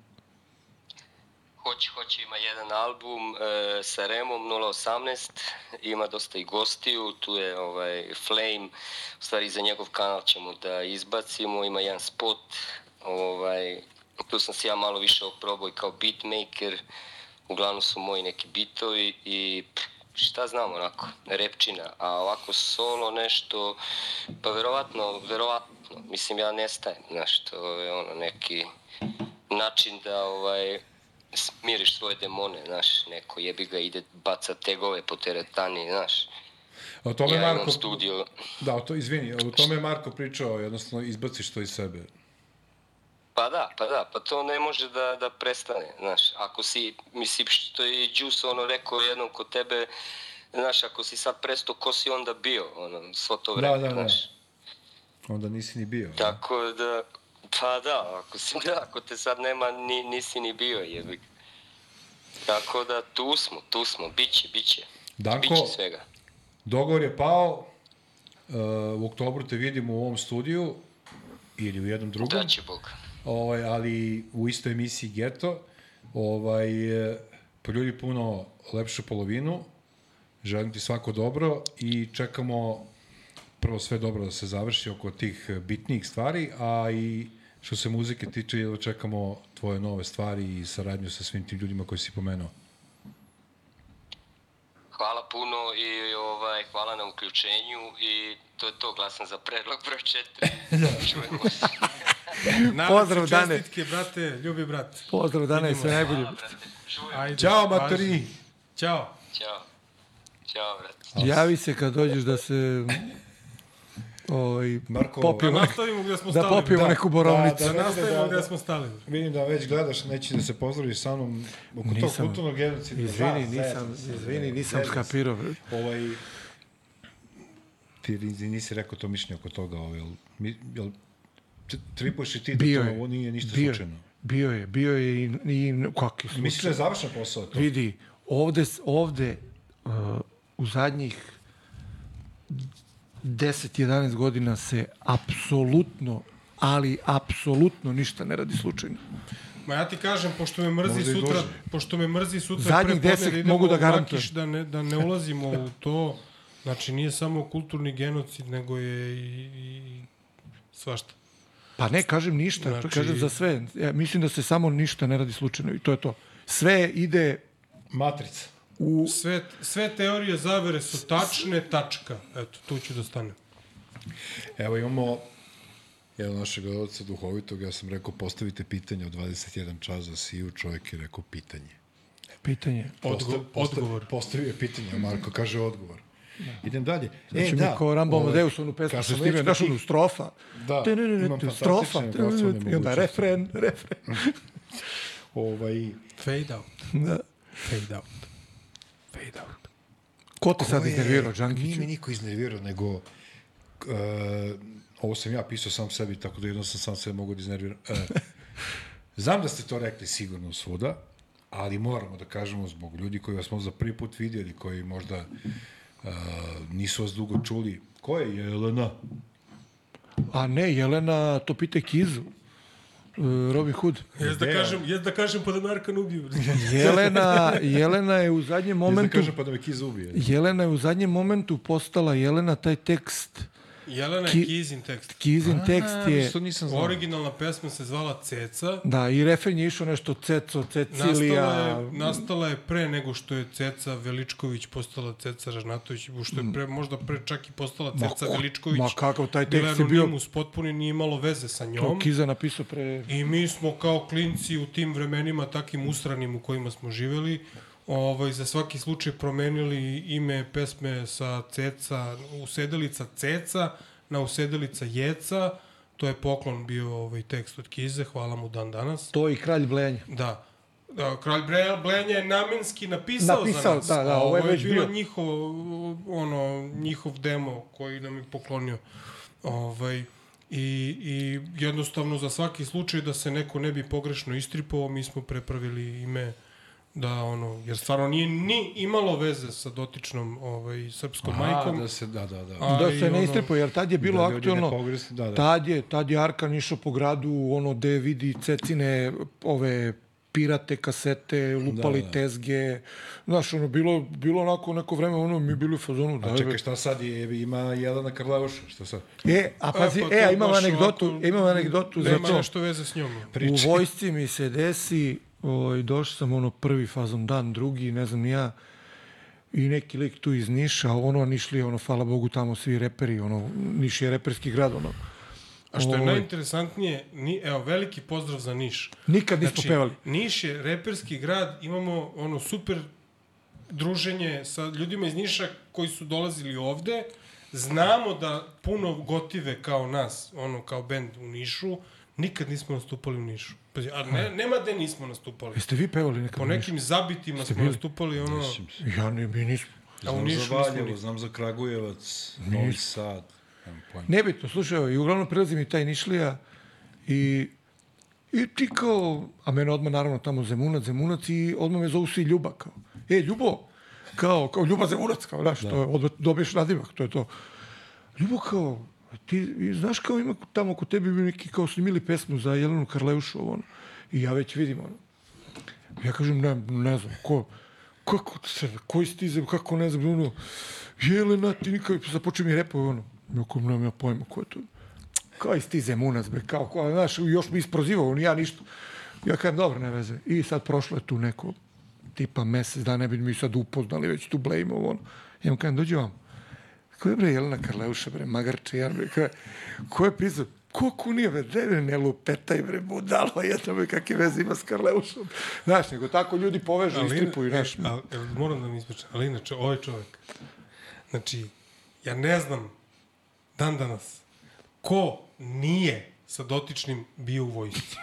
Hoće, hoće, ima jedan album e, sa Remom 018, ima dosta i gostiju, tu je ovaj Flame, u stvari za njegov kanal ćemo da izbacimo, ima jedan spot, ovaj, tu sam se ja malo više oprobao i kao beatmaker, uglavnom su moji neki bitovi i šta znam onako, repčina, a ovako solo nešto, pa verovatno, verovatno, mislim ja nestajem, znaš, to je ono neki način da ovaj, smiriš svoje demone, znaš, neko jebi ga ide baca tegove po teretani, znaš. O tome ja Marko... studio, Da, o to, izvini, o tome je Marko pričao, jednostavno izbaciš to iz sebe. pa da, pa da, pa to ne može da, da prestane, znaš, ako si, mislim, što je Juice ono rekao jednom kod tebe, znaš, ako si sad presto, ko si onda bio, ono, svo to Da, vreme, da, da. znaš. Onda nisi ni bio. Tako da, pa da, ako, si, <laughs> da, ako te sad nema, ni, nisi ni bio, jebi ga. Tako da, tu smo, tu smo, biće, biće. Danko, Biće svega. Dogovor je pao, uh, u oktobru te vidimo u ovom studiju ili u jednom drugom, Da će Bog. ovaj, ali u istoj emisiji Geto. Ovaj, e, poljulji puno lepšu polovinu, želim ti svako dobro i čekamo prvo sve dobro da se završi oko tih bitnijih stvari, a i što se muzike tiče, jedva čekamo tvoje nove stvari i saradnju sa svim tim ljudima koji si pomenuo. Hvala puno i ovaj, hvala na uključenju i to je to, glasan za predlog broj 4. <laughs> Čujemo se. Nadam Pozdrav, se, Dane. Čestitke, brate, ljubi brat. Pozdrav, dana i sve najbolje. Hvala, brate. Čujemo. Ajde, Ćao, važi. materi! Ćao. Ćao. Ćao, brate. Javi se kad dođeš da se ovaj, Marko, popijemo, Da nastavimo gde smo da stali. popijemo Da, neku borovnicu. da, Da nastavimo Da, da, gde da. smo stali. Vidim da već gledaš, neći da se pozdraviš sa mnom oko tog Nisam. kulturnog genocida. Izvini, Da, nisam, izvini, nisam skapirao. Ovaj, ti ni- nisi rekao to mišljenje oko toga, ovaj, jel, mi, jel t- tripuješ i ti da Bio to je. ovo nije ništa bio, slučajno? Bio je, bio je i, i kakvi Misliš da je završen posao to? Vidi, ovde, ovde uh, u zadnjih 10-11 godina se apsolutno, ali apsolutno ništa ne radi slučajno. Ma ja ti kažem, pošto me mrzi Možda sutra, pošto me mrzi sutra Zadnjih prepodne deset idemo mogu da garantujem. Da ne, da ne ulazimo u to, znači nije samo kulturni genocid, nego je i, i svašta. Pa ne, kažem ništa. Znači- kažem za sve. Ja mislim da se samo ništa ne radi slučajno i to je to. Sve ide Matrica. U... Sve, sve teorije zavere su tačne, tačka. Eto, tu ću da stanem. Evo imamo jedan našeg gledalca duhovitog, ja sam rekao postavite pitanje od 21 čas za Siju, čovjek je rekao pitanje. Pitanje. Odgo, odgovor. Postavio je pitanje, a Marko kaže odgovor. Idem dalje. Znači mi kao Rambo ovaj, Amadeus, onu pesmu sam tih- onu strofa. Da, Te, ne, ne, ne, imam strofa. fantastične te, ne, ne, glasovne I onda refren, refren. <laughs> Ovaj, Fade out. Da. Fade out. Fade out. Ko te sad Ko je- iznervirao, Nije Džankiću? me niko iznervirao, nego uh, ovo sam ja pisao sam sebi, tako da jedno sam sam sebe mogu da iznerviram. Uh, <laughs> znam da ste to rekli sigurno svuda, ali moramo da kažemo zbog ljudi koji vas možda prvi put vidjeli, koji možda uh, nisu vas dugo čuli. Ko je Jelena? A ne, Jelena, to pita Kizu. E, Robin Hood. Jes da kažem, jes da kažem pod Amerikan ubiju. Jelena, Jelena je u zadnjem Momentu... Da momentu... kažem pa da me Kiz ubije. Jelena je u zadnjem momentu postala Jelena, taj tekst, Jelena Ki- Kizin tekst. Kizin tekst je... Što nisam znao. Originalna pesma se zvala Ceca. Da, i refren je išao nešto Ceco, Cecilija... Nastala je, nastala je pre nego što je Ceca Veličković postala Ceca Ražnatović, što je pre, možda pre čak i postala Ma Ceca ko- Veličković. ma kakav taj Bila tekst je bio- anonimus, potpuno nije imalo veze sa To njom. Kiza napisao pre... I mi smo kao klinci u tim vremenima takim usranim u kojima smo živeli, ovaj, za svaki slučaj promenili ime pesme sa Ceca, usedelica Ceca na usedelica Jeca. To je poklon bio ovaj tekst od Kize, hvala mu dan danas. To i kralj Blenja. Da. Da, kralj Blenja je namenski napisao, Napisao, za nas. da, da, A ovo je već bilo bio. njihov, ono, njihov demo koji nam je poklonio. Ovaj, i, I jednostavno za svaki slučaj da se neko ne bi pogrešno istripovao, mi smo prepravili ime da ono, jer stvarno nije ni imalo veze sa dotičnom ovaj, srpskom Aha, majkom. da se, da, da, da. A, Da se ne istripo, jer tad je bilo Da ne aktualno... pogrešno, da, da. Tad je, tad je Arkan išao po gradu, ono, gde vidi cecine, ove pirate, kasete, lupali Da, da. tezge. Znaš, ono, bilo, bilo onako neko vreme, ono, mi bili u fazonu. Da, A čekaj, šta sad je, ima Jelena Karleuša, šta sad? E, a pazi, pa e, a to imam anegdotu, ovako imam anegdotu za Nema to. nešto veze s njom. U vojsci mi se desi, ovaj, došao sam ono prvi fazom dan, drugi, ne znam ja, i neki lik tu iz Niša, ono Nišli, ono, hvala Bogu, tamo svi reperi, ono, Niš je reperski grad, ono. A što je Ovaj. najinteresantnije, ni, evo, veliki pozdrav za Niš. Nikad nismo pevali. Niš je reperski grad, imamo ono super druženje sa ljudima iz Niša koji su dolazili ovde. Znamo da puno gotive kao nas, ono kao bend u Nišu, nikad nismo nastupali u Nišu. Pazi, a ne, nema gde nismo nastupali. Jeste vi pevali nekad? Po u Nišu? nekim zabitima smo bili? nastupali, ono... Ja ne, mi nismo. A u Znam Nišu za Valjevo, znam za Kragujevac, Novi Sad. Nemam pojma. Nebitno, slušaj, i uglavnom prilazi mi taj Nišlija i, i ti kao, a mene odmah naravno tamo Zemunac, Zemunac i odmah me zovu svi Ljuba, kao, e, Ljubo, kao, kao Ljuba Zemunac, kao, znaš, to je, odmah dobiješ nadimak, to je to. Ljubo, kao, ti, i znaš kao ima tamo kod tebi bi neki kao snimili pesmu za Jelenu Karleušu, ono, i ja već vidim, ono, Ja kažem, ne, ne znam, ko, kako se, koji si ti, zem, kako ne znam, ono, Jelena, ti nikad, započeo mi repove, ono, ja kao, nemam ja pojma ko je to. Koji si ti zemunac, bre, kao, kao, znaš, još mi isprozivao, ni ja ništa. Ja kažem, dobro, ne veze. I sad prošlo je tu neko, tipa mesec dana, ne bi mi sad upoznali, već tu blejmo, ono. Ja mu kažem, dođi vam. Ko je bre Jelena Karleuša, bre, magarče, ja, bre, ko je, ko je pisao? Ko nije, bre, bre, ne lupetaj, bre, budalo, jedna, bre, kakve veze ima s Karleušom. Znaš, nego tako ljudi povežu, istripuju, znaš. e, ali, ali, moram da mi ispričam, ali inače, ovaj čovek, znači, ja ne znam dan danas ko nije sa dotičnim bio u vojsci.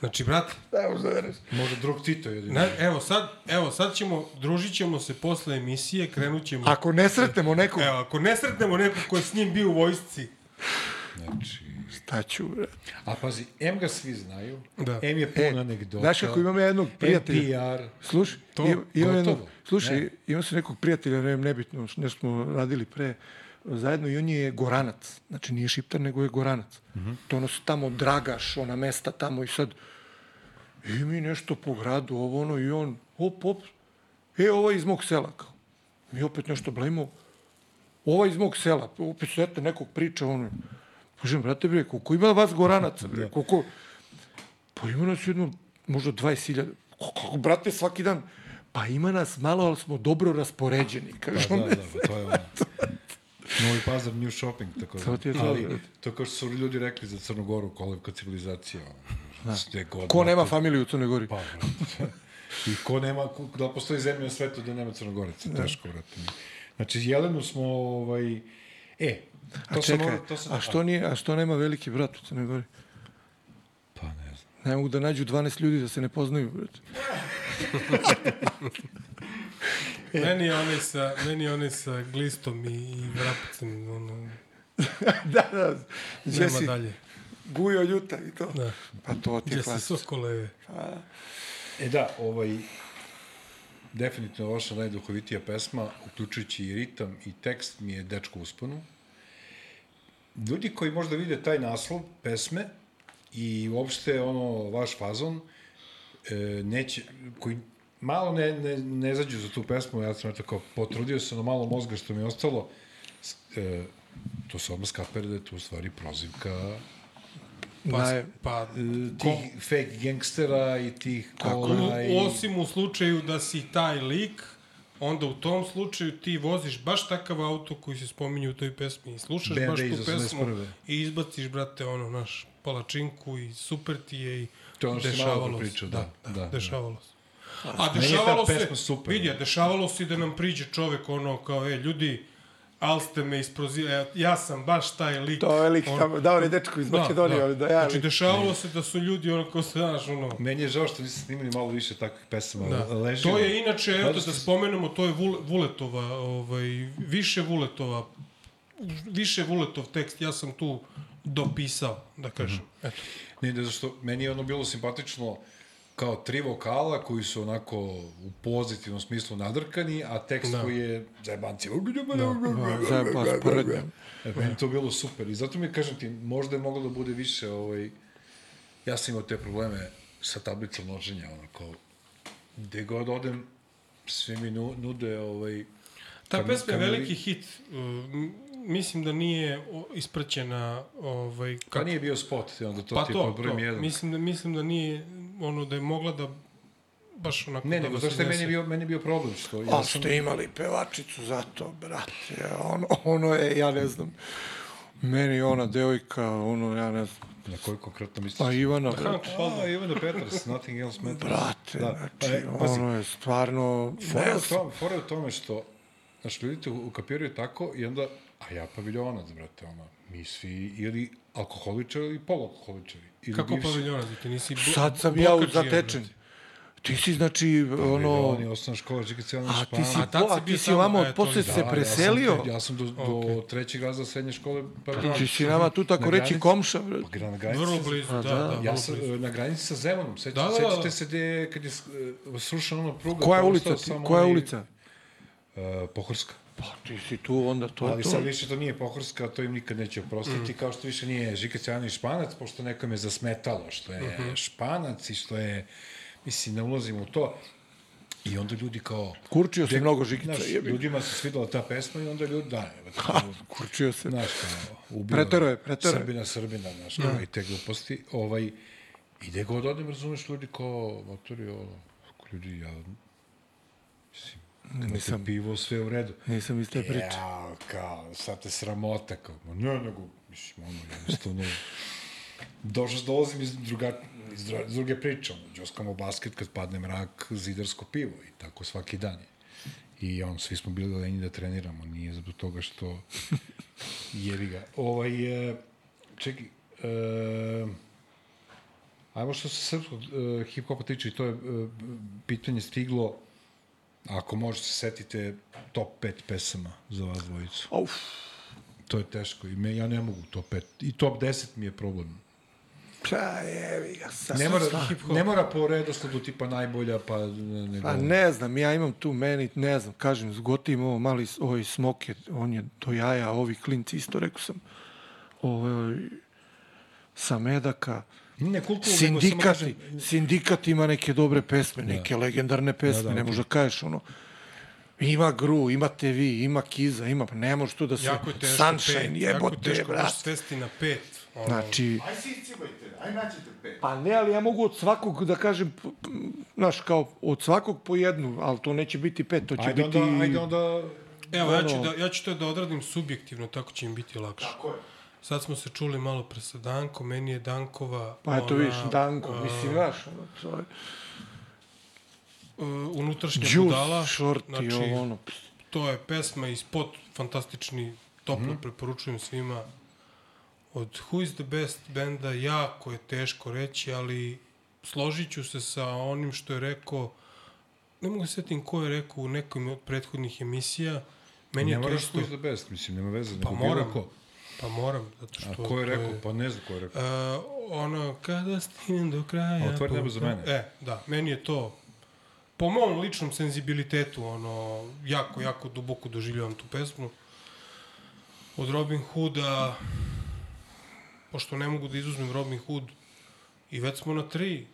Znači, brate, Da, možda vereš. Možda drug Tito jedino. na, evo sad, evo sad ćemo, družit ćemo se posle emisije, krenut ćemo... Ako ne sretnemo nekog, Evo, ako ne sretnemo nekog ko je s njim bio u vojsci, Znači, šta ću, bre? a pazi, M ga svi znaju, Da. M je pun E, anegdota. znaš kako imam ja jednog prijatelja? NPR. Slušaj, To, imam, imam jednog, slušaj, Ne. imam se nekog prijatelja, ne nebitno, nešto smo radili pre, zajedno i on je goranac. Znači nije šiptar, nego je goranac. Mm -hmm. To ono su tamo dragaš, ona mesta tamo i sad, i mi nešto po gradu, ovo ono, i on, op, op, e, ovo je iz mog sela, kao. Mi opet nešto blejmo, ovo je iz mog sela, opet svete nekog priča, ono, Kažem, brate, bre, koliko ima vas goranaca, bre, koliko... Pa ima nas jedno, možda 20.000. Kako, brate, svaki dan? Pa ima nas malo, ali smo dobro raspoređeni, kaže on. da, da, pa to je ono. <laughs> Novi Pazar, New Shopping, tako da. To ti je to, Ali, to kao što su ljudi rekli za Crnogoru, kolevka civilizacija. god, Ko nema familiju u Crnoj Gori? Pa. I ko nema, ko, da postoji zemlja na svetu da nema Crnogoreca, teško, brate. Znači, Jelenu smo, ovaj, e, to A sam čekaj, morao- to sam, a što, nije, a što nema veliki brat u Crnoj Gori? Pa ne znam. Ne mogu da nađu 12 ljudi da se ne poznaju, brate. <laughs> Meni je onaj sa, meni je onaj sa glistom i, i vrapcem, ono, <laughs> da, da. Gdje nema si dalje. gujo ljuta i to? Da. Pa to ti je se klasično. sokole... E da, ovaj, definitivno vaša najduhovitija pesma, uključujući i ritam i tekst, mi je Dečko usponu. Ljudi koji možda vide taj naslov pesme i uopšte ono, vaš fazon, e, neće, koji malo ne, ne, ne zađu za tu pesmu, ja sam tako potrudio se na malo mozga što mi je ostalo, e, to se odmah skapere da je to u stvari prozivka Pa, Naj- pa e, tih fake gangstera i tih kola i... Osim u slučaju da si taj lik, onda u tom slučaju ti voziš baš takav auto koji se spominje u toj pesmi i slušaš BMW baš tu pesmu 81.. i izbaciš, brate, ono, naš palačinku i super ti je i To ono malo pre pričao, da, da, da. dešavalo se. A dešavalo se, super. vidi, a dešavalo se da nam priđe čovek ono kao, e, ljudi, al ste me isprozivali, ja sam baš taj lik. To je lik On- tamo, da, on je dečko iz Makedonije, da, da ja... Znači, dešavalo se da su ljudi ono kao se, znaš, ono, Meni je žao što niste snimili malo više takvih pesama. Da. Ležimo. To je inače, Zato da što- spomenemo, to je Vule, Vuletova, ovaj, više Vuletova, više Vuletov tekst, ja sam tu dopisao, da kažem. Eto. Ne, ne, zašto meni je ono bilo simpatično kao tri vokala koji su onako u pozitivnom smislu nadrkani, a tekst Da. koji je zajebanci. Zajeba, sporednja. E, meni je to bilo super. I zato mi kažem ti, možda je moglo da bude više, ovaj, ja sam imao te probleme sa tablicom množenja, ono, kao, gde god odem, sve mi nu, nude, ovaj, Ta pesma je veliki hit. Uh, mislim da nije ispraćena ovaj, Ka kako nije bio spot, onda to Pa ti je to. jedan. Mislim da, mislim da nije ono da je mogla da baš onako Ne, da nego vas zašto je meni bio, meni bio problem što ja A sam... ste imali pevačicu za to, brate. Ono, ono je, ja ne znam, meni ona devojka, ono, ja ne znam, Na koju konkretno misliš? pa Ivana, brate. Hank Švalda. A, Ivana Petras, Nothing Else Matters. Brate, Da. znači, E, pazi, ono je stvarno... fora u tome, fora je u tome što, znaš, ljudi te ukapiraju tako i onda, a ja paviljonac, brate, ono, mi svi ili alkoholičari ili polualkoholičari. Ili Kako bivši. paviljona, ti nisi blo- Sad sam ja zatečen. brate. Ti si, znači, ono... Paviljoni, osnovna škola, čekaj, cijela A ti si, A po, si a bio ti si ovamo, e, to posle mi- se Da, preselio. Ja sam, ja sam do, do trećeg razda srednje škole paviljonac. Ti si nama tu tako Na reći granici- komša. Pa, na granici Vrlo blizu, A, da, da. da, Ja vrlo sam blizu. e, na granici sa Zemunom. Seć, Da, da, da. Sećate se gde, kad je uh, srušena ona pruga. Koja pa ulica? ti- samo Koja onaj, ulica? Uh, Pohorska. Pa ti si tu, onda to je Ali to. sad više to nije Pohorska, to im nikad neće oprostiti, mm. kao što više nije Žika Cjanović Španac, pošto nekom je zasmetalo što je mm -hmm. Španac i što je, mislim, ne ulazimo u to. I onda ljudi kao... Kurčio se mnogo Žikica, jebi. ljudima se svidela ta pesma i onda ljudi, da, Ha, kurčio se. znaš, kao, ubio Pretero je, pretero je. Srbina, Srbina, znaš, kao, i te gluposti. Ovaj, I gde god odem, razumeš, ljudi kao, motori, ako ljudi, ja, Nisam, pivo, sve u redu. nisam iz te priče. Ja, kao, sad te sramota, kao, ma ne, nego, mislim, ono, jednostavno, došao dolazim iz, druga, iz dra- iz druge priče, ono, džoskamo basket kad padne mrak, zidarsko pivo i tako svaki dan je. I on, svi smo bili lenji da treniramo, nije zbog toga što <laughs> jevi ga. Ovaj, e, čekaj, e, ajmo što se srpskog e, hip-hopa tiče, i to je e, pitanje stiglo, ako možete se setite top 5 pesama za vas dvojicu. Uf, To je teško i me, ja ne mogu top 5. I top 10 mi je problem. pa jevi ga sad. Ne mora, hip-hop. ne mora po redosledu tipa najbolja, pa ne. Pa ne znam, ja imam tu meni, ne znam, kažem, zgotim ovo mali, ovaj smoke, on je do jaja, ovi klinci isto, rekao sam, ovaj, sa medaka, Ne, kulturno, nego samo kažem- sindikat ima neke dobre pesme, neke legendarne pesme, Da, da, ne možeš da kažeš ono, ima Gru, imate vi, ima Kiza, ima, pa ne može to da se, Jako je teško Sunshine, pet, jako je jebote, teško baš brat. svesti na pet. Ono, Znači, Aj si iscibajte, aj nađete pet. Pa ne, ali ja mogu od svakog da kažem, znaš, kao od svakog po jednu, ali to neće biti pet, to će Ajde biti... onda, ajde onda Evo, ja ću, ono- da, ja ću to da odradim subjektivno, tako će im biti lakše. Tako je. Sad smo se čuli malo pre sa Dankom, meni je Dankova... Pa eto vidiš, Danko, a, mislim, znaš, ono, to je... uh, unutrašnja Juice, budala. shorty, znači, ovo, ono. To je pesma i spot fantastični, toplo preporučujem svima. Od Who is the best benda jako je teško reći, ali složit ću se sa onim što je rekao, ne mogu se setim ko je rekao u nekom od prethodnih emisija, meni Ne je isto... who's the best, mislim, nema veze. Pa moram, ko. Pa moram, zato što... A ko je to rekao? Pa ne znam ko je rekao. Uh, ono, kada stignem do kraja... Otvori nebo za puta- mene. E, da, meni je to, po mom ličnom senzibilitetu, ono, jako, jako duboko doživljavam tu pesmu. Od Robin Hooda, pošto ne mogu da izuzmem Robin Hood, i već smo na tri.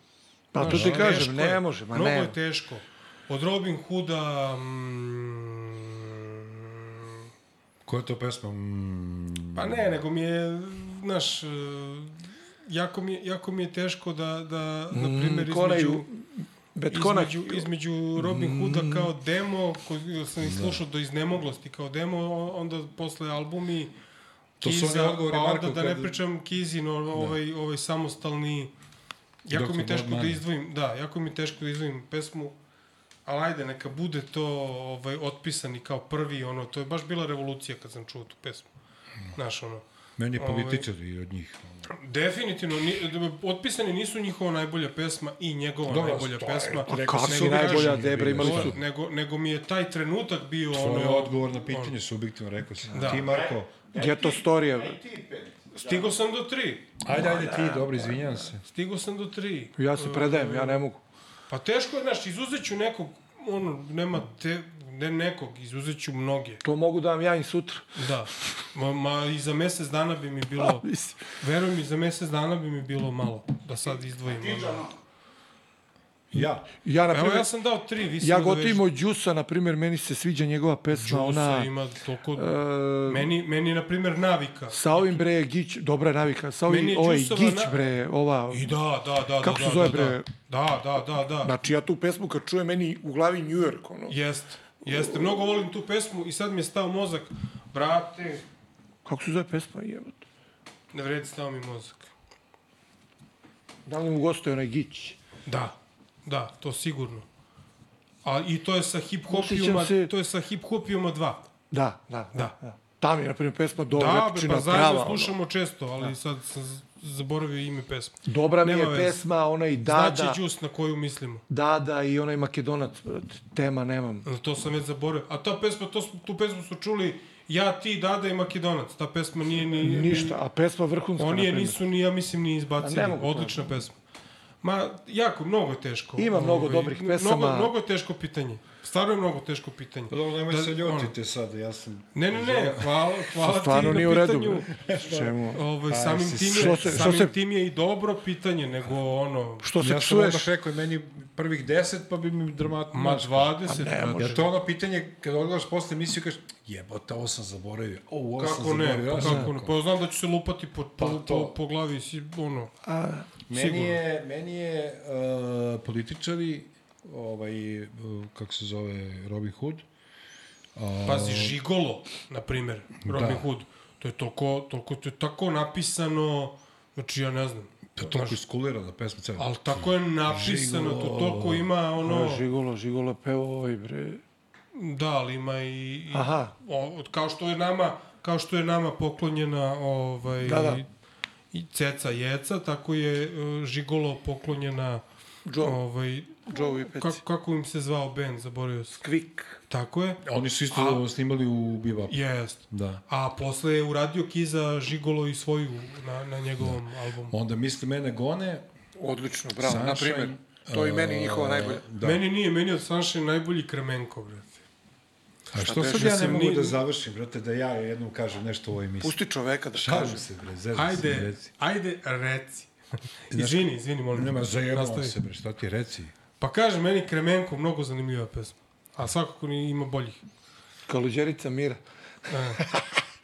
Pa to Znaš, ti teško kažem, je. ne može, ma Mnogo ne. je teško. Od Robin Hooda... Mm, Koja je to pesma? Mm, Pa ne, nego mi je, znaš, e, jako mi je, jako mi je teško da, da na primjer, ko onaj između, Betkona, između, između Robin Hooda kao demo, koji sam i slušao do iznemoglosti kao demo, onda posle albumi To su oni Kiza, odgovori, pa onda Marko, da ne kad- pričam Kizin, ovaj, ovaj samostalni, jako Doktor mi je teško da izdvojim, da, jako mi je teško da izdvojim pesmu, ali ajde, neka bude to ovaj, otpisani kao prvi, ono, to je baš bila revolucija kad sam čuo tu pesmu. Znaš, ono, Meni je Ovaj- političar i od njih. Definitivno, ni, otpisani nisu njihova najbolja pesma i njegova Dobro, najbolja to je- pesma. rekao kako sam, nego najbolja debra, imali to- su... Nego, nego mi je taj trenutak bio Tvoj ono... odgovor na pitanje, subjektivno rekao si. Da. Ti, Marko? Geto storija. Stigo sam do tri. Ajde, ajde ti, dobro, izvinjam se. Stigo sam do tri. Ja se predajem, ja ne mogu. Pa teško je, znaš, izuzet ću nekog, ono, nema te, ne nekog, izuzet ću mnoge. To mogu da vam ja i sutra. Da. Ma, ma i za mesec dana bi mi bilo, <laughs> Mislim. veruj mi, za mesec dana bi mi bilo malo, da sad izdvojim. Ono. Ja. Ja, na Evo, primjer, ja sam dao tri, vi ja od Đusa, na primjer, meni se sviđa njegova pesma, Ona... ona... ima toliko... e, Meni, meni je, na primjer, navika. Sa ovim bre Gić, dobra je navika, sa ovim, je ovaj Gić na- bre, ova... I da, da, da, Kako da, se da, zove, da, bre? Da, da, da, da. Znači ja tu pesmu kad čujem, meni u glavi New York, ono. Jeste, jeste. Mnogo volim tu pesmu i sad mi je stao mozak. Brate, Kako se zove pesma, jebote? ne vredi stao mi mozak. Da li mu gostuje onaj Gić? Da, da, to sigurno. A i to je sa hip hopijuma, se- to je sa hip hopijuma 2. Da, da, da. Da. da. Tam je, na primjer, pesma Da, dobra, bre, repčina, pa zajedno prava. ono. slušamo često, ali sad sam zaboravio ime pesme. Dobra mi Nema je veze. pesma, onaj Dada, Znači džus na koju mislimo. Dada i onaj Makedonac, tema nemam. Na To sam već zaboravio. A ta pesma, to, tu pesmu su čuli ja, ti, Dada i Makedonac. Ta pesma nije ni... Ništa, a pesma vrhunska, Oni je nisu ni, ja mislim, ni izbacili. Odlična pesma. Ma, jako, mnogo teško. Ima mnogo Ovaj, dobrih pesama. Mnogo, mnogo teško pitanje. Stvarno je mnogo teško pitanje. Pa dobro, nemoj Da, se ono- ljutite sad, ja sam... Ne, ne, ne, hvala, <laughs> hvala Stvarno ti nije u na redu. pitanju. bre. Čemu? Ovaj, samim si tim, što je, se- što samim se- tim je i dobro pitanje, nego ono... Što se Ja sam psuješ? odmah rekao, meni prvih deset, pa bi mi dramatno... Ma 20, ne brate. može. Ja to ono pitanje, kada odgledaš posle emisiju, kažeš, jebote, ovo sam zaboravio. O, ovo sam Kako ne, zaboravio. pa ja sam kako ne. Pa znam da ću se lupati po, Pa po, po, po glavi, si, ono... Meni Sigurno. je, meni je uh, političari, ovaj, uh, kako se zove, Robin Hood, Pazi, Žigolo, na primer, Robin Da. Hood. To je toliko, toliko, to je tako napisano, znači ja ne znam. to je toliko iskulirana pesma cela. Ali tako je napisano, to toliko ima ono... Žigolo, žigolo peo ovaj, bre. Da, ali ima i... i Aha. O, kao što je nama, kao što je nama poklonjena ovaj, Da, da. i ceca jeca, tako je uh, Žigolo poklonjena Joe, ovaj, Joe i Peci. kako, kako im se zvao band, zaboravio sam. Kvik. Tako je, Oni su isto A- snimali u Bebop. jest. Da. A posle je uradio Kiza Žigolo i svoju na, na njegovom albumu. Onda misli mene gone, Odlično, bravo, na Sunshine, primjer. To je i meni njihova najbolja. Da. Meni nije, meni je od Sunshine najbolji Kremenko, brate. A što sad ja ne mogu ni- da završim, brate, da ja jednom kažem nešto u ovoj emisiji? Pusti čoveka da Šalim kaže. se, bre, zezam se, Ajde, reci. ajde, reci. izvini, izvini, molim. Nema, zajebao Nastavi. se, bre, šta ti reci? Pa kaže, meni Kremenko mnogo zanimljiva pesma. A svakako ni ima boljih. Kaluđerica Mira.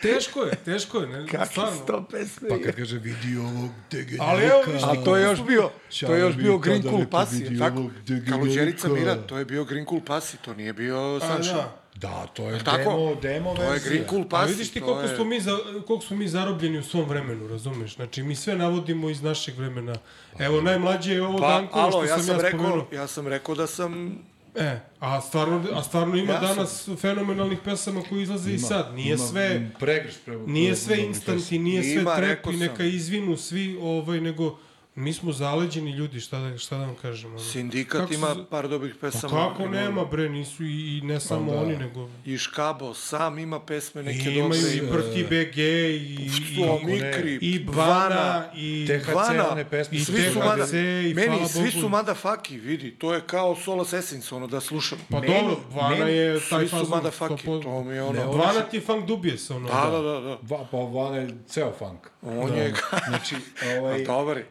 Teško je, teško je, ne, Kakve stvarno. su to pesme? Pa kad kaže vidi ovog degenerika. Ali evo, A to je još bio, to je još bio Green Cool Pasi, tako? Kaluđerica Mira, to je bio Green Cool Pasi, to nije bio A, Sunshine. da. Da, to je Tako? demo, demo To je verzija. Green Cool A Pasi. vidiš ti to koliko je- smo, mi za, koliko smo mi zarobljeni u svom vremenu, razumeš? Znači, mi sve navodimo iz našeg vremena. Evo, najmlađe je ovo Pa, Dankovo što alo, ja sam, sam, ja rekao, spomenuo. ja sam rekao da sam... E, a stvarno, a stvarno ima Ja sam- danas fenomenalnih pesama koji izlaze i sad. Nije Ima sve... Pregrš pre, Nije sve instant i nije sve Ima, trap rekao i sam. neka izvinu svi, ovaj, nego mi smo zaleđeni ljudi, šta da, šta da vam kažem. Ono. Sindikat Kako ima se- par dobrih Pa pesama. kako nema, bre, nisu i, i ne samo da. oni, nego... I Škabo sam ima pesme neke I imaju dobre. i Prti BG, i, i, O, Mikri, i Bvana, i... THC, Vana, one pesme i su svi su THC, mada, i meni hvala svi Bogu. su mada faki, vidi, to je kao Solo Sessions, ono da slušam. Pa Meni- dobro, Vana meni je taj Svi su fazon. mada faki, 100%. to mi je ono... Ne, ovo- Vana ti je funk dubijes, ono. Da, da, da, da. Va, pa van je ceo funk. On je... Znači, <laughs> ovaj, Dobar e,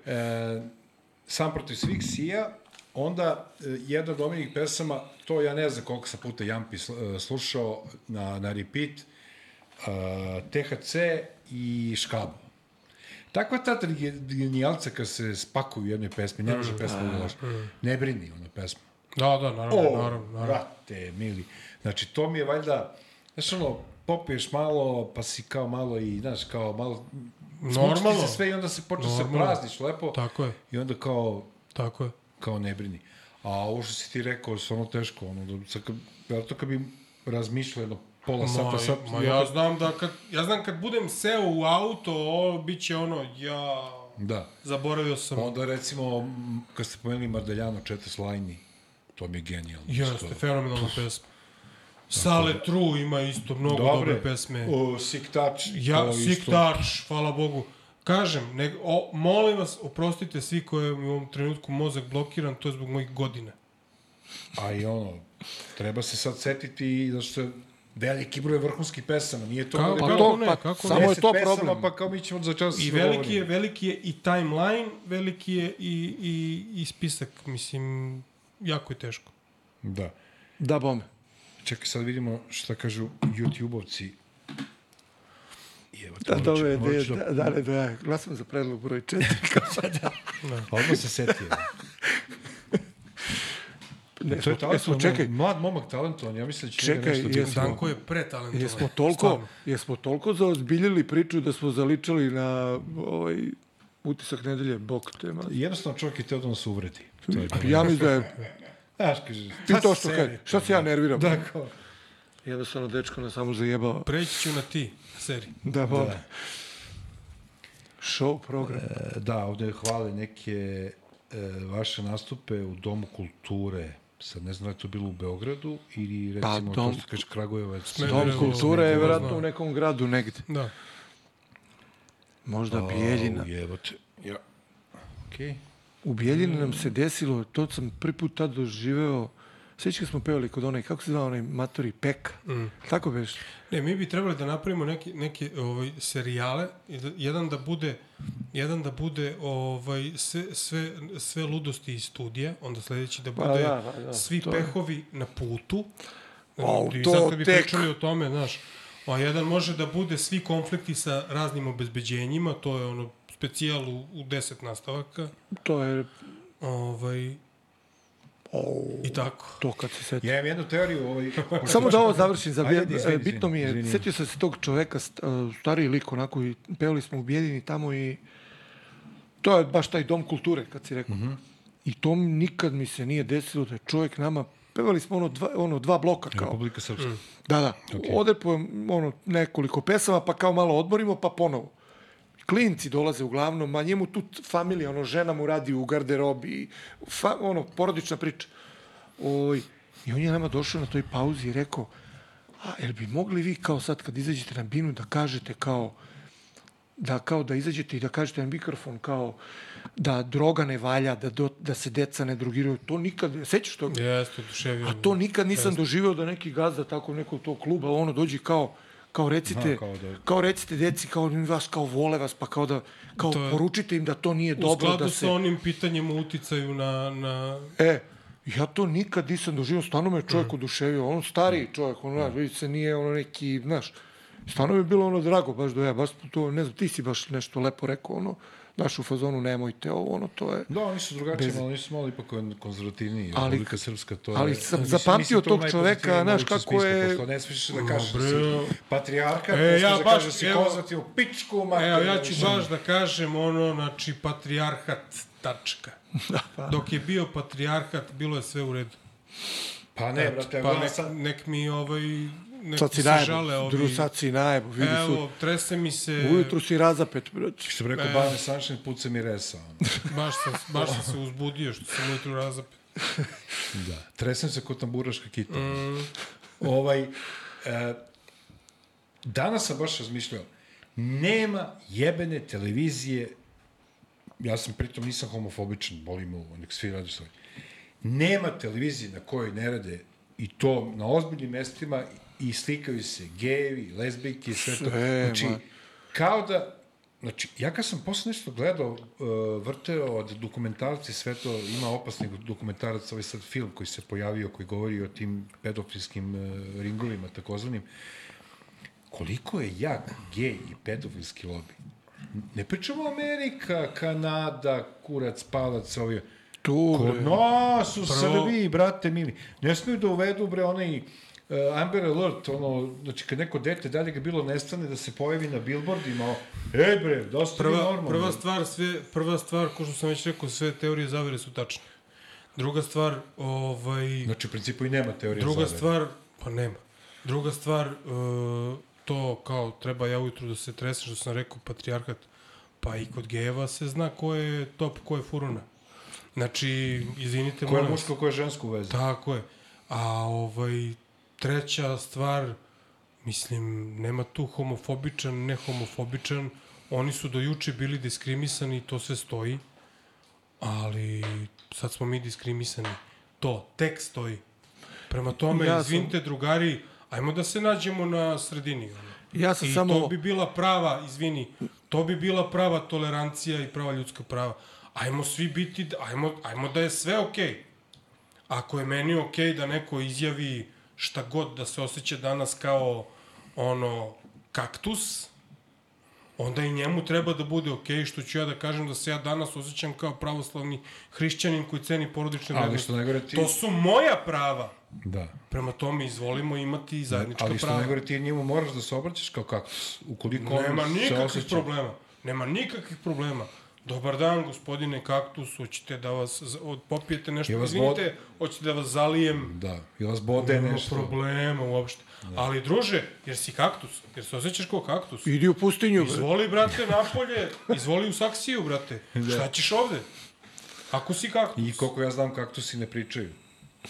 sam protiv svih sija, onda e, jedna od omiljenih pesama, to ja ne znam koliko sam puta Jampi e, slušao na, na repeat, e, THC i Škabo. Takva ta genijalca kad se spakuju u jednoj pesmi, ne može pesma da loša. Ne brini ona pesma. Da, da, naravno, O, naravno, naravno. brate, mili. Znači, to mi je valjda, znaš ono, popiješ malo, pa si kao malo i, znaš, kao malo... Normalno. se sve i onda se počne se prazniš lepo. Tako je, I onda kao, tako je. kao ne brini. A ovo što si ti rekao, je stvarno teško, ono, da, sad vjerojatno kad bi razmišljao jedno pola sata, Ma, sat, ma ja znam da kad, ja znam kad budem seo u auto, o, bit će ono, ja, Da. zaboravio sam. Onda recimo, kad ste pomenuli Mardeljano, Četas Lajni, to mi je genijalno. Jeste, fenomenalna pesma. Sale True ima isto mnogo dobre, pesme. O, Sick Touch. Ja, Sick isto. Touch, hvala Bogu. Kažem, ne, o, molim vas, oprostite svi koje mi u ovom trenutku mozak blokiran, to je zbog mojih godina. A i ono, treba se sad setiti da što je veliki broj vrhunskih pesama, nije to... Kako- da Pa to, ne, pa kako samo je 10 to pesama, problem. Pa kao mi ćemo za čas I veliki je, veliki je i timeline, veliki je i, i, i spisak, mislim, jako je teško. Da. Da, bome. Čekaj, sad vidimo šta kažu YouTube-ovci. Evo, Da, dobro je, da, ću da, da, da, da, glasam za predlog broj četiri. <laughs> Odmah se setio. <laughs> Ne, to je talentovan, čekaj, mlad momak talentovan, ja mislim da će Čekaj, nešto biti. jesmo- Danko je pretalentovan. jesmo toliko, Stvarno. jesmo toliko zaozbiljili priču da smo zaličali na ovaj utisak nedelje, bok tema. Jednostavno čovjek je teo da nas uvredi. To je. Ja mislim da je, Znaš, kaže, ti to što kaže, šta se ja nerviram? Da, kao, Jednostavno, dečko nas samo zajebava. Preći ću na ti, seri. Da, bome. Show program. E, Da, ovde hvale neke e, vaše nastupe u Domu kulture. Sad ne znam da je to bilo u Beogradu ili recimo Pa, to Dom- što kaže Kragujevac. Dom kulture je verovatno znam. u nekom gradu negde. Da. Možda Bijeljina. Au, jebote. Ja. Okej. U Bijeljini nam se desilo, to sam prvi put tad doživeo, sveći kad smo pevali kod onaj, kako se zvao onaj matori, Peka. Mm. Tako beš? Ne, mi bi trebali da napravimo neke, neke ovaj, serijale, da, jedan da bude jedan da bude ovaj sve, sve, sve ludosti iz studija, onda sledeći da Pa bude da, pa da, svi to pehovi na putu. Au, I to sad kad bi tek. pričali o tome, znaš, a jedan može da bude svi konflikti sa raznim obezbeđenjima, to je ono specijal u, u deset nastavaka, To je, ovaj, oh, i tako. to kad se seti. Ja imam jednu teoriju. Ovaj, <laughs> Samo da ovo završim, za Ajde, Ajde, izvini, bitno mi je, izvini. setio sam se tog čoveka, uh, stariji lik onako, i pevali smo u Bijeljini tamo i to je baš taj dom kulture, kad si rekao. I to mi nikad mi se nije desilo da je čovjek nama, pevali smo ono dva, ono dva bloka kao. Republika Srpska. Da, da. Okay. Odrepujemo ono, nekoliko pesama, pa kao malo odmorimo, pa ponovo. Klinci dolaze uglavnom, a njemu tu familija, ono, žena mu radi u garderobi, fa, ono, porodična priča. Oj, I on je nama došao na toj pauzi i rekao, a jel bi mogli vi kao sad kad izađete na binu da kažete kao, da kao da izađete i da kažete na mikrofon kao da droga ne valja, da, do, da se deca ne drogiraju. To nikad, sećaš toga? Jeste, oduševio. A to nikad nisam doživeo da neki gazda tako nekog tog kluba, ono dođe kao kao recite, Aha, kao da- kao recite deci, kao oni vas kao vole vas, pa kao da, kao To je- poručite im da to nije U dobro, skladu da sa se... onim pitanjem o uticaju na, na E, ja to nikad nisam doživio, stvarno me Mm. čovjek oduševio, on stariji čovjek, on, znaš, vidi se nije ono neki, znaš, Stvarno mi je bilo ono drago, baš do ja, baš to, ne znam, ti si baš nešto lepo rekao, ono, naš u fazonu, nemojte ovo, ono, to je... Da, oni su drugačiji, Bez- malo, oni su malo ipak kon- konzervativniji. Ali- Republika Srpska, to je... ali sam zapamtio tog čoveka, znaš, kako je- pošto ne smiješ da kažeš da bre. si patrijarka, E, ja da baš, kažeš da si evo- konzervativ, u pičku, Evo, mater. ja ću baš da kažem ono, znači, patrijarhat, tačka. <laughs> Dok je bio patrijarhat, bilo je sve u redu. Pa ne, brate, pa pa nek, sad... nek mi ovaj, nek Sad si se žale ovi. dru, sad si najebo, vidi su. Evo, trese mi se, Ujutru si razapet, brate. Što bi rekao, E. Bane Sunshine, puca mi resa. ono. <laughs> baš sam, baš sam se uzbudio što sam ujutru razapet. <laughs> Da. Tresem se kod tamburaška kita. Mm. Ovaj, e, danas sam baš razmišljao, nema jebene televizije, ja sam pritom nisam homofobičan, boli me ovo, nek svi radi svoj. Nema televizije na kojoj ne rade i to na ozbiljnim mestima i slikaju se gejevi, i sve to. Sve, Znači, ma. kao da Znači, ja kad sam posle nešto gledao, uh, vrteo od dokumentarci, sve to, ima opasnih dokumentaraca, ovaj sad film koji se pojavio, koji govori o tim pedofilskim uh, ringovima, takozvanim, koliko je jak gej i pedofilski lobi. Ne pričamo Amerika, Kanada, kurac, palac, ovi... Tu, Kod nas u Prvo- Srbiji, brate mili. Ne smiju da uvedu, bre, onaj Amber Alert, ono, znači kad neko dete dalje ga bilo nestane da se pojavi na billboardima, ej bre, dosta prva, Prva, normalno. prva stvar, sve, prva stvar, ko što sam već rekao, sve teorije zavere su tačne. Druga stvar, ovaj... Znači, u principu i nema teorije Druga zavere. stvar, pa nema. Druga stvar, e, to kao treba ja ujutru da se tresem, što sam rekao, patrijarhat, pa i kod gejeva se zna ko je top, ko je furuna. Znači, izvinite, Ko je muško, ko je žensko u vezi. Tako je. A ovaj, treća stvar, mislim, nema tu homofobičan, ne homofobičan, oni su do juče bili diskriminisani, to sve stoji, ali sad smo mi diskriminisani. To, tek stoji. Prema tome, Ja ja sam- izvinite, drugari, ajmo da se nađemo na sredini. Ono. Ja sam I samo... to bi bila prava, izvini, to bi bila prava tolerancija i prava ljudska prava. Ajmo svi biti, ajmo, ajmo da je sve okej. Okay. Ako je meni okej okay da neko izjavi šta god da se osjeća danas kao ono kaktus, onda i njemu treba da bude okej okay, što ću ja da kažem da se ja danas osjećam kao pravoslavni hrišćanin koji ceni porodične Ali vrednosti. što najgore ti... To su moja prava. Da. Prema tome izvolimo imati i zajednička Ali što prava. najgore ti njemu moraš da se obraćaš kao kaktus. Ukoliko on Nema se nikakvih osjeća... problema. Nema nikakvih problema. Dobar dan, gospodine Kaktus, hoćete da vas popijete nešto, vas izvinite, hoćete da vas zalijem, Da. I vas bode nema nešto. problema uopšte. Ali druže, jer si kaktus, jer se osjećaš kao kaktus. Idi u pustinju, bre. Izvoli, brate, napolje, izvoli u saksiju, brate. <laughs> Šta ćeš ovde? Ako si kaktus. I koliko ja znam kaktusi ne pričaju.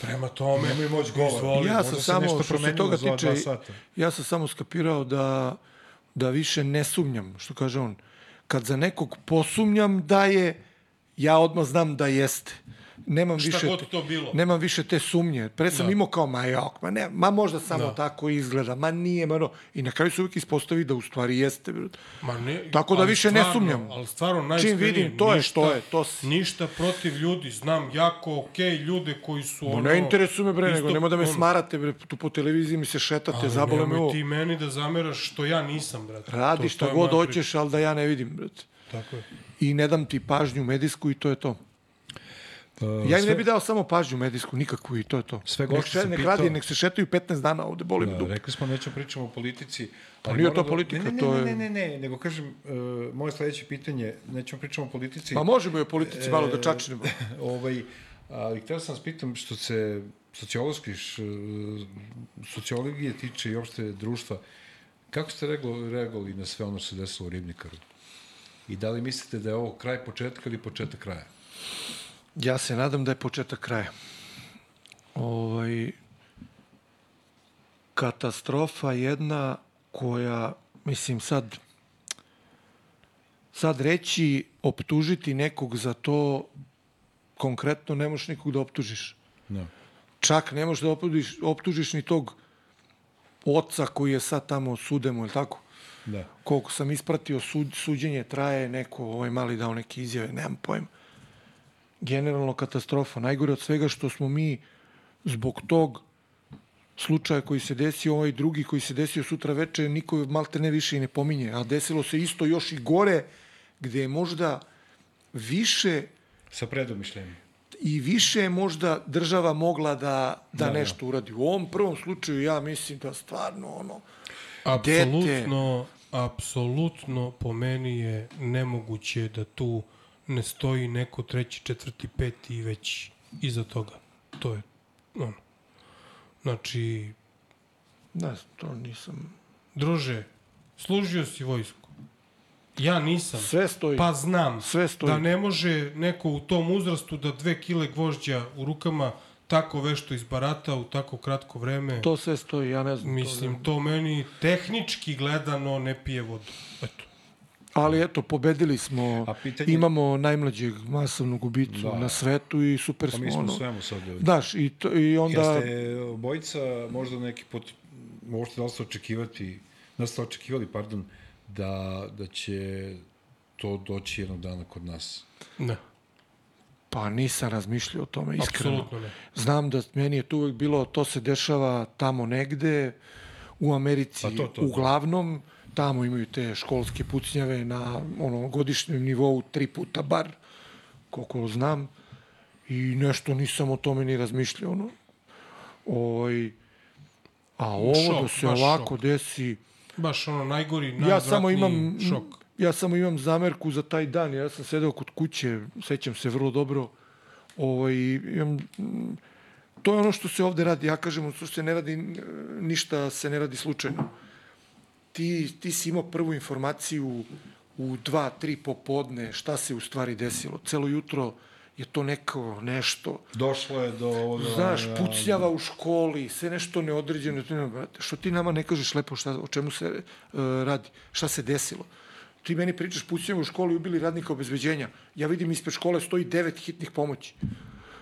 Prema tome, Nemaju moć govora. izvoli. Ja sam se samo, nešto što se toga tiče, ja sam samo skapirao da, da više ne sumnjam, što kaže on. Kad za nekog posumnjam da je, ja odmah znam da jeste. Nemam Šta više god to bilo. Nemam više te sumnje. Pre sam Da. imao kao, ma jok, ma, ne, ma možda samo Da. tako izgleda, ma nije, ma no. I na kraju se uvijek ispostavi da u stvari jeste. Ma ne, Tako da više ne stvarno, sumnjam. Ali stvarno, Čim vidim, to je ništa, što je, to si. Ništa protiv ljudi, znam jako okej ljude koji su Ma ono... ne interesuje me, bre, nego isto- nemoj da me ono, smarate, bre, tu po televiziji mi se šetate, zabole me ovo. ti meni da zameraš što ja nisam, brate. Radi To- šta je god hoćeš, ali da ja ne vidim, brate. Tako je. I ne dam ti pažnju medijsku i to je to. Ja im ne bi dao samo pažnju medijsku, nikakvu i to je to. Sve nek, sam nek radi, nek se šetaju 15 dana ovde, boli me Da, dupe. rekli smo nećemo pričamo o politici. Pa nije moram to da- politika, ne, ne, to je- Ne, ne, ne, ne, nego kažem, uh, moje sledeće pitanje, nećemo pričamo o politici. Pa možemo i o politici malo da E, čačnemo. <laughs> ovaj, ali htio sam vas pitam što se sociološki, sociologije tiče i opšte društva, kako ste reago- reagovali na sve ono što se desilo u Ribnikaru? I da li mislite da je ovo kraj početka ili početak kraja? Ja se nadam da je početak kraja. Ovaj, katastrofa jedna koja, mislim sad, sad reći, optužiti nekog za to, konkretno ne možeš nikog da optužiš. No. Čak ne možeš da optužiš, optužiš ni tog oca koji je sad tamo sudemo, ili tako? Da. koliko sam ispratio sud, suđenje traje neko ovaj mali dao neke izjave nemam pojma generalno katastrofa najgore od svega što smo mi zbog tog slučaja koji se desio, ovaj drugi koji se desio sutra veče, niko malte ne više i ne pominje. A desilo se isto još i gore, gde je možda više Sa predomišljenjem. i više je možda država mogla da, da, Da, da. nešto uradi. U ovom prvom slučaju ja mislim da stvarno ono, Apsolutno, apsolutno po meni je nemoguće da tu ne stoji neko treći, četvrti, peti i već iza toga. To je ono. Znači, znam, to nisam... druže, služio si vojsku. Ja nisam. Sve stoji. Pa znam Sve stoji. da ne može neko u tom uzrastu da dve kile gvožđa u rukama tako vešto izbarata u tako kratko vreme. To sve stoji, ja ne znam. Mislim, to meni tehnički gledano ne pije vodu. Eto. Ali eto, pobedili smo, A pitanje- imamo najmlađeg masovnog ubicu Da. na svetu i super Pa smo. mi smo ono, svemu sad. Daš, i, to, i onda... Jeste bojica možda neki put, možete da li ste očekivati, da ste očekivali, pardon, da, da će to doći jednog dana kod nas. Ne, Pa nisam razmišljao o tome, iskreno. apsolutno ne. Znam da meni je to uvek bilo, to se dešava tamo negde, u Americi, Pa to, to, uglavnom, tamo imaju te školske pucnjave na ono, godišnjem nivou tri puta bar, koliko znam, i nešto nisam o tome ni razmišljao. Ono. Oj, a ovo Šok, da se ovako šok. desi... Baš ono najgori, ja najodvratniji samo imam šok. ja samo imam zamerku za taj dan. Ja sam sedeo kod kuće, sećam se vrlo dobro. Ovaj imam to je ono što se ovde radi. Ja kažem, što se ne radi ništa se ne radi slučajno. Ti ti si imao prvu informaciju u 2 3 popodne šta se u stvari desilo. Celo jutro je to neko nešto Došlo je do ovoga... Znaš, a, pucnjava u školi, sve nešto neodređeno. Ti ne- brate, Što ti nama ne kažeš lepo šta, o čemu se uh, radi, šta se desilo? Ti meni pričaš pucnjava u školi, ubili radnika obezbeđenja. Ja vidim ispred škole stoji devet hitnih pomoći.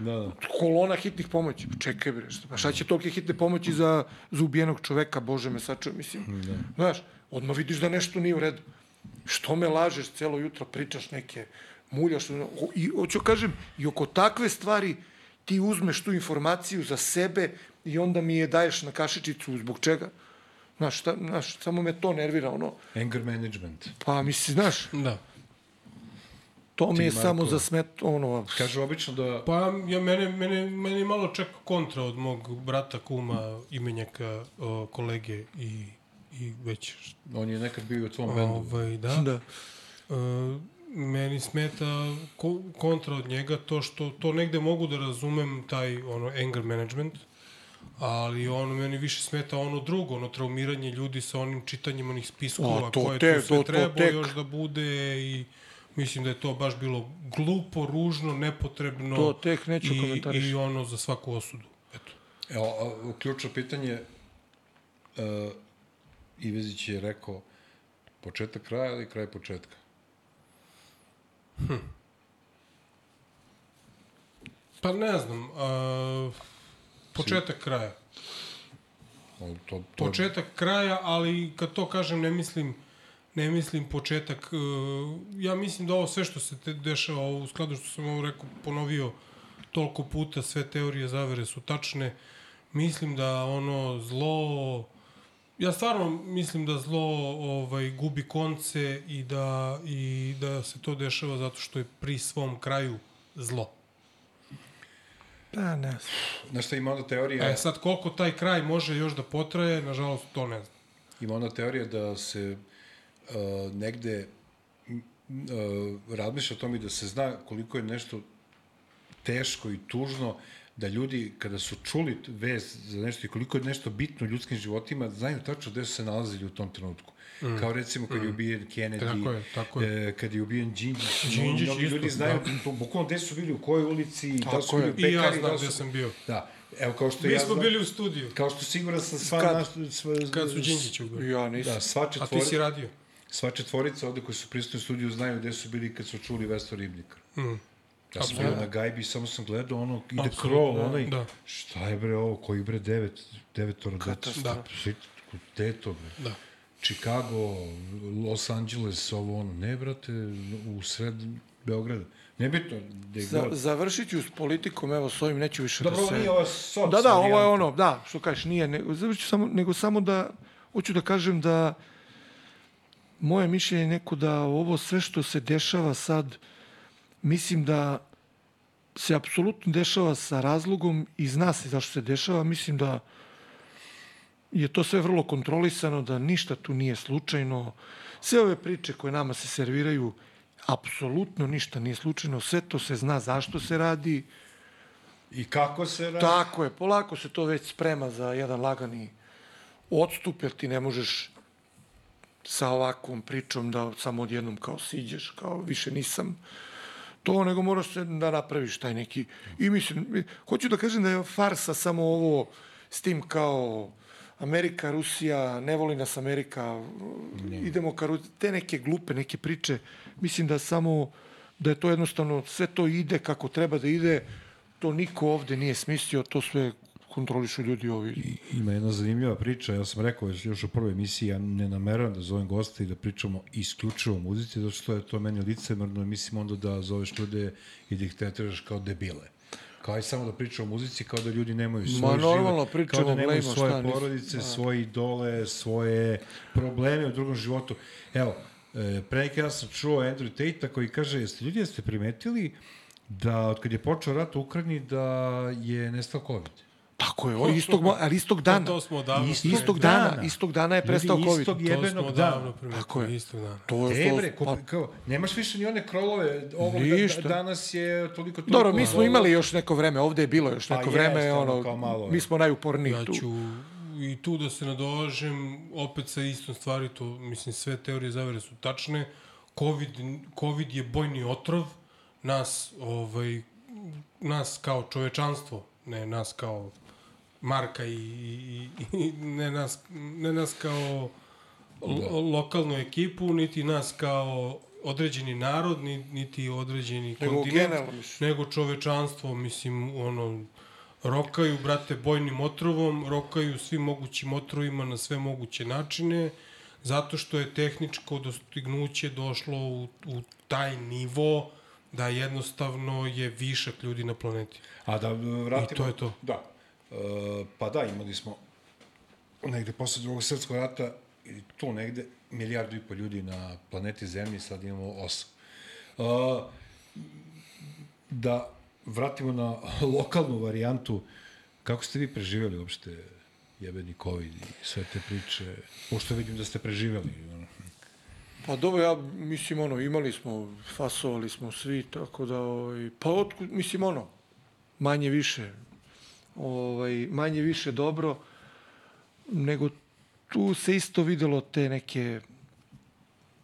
Da, da. Kolona hitnih pomoći. Čekaj bre, šta, pa šta će tolike hitne pomoći za, za ubijenog čoveka, bože me sačuva, mislim. Da. Znaš, odmah vidiš da nešto nije u redu. Što me lažeš celo jutro, pričaš neke muljaš. I hoću kažem, i oko takve stvari ti uzmeš tu informaciju za sebe i onda mi je daješ na kašičicu zbog čega. Znaš, šta, znaš, samo me to nervira, ono. Anger management. Pa, misli, znaš, Da. To mi je Marko, samo za smet, ono, Kažu obično da... Pa ja, mene, mene, mene je malo čak kontra od mog brata, kuma, imenjaka, o, kolege i, i već On je nekad bio u tvom bendu. Ovaj, da. da. E, meni smeta ko, kontra od njega to što to negde mogu da razumem taj ono anger management, ali ono meni više smeta ono drugo, ono traumiranje ljudi sa onim čitanjem onih spiskova to koje te- tu sve to- to treba tek. još da bude i mislim da je to baš bilo glupo, ružno, nepotrebno To tek neću i, komentarišem. i ono za svaku osudu. Eto. Evo, a, ključno pitanje, uh, Ivezić je rekao početak kraja ili kraj početka? Pa ne znam, a, početak kraja. O, To, to, početak kraja, ali kad to kažem ne mislim ne mislim početak uh, ja mislim da ovo sve što se te dešava u skladu što sam ovo rekao ponovio toliko puta sve teorije zavere su tačne mislim da ono zlo ja stvarno mislim da zlo ovaj gubi konce i da i da se to dešava zato što je pri svom kraju zlo. Pa, ne znam. Znaš šta ima onda teorija? E sad koliko taj kraj može još da potraje, nažalost to ne znam. Ima ona teorija da se uh, negde uh, razmišlja o tome i da se zna koliko je nešto teško i tužno da ljudi kada su čuli vez za nešto i koliko je nešto bitno u ljudskim životima, znaju tačno gde su se nalazili u tom trenutku. Mm. Kao recimo kad je ubijen Kennedy, Tako je, tako je. E, kad je ubijen Đinđić, Đinđić mnogi isto, ljudi znaju da. to, bukvalno gde su bili, u kojoj ulici, da li su Tako bili u I ja pekari, znam da gde su... sam bio. Da, evo kao što Mi ja smo znam, bili u studiju. kao što siguran sam sva Kad? naš, sva, Kad su Đinđić ubili. Ja nisam. Da, sva A ti si radio? Sva četvorica ovde koji su prisutni u studiju znaju gde su bili kad su čuli Vesto Ribnikar. Mm. Ja sam bio na gajbi, samo sam gledao ono, ide Apsolutno, krov, onaj, da. šta je bre ovo, koji bre devet, devetoro dece, Da. Svi- gde je to bre? Da. Chicago, Los Angeles, ovo ono, ne brate, u sred Beograda. Nebitno gde Za, god. završit ću s politikom, evo, s ovim neću više Dobro, da ovo se... nije ova soc Da, da, ovo je ono, da, što kažeš, nije, nego, završit ću samo, nego samo da, hoću da kažem da moje mišljenje je neko da ovo sve što se dešava sad, mislim da se apsolutno dešava sa razlogom i zna se zašto se dešava. Mislim da je to sve vrlo kontrolisano, da ništa tu nije slučajno. Sve ove priče koje nama se serviraju, apsolutno ništa nije slučajno. Sve to se zna zašto se radi. I kako se radi? Tako je, polako se to već sprema za jedan lagani odstup, jer ti ne možeš sa ovakvom pričom da samo odjednom kao siđeš, kao više nisam to, nego moraš se da napraviš taj neki... I mislim, hoću da kažem da je farsa samo ovo s tim kao Amerika, Rusija, ne voli nas Amerika, idemo ka Ru- te neke glupe, neke priče. Mislim da samo, da je to jednostavno, sve to ide kako treba da ide, to niko ovde nije smislio, to sve kontrolišu ljudi ovi. Ima jedna zanimljiva priča, ja sam rekao još, u prvoj emisiji, ja ne nameravam da zovem gosta i da pričamo isključivo o muzici, zato što je to meni licemerno, mislim onda da zoveš ljude i da ih tretiraš kao debile. Kao i samo da pričamo o muzici, kao da ljudi nemaju svoj Ma, normalno, život, pričamo, kao da nemaju gledamo svoje šta, porodice, da. svoje idole, svoje probleme u drugom životu. Evo, e, pre neki dan sam čuo Andrew Tate koji kaže, jeste ljudi, jeste primetili da od kad je počeo rat u Ukrajini da je nestao COVID? Tako je, o, istog, ali istog dana. To smo odavno Istog Istog dana. dana, istog dana je prestao Ljudi, COVID. istog To jebenog dana. Tako je. istog dana. To je E, to, ko, pa, kao, nemaš više ni one krolove, ovog Ništa. da, danas je toliko, toliko... Dobro, mi smo imali još neko vreme, ovde je bilo još Pa neko jeste, vreme, ono, ono, kao malo, mi smo najuporniji Ja tu. ću i tu da se nadožem, opet sa istom stvari, to, mislim, sve teorije zavere su tačne. COVID, COVID je bojni otrov, nas, ovaj, nas kao čovečanstvo, ne nas kao marka i, i, i ne, nas, ne nas kao lo, lokalnu ekipu, niti nas kao određeni narod, ni- niti određeni Nego kontinent, nego čovečanstvo, mislim, ono, rokaju, brate, bojnim otrovom, rokaju svim mogućim otrovima na sve moguće načine, zato što je tehničko dostignuće došlo u, u taj nivo da jednostavno je višak ljudi na planeti. A da vratimo... I to je to. Da. E, pa da, imali smo negde posle drugog srpskog rata ili tu negde milijardu i po ljudi na planeti Zemlji, sad imamo osam. E, da vratimo na lokalnu varijantu, kako ste vi preživjeli uopšte jebeni COVID i sve te priče, pošto vidim da ste preživjeli. Pa dobro, ja mislim, ono, imali smo, fasovali smo svi, tako da, ovaj, pa otkud, mislim, ono, manje više, ovaj, manje više dobro, nego tu se isto videlo te neke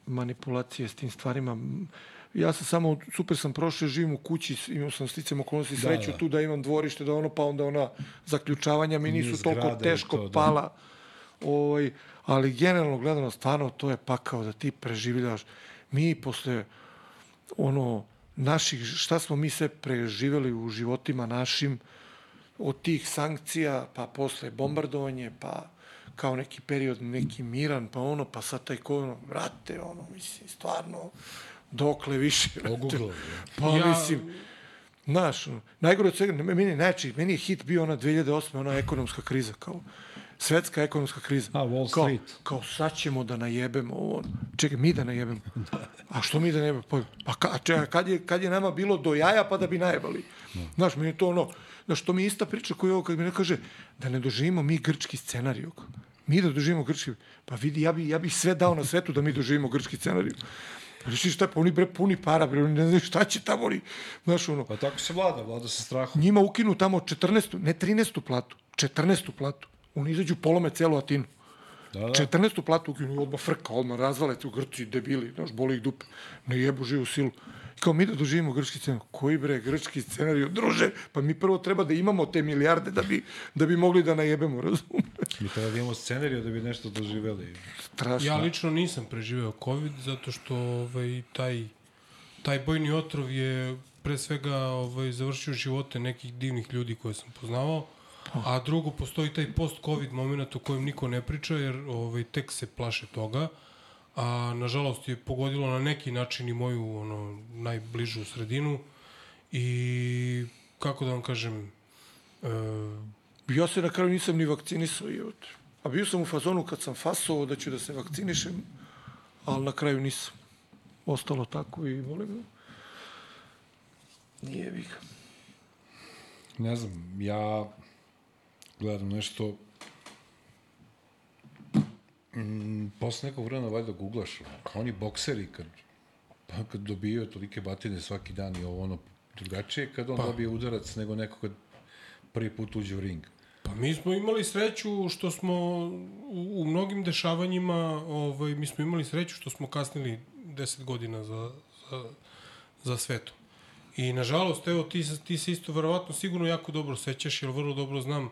manipulacije s tim stvarima. Ja sam samo, super sam prošao, živim u kući, imao sam sticam okolnosti sreću da. tu da imam dvorište, da ono, pa onda ona zaključavanja mi nisu toliko teško to, da. pala. Ovaj, ali generalno gledano, stvarno, to je pakao da ti preživljavaš. Mi posle ono, naših, šta smo mi sve preživjeli u životima našim, od tih sankcija, pa posle bombardovanje, pa kao neki period, neki miran, pa ono, pa sad taj ko, ono, brate, ono, mislim, stvarno, dokle više. Oguglao, <laughs> Pa, Ja- mislim, znaš, ono, najgore od svega, meni, najjači, meni je hit bio ona 2008. ona ekonomska kriza, kao, svetska ekonomska kriza. A, Wall kao, Street. Kao, sad ćemo da najebemo ovo. Čekaj, mi da najebemo. <laughs> A što mi da najebemo? Pa, pa ka, čekaj, kad je, kad je nama bilo do jaja pa da bi najebali? Znaš, meni je to ono, znaš, to mi je ista priča koju ovo kad mi ne kaže da ne doživimo mi grčki scenarij. Mi da doživimo grčki, pa vidi, ja bi, ja bi sve dao na svetu da mi doživimo grčki scenarij. Reći šta, pa oni bre puni para, bre, oni ne znaju šta će tamo, oni, znaš, ono, Pa tako se vlada, vlada sa strahom. njima ukinu tamo 14. ne 13. platu, 14. platu. Oni izađu polome celu Atinu. Da, da. 14. platu ukinu, odmah frka, odmah razvale tu Grci, debili, znaš, boli ih dupe, ne jebu živu silu. Kao mi da doživimo grčki scenarij. Koji bre, grčki scenarij, druže, pa mi prvo treba da imamo te milijarde da bi, da bi mogli da najebemo, razumeš? Mi treba da imamo scenariju da bi nešto doživeli. Strašno. Ja lično nisam preživeo COVID zato što ovaj, taj, taj bojni otrov je pre svega ovaj, završio živote nekih divnih ljudi koje sam poznavao, a drugo postoji taj post-COVID moment o kojem niko ne priča jer ovaj, tek se plaše toga, a nažalost je pogodilo na neki način i moju ono, najbližu sredinu i kako da vam kažem, e, Ja se na kraju nisam ni vakcinisao, jebote. A bio sam u fazonu kad sam fasovao da ću da se vakcinišem, ali na kraju nisam. Ostalo tako i volim. Nije vi ga. Ne znam, ja gledam nešto mm, posle nekog vremena valjda googlaš, oni bokseri kad, pa kad dobijaju tolike batine svaki dan i ovo ono drugačije kad on pa. dobije udarac nego neko kad prvi put uđe u ring. Pa mi smo imali sreću što smo u, u mnogim dešavanjima, ovaj, mi smo imali sreću što smo kasnili 10 godina za, za, za svetom. I nažalost, evo, ti, ti se isto verovatno sigurno jako dobro sećaš, jer vrlo dobro znam,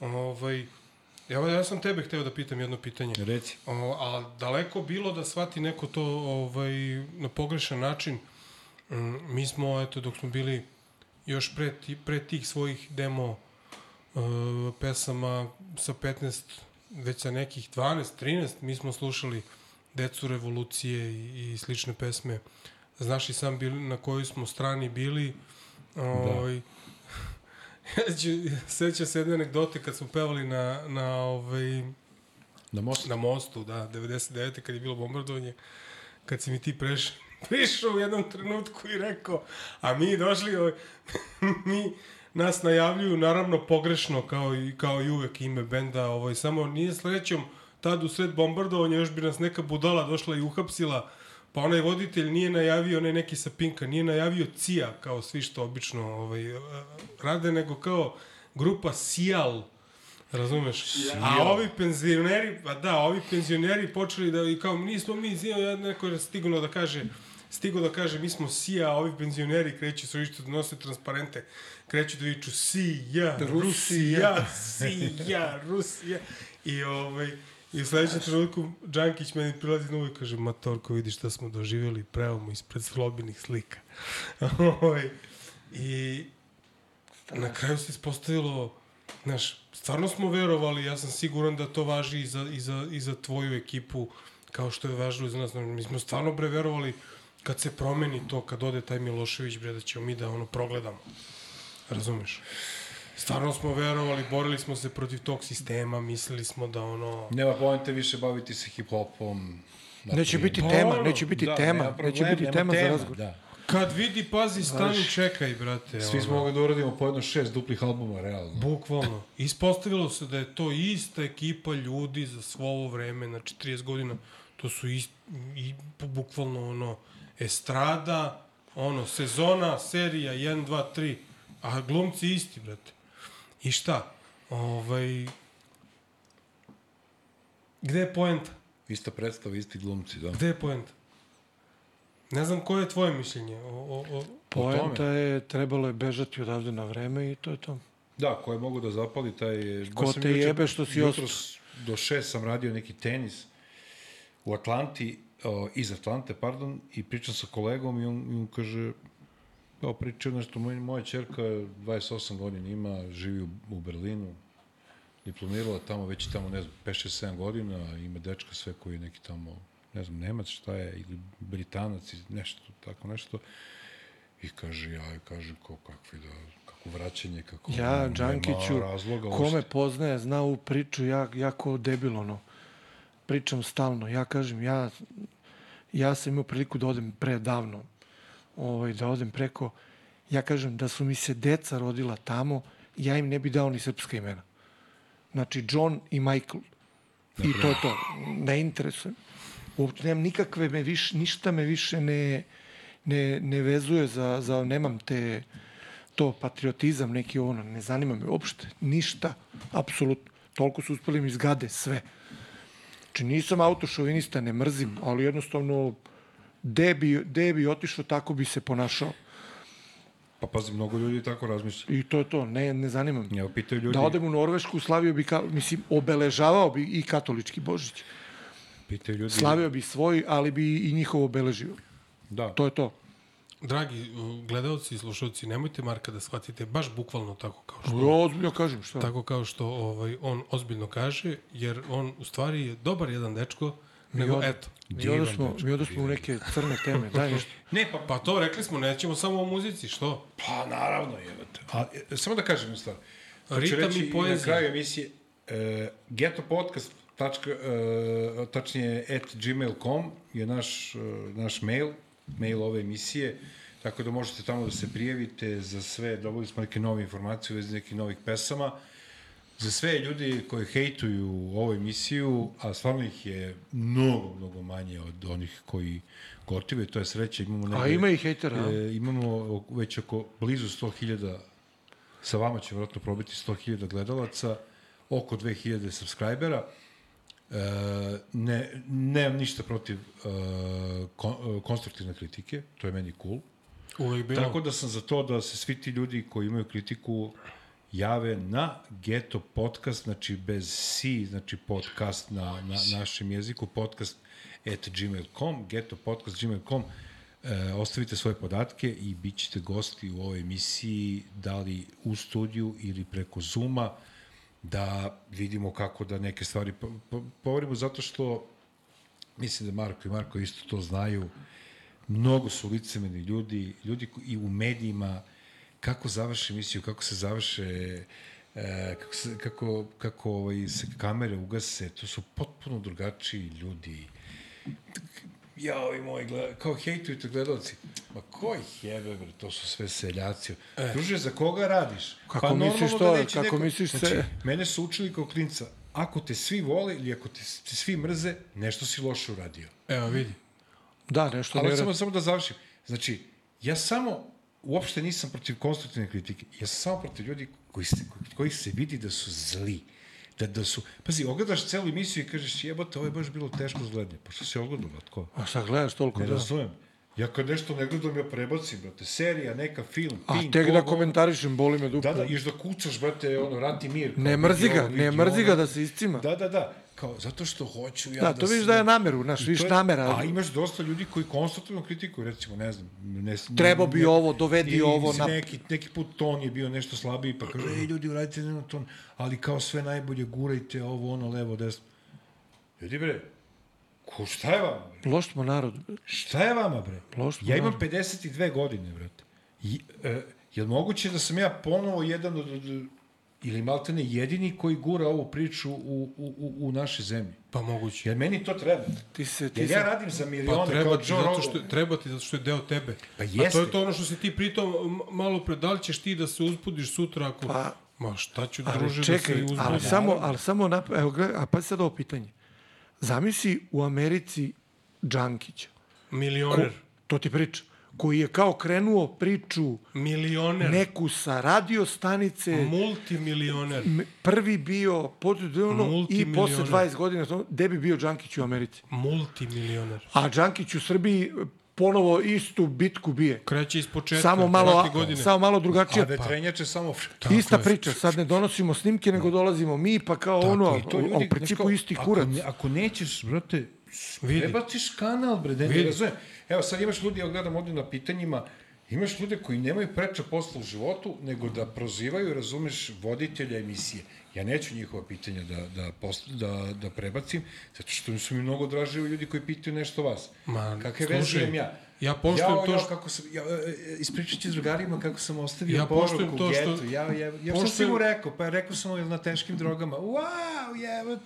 ovaj, Evo, ja sam tebe hteo da pitam jedno pitanje. Reci. O, a daleko bilo da shvati neko to ovaj, na pogrešan način. Mm, Mi smo, eto, dok smo bili još pre, ti, pre tih svojih demo uh, pesama sa 15, već sa nekih 12, 13, mi smo slušali Decu revolucije i, i slične pesme. Znaš i sam bili, na kojoj smo strani bili. Ovaj, ja ću, sećam se jedne anegdote kad smo pevali na, na ovaj, Na most? na mostu, da, 99. kad je bilo bombardovanje, kad si mi ti preš, <laughs> prišao u jednom trenutku i rekao, a mi došli, ovaj, <laughs> mi nas najavljuju naravno pogrešno kao i, kao i uvek ime benda, ovaj, samo nije srećom tad u sred bombardovanja još bi nas neka budala došla i uhapsila, pa onaj voditelj nije najavio, onaj neki sa Pinka, nije najavio Cija, kao svi što obično ovaj, rade, nego kao grupa Sijal, Razumeš? A ovi penzioneri, pa da, ovi penzioneri počeli da, i kao, nismo mi, zio, ja neko je stiglo da kaže, stigo da kaže, mi smo sija, a ovi penzioneri kreću su išto da nose transparente, kreću da viču sija, Rusija, sija, Rusija. I ovaj, I u sledećem trenutku Đankić meni prilazi na i kaže, Matorko, vidi šta smo doživjeli, prevamo ispred slobinih slika. <laughs> Ovaj, I na kraju se ispostavilo, znaš, stvarno smo verovali, ja sam siguran da to važi i za, i za, i za tvoju ekipu, kao što je važilo za nas. Mi smo stvarno bre verovali kad se promeni to, kad ode taj Milošević, bre, da ćemo mi da ono progledamo. Razumeš? Stvarno smo verovali, borili smo se protiv tog sistema, mislili smo da ono... Nema poente više baviti se hip-hopom. Neće biti Pa tema, neće biti Da, tema, nema neće problem, biti nema tema za tema, razgovor. Da. Kad vidi, pazi, stani, čekaj, brate. Svi smo mogli da uradimo po jedno šest duplih albuma, realno. Bukvalno. Ispostavilo se da je to ista ekipa ljudi za svo ovo vreme, znači 30 godina, to su ist, i, bukvalno ono, estrada, ono, sezona, serija, 1, 2, 3, a glumci isti, brate. I šta? Ovaj, gde je poenta? Ista predstava, isti glumci, da. Gde je poenta? Ne znam koje je tvoje mišljenje o, o, o, Poenta je, trebalo je bežati odavde na vreme i to je to. Da, ko je mogu da zapali taj... Ko te juče- jebe što si jutros Do šest sam radio neki tenis u Atlanti, o, iz Atlante, pardon, i pričam sa kolegom i on, i on kaže, kao pričao nešto, moj, moja čerka 28 godina ima, živi u, u Berlinu, diplomirala tamo, već je tamo, ne znam, 5-6-7 godina, ima dečka sve koji je neki tamo, ne znam, Nemac šta je, ili Britanac, ili nešto, tako nešto. I kaže, ja, i kaže, ko, kakvi da, kako vraćanje, kako... Ja, nema Đankiću, razloga ko me uopšte. poznaje, zna ovu priču, ja, ja ko debil, ono, pričam stalno. Ja kažem, ja, ja sam imao priliku da odem pre davno, ovaj, da odem preko, ja kažem da su mi se deca rodila tamo, ja im ne bi dao ni srpska imena. Znači, John i Michael. I to je to. Ne interesuje. me. Uopće nemam nikakve, me više, ništa me više ne, ne, ne vezuje za, za, nemam te, to patriotizam neki ono, ne zanima me uopšte, ništa, apsolutno. Toliko su uspeli mi zgade sve. Znači nisam autošovinista, ne mrzim, ali jednostavno gde bi, gde bi otišao, tako bi se ponašao. Pa pazi, mnogo ljudi tako razmišlja. I to je to, ne, ne zanima me. Evo, pitaju ljudi, Da odem u Norvešku, slavio bi, ka, mislim, obeležavao bi i katolički Božić. pitaju ljudi, Slavio bi svoj, ali bi i njihov obeležio. da, To je to. Dragi gledalci i slušalci, nemojte Marka da shvatite baš bukvalno tako kao što Ja ozbiljno kažem, šta? tako kao što ovaj on ozbiljno kaže, jer on u stvari je dobar jedan dečko, Nego, od- eto. Mi Divan onda smo, dečko, mi onda smo u neke crne teme. Daj <laughs> nešto. Ne, pa, Pa to rekli smo, nećemo samo o muzici, što? pa naravno je. A, e, samo da kažem jednu stvar. Hoću Ritam i poezija. Na kraju emisije, e, Geto Podcast, tačka, e, tačnije at gmail.com je naš, e, naš mail, mail ove emisije, tako da možete tamo da se prijavite za sve, dobili smo neke nove informacije u vezi nekih novih pesama. Za sve ljudi koji hejtuju ovu emisiju, a stvarno ih je mnogo, mnogo manje od onih koji gotive, to je sreća, imamo negde, A ima i hejtera? E, imamo već oko blizu 100.000 sa vama će vjerojatno probiti 100.000 gledalaca, oko 2.000 subscribera. E, ne, nemam ništa protiv e, kon, e, konstruktivne kritike, to je meni cool. Uvijek bilo. Tako da sam za to da se svi ti ljudi koji imaju kritiku jave na Geto podcast, znači bez si, znači podcast na, na našem jeziku, podcast at gmail.com, geto podcast gmail.com, e, ostavite svoje podatke i bit ćete gosti u ovoj emisiji, da li u studiju ili preko Zuma, da vidimo kako da neke stvari po, po, povorimo, zato što mislim da Marko i Marko isto to znaju, mnogo su licemeni ljudi, ljudi i u medijima, kako završe emisiju, kako se završe, e, kako, se, kako, kako ovaj, se kamere ugase, to su potpuno drugačiji ljudi. Ja, ovi moji, gleda, kao hejtujete gledalci. Ma koji jebe, bre, to su sve seljaci. E. Druže, za koga radiš? Pa Kako normalno misliš da to? neće Kako misliš se- Znači, mene su učili kao klinca, ako te svi vole ili ako te, te svi mrze, nešto si loše uradio. Evo, vidi. Da, nešto Ali ne samo, samo da završim. Znači, ja samo, uopšte nisam protiv konstruktivne kritike. Ja sam samo protiv ljudi koji se, koji se vidi da su zli. Da, da su, pazi, ogledaš celu emisiju i kažeš, jebote, ovo je baš bilo teško zgledanje. Pa što si ogledao, tko? A šta gledaš toliko Ne da... razumem. Ja kad nešto ne gledam, ja prebacim, brate. Serija, neka film, A ping, tek da komentarišem, boli me dupe. Da, da, iš da kucaš, brate, ono, rati mir. Ne mrzi ga, ne mrzi ga da se iscima. Da, da, da. Kao, zato što hoću ja Da, da... to vidiš da je nameru, znaš, vidiš namera. A imaš dosta ljudi koji konstruktivno kritikuju, recimo, ne znam, ne, Trebao bi ovo, dovedi i ovo na- Neki, neki put ton je bio nešto slabiji, pa kaže, ej, ljudi, uradite na ton, ali kao sve najbolje, gurajte ovo, ono, levo, desno. Ljudi, bre, ko, šta je vama, bre? Loš smo narod. Šta je vama, bre? Loš ja imam narod. 52 godine, brate. I, e, je moguće da sam ja ponovo jedan od, od ili maltene jedini koji gura ovu priču u, u, u, u našoj zemlji? Pa moguće. Jer meni to treba. Ti se, ti Jer ja radim za milione Pa treba kao ti, Joe zato Rogan. što, treba ti zato što je deo tebe. Pa A to jeste. je to ono što si ti pritom malo pre, da li ćeš ti da se uzbudiš sutra ako... Pa- Ma šta ću, Ali druže, čekaj, da se ali uzbudim? samo, ali samo, nap... evo, gledaj, a pa sad ovo pitanje. Zamisli u Americi Džankića. Milioner. To ti priča. Koji je kao krenuo priču Milioner. neku sa radio stanice, Multimilioner. prvi bio pod, ono, i posle 20 godina, to- gde bi bio Džankić u Americi? Multimilioner. A Džankić u Srbiji ponovo istu bitku bije. Kreće iz početka. Samo malo, godine. samo malo A drugačije. vetrenjače samo... Ista je. priča, sad ne donosimo snimke, nego dolazimo mi, pa kao ono, a ljudi, u principu isti ako kurac. ne- Ako nećeš, brate, Vidi. prebaciš kanal, bre, ne Vidi. razumem. Evo, sad imaš ljudi, ja gledam ovdje na pitanjima, imaš ljude koji nemaju preča posla u životu, nego da prozivaju, razumeš, voditelja emisije. Ja neću njihova pitanja da, da, post, da, da prebacim, zato što su mi mnogo draži ljudi koji pitaju nešto vas. Ma, Kakve veze imam ja? Ja poštujem ja, to ja, što- kako sam, ja, e, e, ispričat ću drugarima kako sam ostavio Ja poruku to što- getu. Ja, ja, ja, šta si poštujem- mu rekao? Pa rekao sam mu jel na teškim drogama. Wow, ono.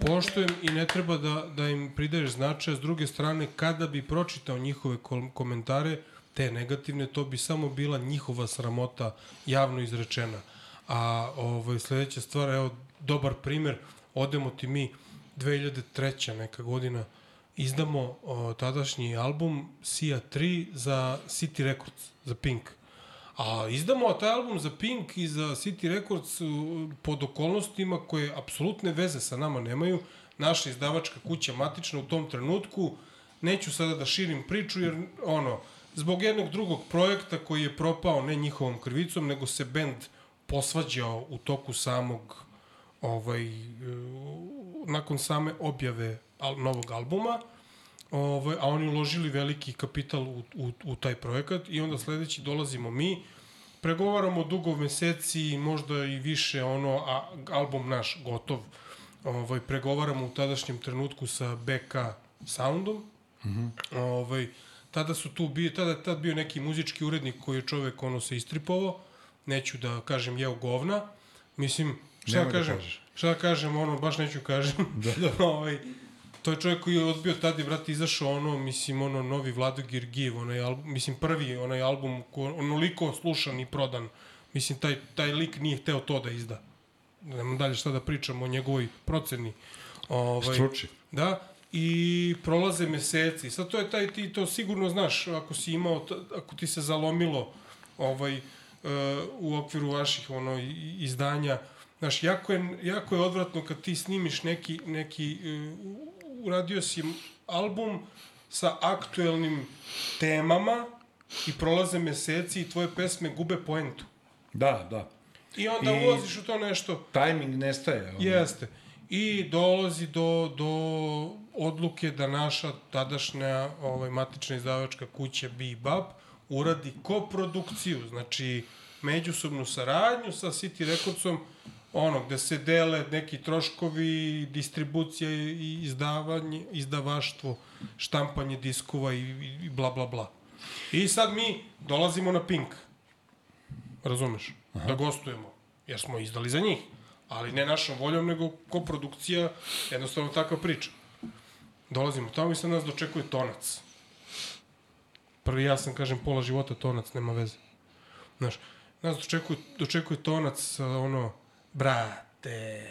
Poštujem i ne treba da, da im pridaješ značaja. S druge strane, kada bi pročitao njihove komentare, te negativne, to bi samo bila njihova sramota javno izrečena. A ovaj, sledeća stvar, evo, dobar primer, odemo ti mi 2003. neka godina, izdamo o, tadašnji album Sia 3 za City Records, za Pink. A izdamo taj album za Pink i za City Records pod okolnostima koje apsolutne veze sa nama nemaju. Naša izdavačka kuća matična u tom trenutku, neću sada da širim priču jer ono, zbog jednog drugog projekta koji je propao ne njihovom krivicom, nego se bend posvađao u toku samog ovaj, nakon same objave al, novog albuma, ovaj, a oni uložili veliki kapital u, u, u taj projekat i onda sledeći dolazimo mi, pregovaramo dugo meseci, možda i više, ono, a album naš gotov, ovaj, pregovaramo u tadašnjem trenutku sa BK soundom. Mm. -hmm. ovaj, tada su tu bio, tada tad bio neki muzički urednik koji je čovek ono se istripovao, neću da kažem jeo govna, mislim, šta Nemoj da da kažem, kažeš. šta da kažem, ono, baš neću kažem, da, da. <laughs> ovaj, to je čovjek koji je odbio tad je, brate, izašao ono, mislim, ono, novi Vlado Girgijev, onaj album, mislim, prvi onaj album, ko, onoliko slušan i prodan, mislim, taj, taj lik nije hteo to da izda. Nemam dalje šta da pričam o njegovoj proceni. Ovaj, Struči. Da, i prolaze meseci. Sad to je taj, ti to sigurno znaš, ako si imao, ako ti se zalomilo ovaj, uh, u okviru vaših ono, i- izdanja, znaš, jako je, jako je odvratno kad ti snimiš neki, neki uh, uradio si album sa aktuelnim temama i prolaze meseci i tvoje pesme gube poentu. Da, da. I onda I- ulaziš u to nešto. Tajming nestaje. ono. Jeste. I dolazi do, do odluke da naša tadašnja ovaj, matična izdavačka kuća Bebop uradi koprodukciju, znači međusobnu saradnju sa City Recordsom, ono, gde se dele neki troškovi, distribucija i izdavanje, izdavaštvo, štampanje diskova i, i, i bla, bla, bla. I sad mi dolazimo na Pink. Razumeš? Aha. Da gostujemo. Jer smo izdali za njih. Ali ne našom voljom, nego koprodukcija, jednostavno takva priča. Dolazimo tamo i sad nas dočekuje tonac. Prvi ja sam, kažem, pola života tonac, nema veze. Znaš, nas dočekuje, dočekuje tonac ono, brate,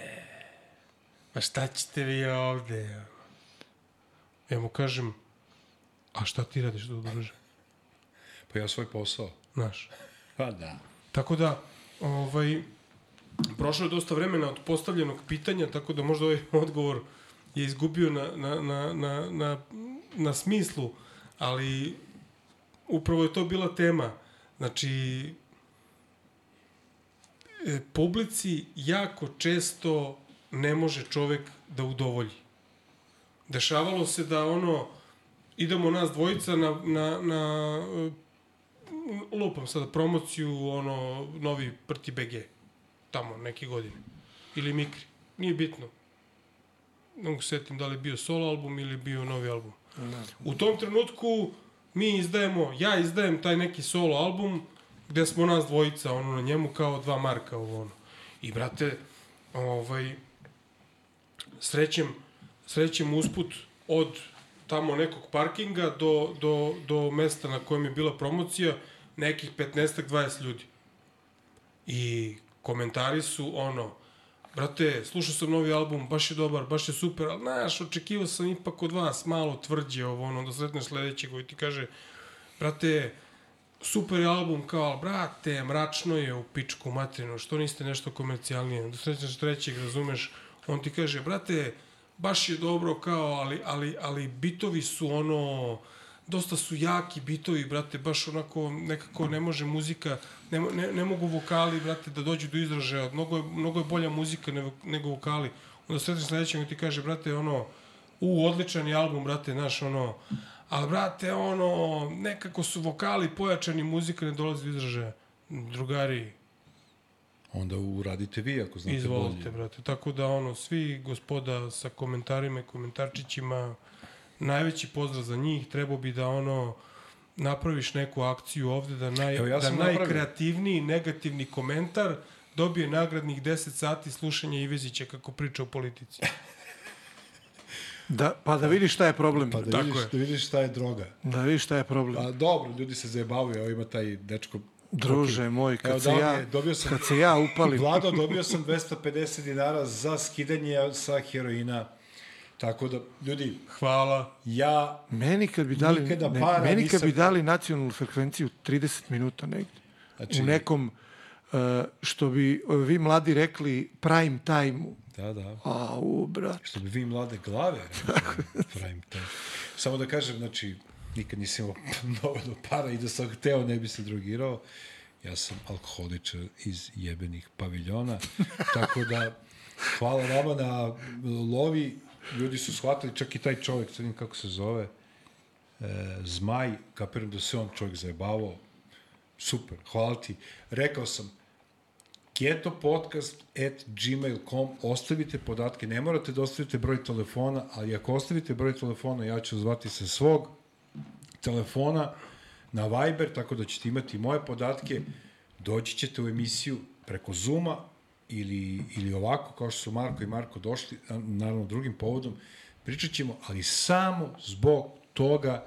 ma šta ćete vi ovde? Ja mu kažem, a šta ti radiš da udruže? Pa ja svoj posao. Znaš, Pa da. Tako da, ovaj, prošlo je dosta vremena od postavljenog pitanja, tako da možda ovaj odgovor je izgubio na, na, na, na, na, na smislu, ali upravo je to bila tema. Znači, publici jako često ne može čovek da udovolji. Dešavalo se da ono, idemo nas dvojica na, na, na e, lupam sada promociju, ono, novi Prti BG, tamo, neke godine. Ili Mikri, nije bitno. Ne mogu se setim da li je bio solo album ili bio novi album. U tom trenutku mi izdajemo, ja izdajem taj neki solo album gde smo nas dvojica, ono, na njemu kao dva marka, ovo, ono. I, brate, ovaj, srećem, srećem usput od tamo nekog parkinga do, do, do mesta na kojem je bila promocija nekih 15-20 ljudi. I komentari su ono, brate, slušao sam novi album, baš je dobar, baš je super, ali znaš, očekivao sam ipak od vas malo tvrđe ovo, ono, da sretneš sledećeg koji ti kaže, brate, super je album, kao, brate, mračno je u pičku materinu, što niste nešto komercijalnije, da sretneš trećeg, razumeš, on ti kaže, brate, baš je dobro, kao, ali, ali, ali bitovi su ono, dosta su jaki bitovi, brate, baš onako, nekako ne može muzika, ne, ne, ne mogu vokali, brate, da dođu do izražaja, mnogo je, mnogo je bolja muzika nego, nego vokali. Onda sretneš sledećeg i ti kaže, brate, ono, u, odličan je album, brate, znaš, ono, ali, brate, ono, nekako su vokali pojačani, muzika ne dolazi do izražaja. Drugari, Onda uradite vi ako znate Izvolite, bolje. brate. Tako da, ono, svi gospoda sa komentarima i komentarčićima, najveći pozdrav za njih, trebao bi da, ono, napraviš neku akciju ovde, da, naj, Evo, ja da napravio. najkreativniji negativni komentar dobije nagradnih 10 sati slušanja Ivezića kako priča o politici. <laughs> Da, pa da vidiš šta je problem. Pa da Tako vidiš, je. da vidiš šta je droga. Da vidiš šta je problem. A dobro, ljudi se zajebavaju, evo ima taj dečko. Druže moj, kad Evo, se ja, je- dobio sam- kad se ja upalim, Vlado, dobio sam 250 dinara za skidanje sa heroina. Tako da, ljudi, Hvala. ja meni kad bi dali, ne, para meni kad nisam- bi dali nacionalnu frekvenciju 30 minuta negde, Znači- u nekom, uh, što bi uh, vi mladi rekli, prime time-u. Da, da. A, u, brat. Što bi vi mlade glave rekli, prime time. Samo da kažem, znači, nikad nisam imao <laughs> dovoljno para i da sam hteo ne bi se drogirao. Ja sam alkoholičar iz jebenih paviljona. <laughs> Tako da, hvala vama na lovi. Ljudi su shvatili, čak i taj čovjek, sad kako se zove, e, Zmaj, kapiram da se on čovjek zajebavao. Super, hvala ti. Rekao sam, ketopodcast at gmail.com, ostavite podatke, ne morate da ostavite broj telefona, ali ako ostavite broj telefona, ja ću zvati sa svog telefona na Viber, tako da ćete imati moje podatke, doći ćete u emisiju preko Zuma ili, ili ovako, kao što su Marko i Marko došli, naravno drugim povodom, pričat ćemo, ali samo zbog toga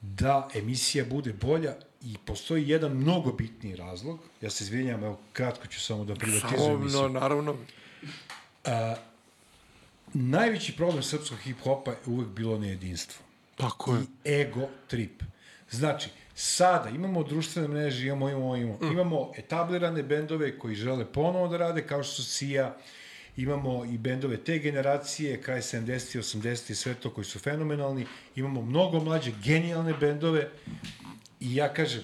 da emisija bude bolja i postoji jedan mnogo bitniji razlog, ja se izvinjam, evo kratko ću samo da privatizujem Samo, emisiju. no, naravno. Najveći problem srpskog hip-hopa je uvek bilo nejedinstvo. Tako je. i ego trip. Znači, sada imamo društvene mreže, imamo, imamo, imamo. Mm. Imamo etablirane bendove koji žele ponovo da rade, kao što su Sija, imamo i bendove te generacije, kraj 70. 80. i sve to, koji su fenomenalni. Imamo mnogo mlađe, genijalne bendove i ja kažem,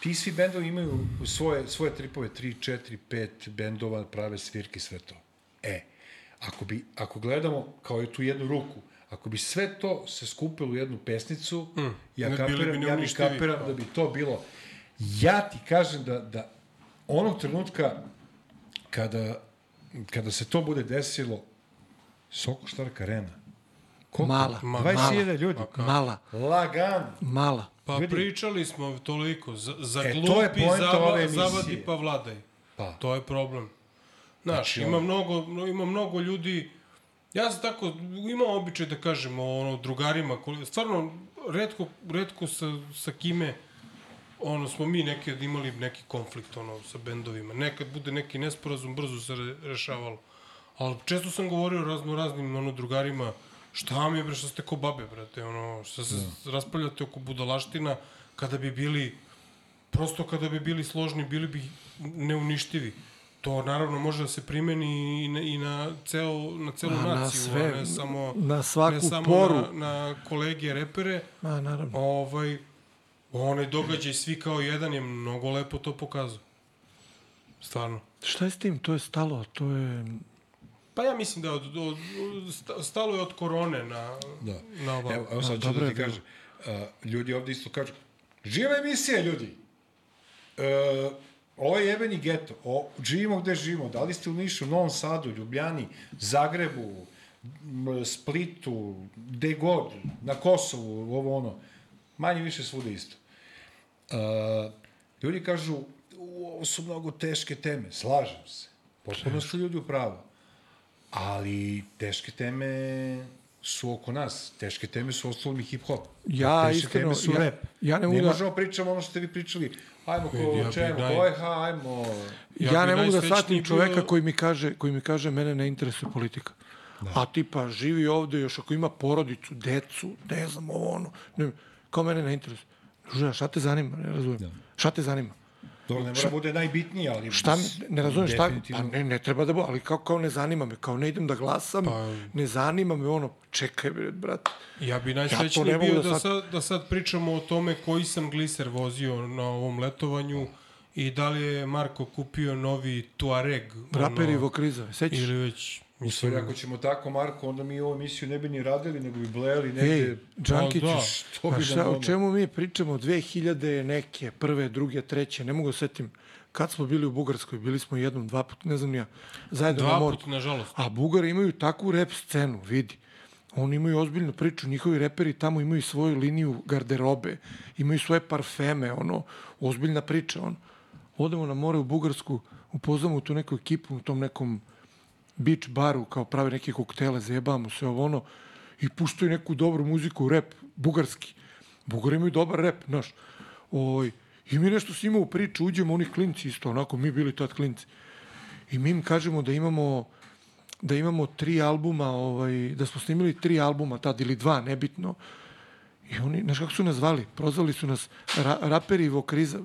ti svi bendovi imaju svoje, svoje tripove, 3, 4, 5 bendova, prave svirke sve to. E, ako, bi, ako gledamo kao je tu jednu ruku, ako bi sve to se skupilo u jednu pesnicu, mm. ja Ne, bili bi kapiram, ja bi kapiram da. da bi to bilo. Ja ti kažem da, da onog trenutka kada, kada se to bude desilo, Soko Štark Arena, koliko? Mala, 20.000 ljudi. Mala, Lagan. mala. Pa Vidi. pričali smo toliko. Za, za E, glupi emisije. zavadi pa vladaj. Pa. To je problem. Znaš, Znači, ima, mnogo, no, ima mnogo ljudi... Ja sam tako, imam običaj da kažem o ono, drugarima, koli- stvarno, redko, redko sa, sa kime ono, smo mi nekad imali neki konflikt ono, sa bendovima. Nekad bude neki nesporazum, brzo se re, rešavalo. Ali često sam govorio razno raznim ono, drugarima, šta vam je bre, šta ste ko babe, brate, ono, šta se da. raspravljate oko budalaština, kada bi bili, prosto kada bi bili složni, bili bi neuništivi. To naravno može da se primeni i na, i na, ceo, na celu na naciju, sve, a ne samo, na svaku ne samo poru. Na, na kolege repere. Ma, naravno. Ovaj, onaj događaj svi kao jedan je mnogo lepo to pokazao. Stvarno. Šta je s tim? To je stalo, to je... Pa ja mislim da od, od, od, sta- stalo je od korone na, Da. na ovom. Evo, evo sad ću dobro da je ti kažem. Uh, ljudi ovde isto kažu, živa emisija, ljudi! Uh, ovo je jebeni geto. O, živimo gde živimo. Da li ste u Nišu, Novom Sadu, Ljubljani, Zagrebu, m, Splitu, gde god, na Kosovu, ovo ono. Manje više svuda isto. Uh, ljudi kažu, "U, ovo su mnogo teške teme. Slažem se. Potpuno su ljudi u pravu. Ali teške teme su oko nas. Teške teme su ostalom i hip-hop. Ja teške iskreno- teme su ja- rap. ja ne ne mogu da- možemo pričamo ono što ste vi pričali. Ajmo ko Ja čemu, naj- ko je, ha, ajmo... Ja Ja, ne mogu da shvatim bio- čoveka koji mi kaže, koji mi kaže mene ne interesuje politika. Da. A tipa živi ovde još ako ima porodicu, decu, ne znam ovo ono, ne, kao mene ne interesuje. Druže, šta te zanima, ne razumem. Da. Šta te zanima? Dobro, ne mora bude najbitnije, ali... Šta, ne razumem šta, pa ne, ne treba da bude, ali kao, kao ne zanima me, kao ne idem da glasam, pa, ne zanima me ono, čekaj bre, brate. Ja bi Ja najsrećniji mogu bio da da, sad- da sad pričamo o tome koji sam gliser vozio na ovom letovanju i da li je Marko kupio novi Tuareg. Raperi ono, kriza, sećaš? Ili već, Mislim, ako ćemo tako, Marko, onda mi ovu emisiju ne bi ni radili, nego bi blejali negde... Ej, Džankić, da, što pa bi šta, o ono- čemu mi pričamo? 2000 neke, prve, druge, treće, ne mogu da setim. Kad smo bili u Bugarskoj, bili smo jednom, dva puta, ne znam ja, zajedno na dva moru. put, nažalost. A Bugari imaju takvu rep scenu, vidi. Oni imaju ozbiljnu priču, njihovi reperi tamo imaju svoju liniju garderobe, imaju svoje parfeme, ono, ozbiljna priča, on. Odemo na more u Bugarsku, upoznamo tu neku ekipu u tom nekom beach baru, kao prave neke koktele, zajebamo se ovo ono, i puštaju neku dobru muziku, rep, bugarski. Bugari imaju dobar rep, znaš. Oj, I mi nešto s njima u priču, uđemo, oni klinci isto, onako, mi bili tad klinci. I mi im kažemo da imamo da imamo tri albuma, ovaj, da smo snimili tri albuma tad ili dva, nebitno. I oni, znaš kako su nas zvali? Prozvali su nas ra, raperi Vokriza.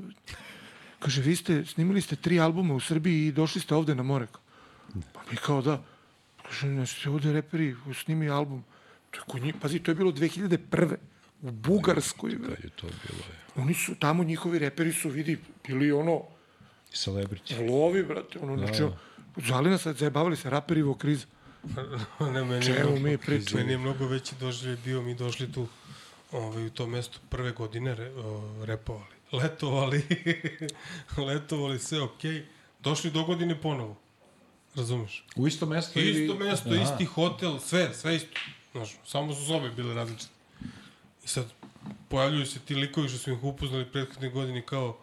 Kaže, vi ste, snimili ste tri albuma u Srbiji i došli ste ovde na more. Pa mi kao da. Kaže, znači ste ovde reperi, snimi album. To je kod njih, pazi, to je bilo 2001. U Bugarskoj. bre. je to bilo, je. Oni su tamo, njihovi reperi su, vidi, bili ono, Celebrity. lovi, brate, ono, znači, zvali nas, zajebavali se, raperi Vokriza. <laughs> ne, meni Čemu mnogo- mi pričamo? Meni je mnogo veći doživljaj bio, mi došli tu ovaj, u to mesto prve godine re, o, repovali. Letovali, <laughs> letovali, sve okej. došli do godine ponovo. Razumeš? U isto mesto ili... Isto mesto, Aha. isti hotel, sve, sve isto. Znaš, samo su sobe bile različite. I sad pojavljuju se ti likovi što smo ih upoznali prethodne godine kao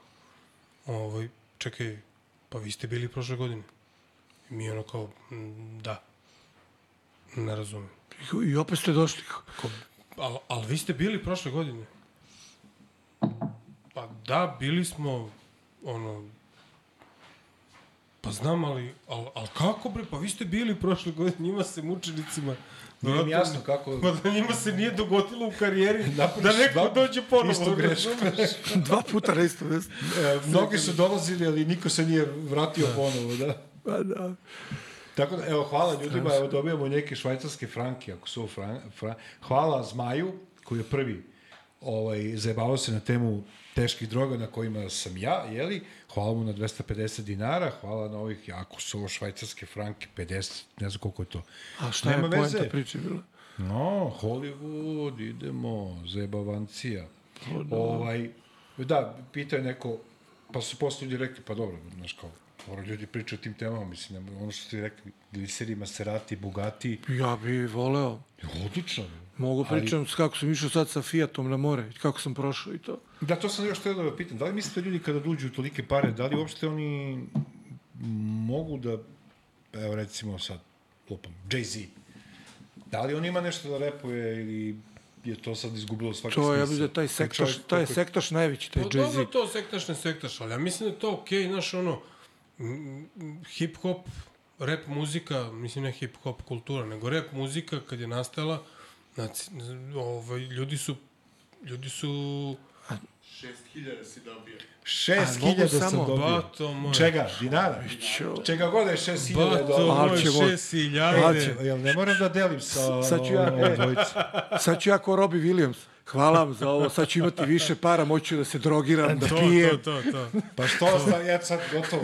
ovaj, čekaj, pa vi ste bili prošle godine. I mi ono kao, "Mm, da. Ne razumem. I, I opet ste došli. Kao, ali, ali vi ste bili prošle godine? Pa da, bili smo, ono, pa znam, ali, ali, ali kako bre, pa vi ste bili prošle godine, njima se mučenicima, Nije mi jasno kako... Pa da njima se nije dogodilo u karijeri <laughs> da neko dva- dođe ponovo. istu grešku. <laughs> Dva puta na isto mesto. E, mnogi su dolazili, ali niko se nije vratio ponovo, da. Pa da. Tako da, evo, hvala ljudima, evo dobijamo neke švajcarske franke, ako su fran, fran, hvala Zmaju, koji je prvi ovaj, zajebavao se na temu teških droga na kojima sam ja, jeli, hvala mu na 250 dinara, hvala na ovih, ako su ovo švajcarske franke, 50, ne znam koliko je to. A šta Nema je poenta veze. priče bila? No, Hollywood, idemo, zajebavancija. Ovaj, da, pitao je neko, pa su posle ljudi rekli, pa dobro, znaš kao, mora ljudi pričaju o tim temama, mislim, ono što ste rekli, gliseri, Maserati, Bugatti, Ja bi voleo. odlično. Mogu Ali- pričam s kako sam išao sad sa Fiatom na more, kako sam prošao i to. Da, to sam još htio da vas pitam, da li mislite ljudi kada dođu u tolike pare, da li uopšte oni mogu da, evo recimo sad, lupam, Jay-Z, da li on ima nešto da repuje ili je to sad izgubilo svaki To je, ja bih da taj sektaš, čovjek taj je sektaš najveći, taj Pa dobro Jay-Z. to sektaš ne sektaš, ali ja mislim da je to okej, okay, znaš, ono, hip-hop, rap muzika, mislim ne hip-hop kultura, nego rap muzika kad je nastala, znači, ovaj, ljudi su, ljudi su, 6000 si dobio. Šest A, mogu hiljada sam dobio. bato moj, Čega? Dinara? Ćo. Čega god je šest hiljada je bato dobro. Ali moj, će mo- šest Ali hiljade. će- Jel ne moram da delim sa Sad ću ja? Sad ću ja ko Robbie Williams. Hvala vam za ovo, sad ću imati više para, moću da se drogiram, da To, pijem. to, to, to. Pa što sam, ja sad gotovo.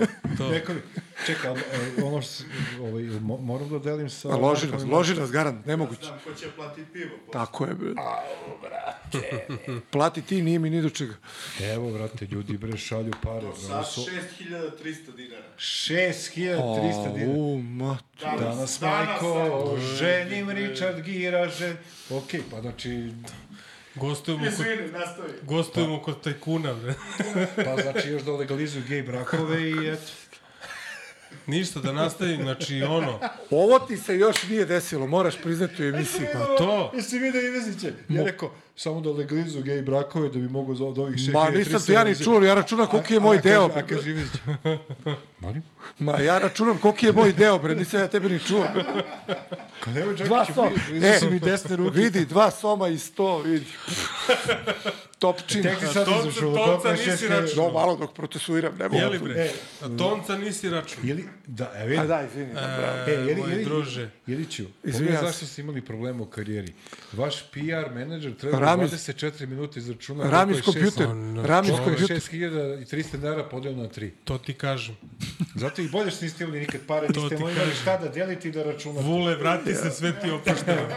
Neko mi, čekaj, e, ono što, ovaj, mo- moram da delim sa... A loži nas, loži nas, garant, nemoguće. Znam ko će platiti pivo. posle. Tako je, bre. Plati ti, nije mi ni do čega. Evo, vrate, ljudi, bre, šalju pare. Ovo Sad su 6300 dinara. 6300 dinara. U, ma. Danas, majko, ženim Richard Gira, žen... Okej, pa znači, Gostujemo kod, Izvini, nastavi. gostujemo kod tajkuna, bre. <laughs> pa znači još da legalizuju gej brakove i eto. Ništa, da nastavim, znači ono, Ovo ti se još nije desilo, moraš priznati u emisiji. pa to, Jesi vidio Iveziće? Ja rekao, samo da legalizuju gej brakove da bi mogo za od ovih 6300... Ma nisam te ja ni čuo, ja računam koliki je moj a, deo. A kaže Ivezić. <laughs> Molim? Ma ja računam koliki je moj deo, bre, nisam ja tebe ni čuo. Kad evo Dva Đakiću, soma. si mi desne ruke. Vidi, dva soma i sto, vidi. Topčin. Tek ti sad Tonca- izašao. tonca top je nisi računao. No, malo dok procesuiram, ne mogu. jeli bre, a tonca nisi račun. Ili, da, e, vidi. A da, izvini. bravo. E, jeli, moj jeli, druže. Jeliću, pogledaj zašto ste imali problema u karijeri. Vaš PR menadžer treba Ramiz. 24 minuta izračuna. Ramiz kompjuter. Ramiz kompjuter. 6300 dinara podeljeno na 3. To ti kažem. Zato i bolje što niste imali nikad pare, To niste imali kažem. šta da delite i da računate. Vule, vrati se, sve ti oprašteno. <laughs>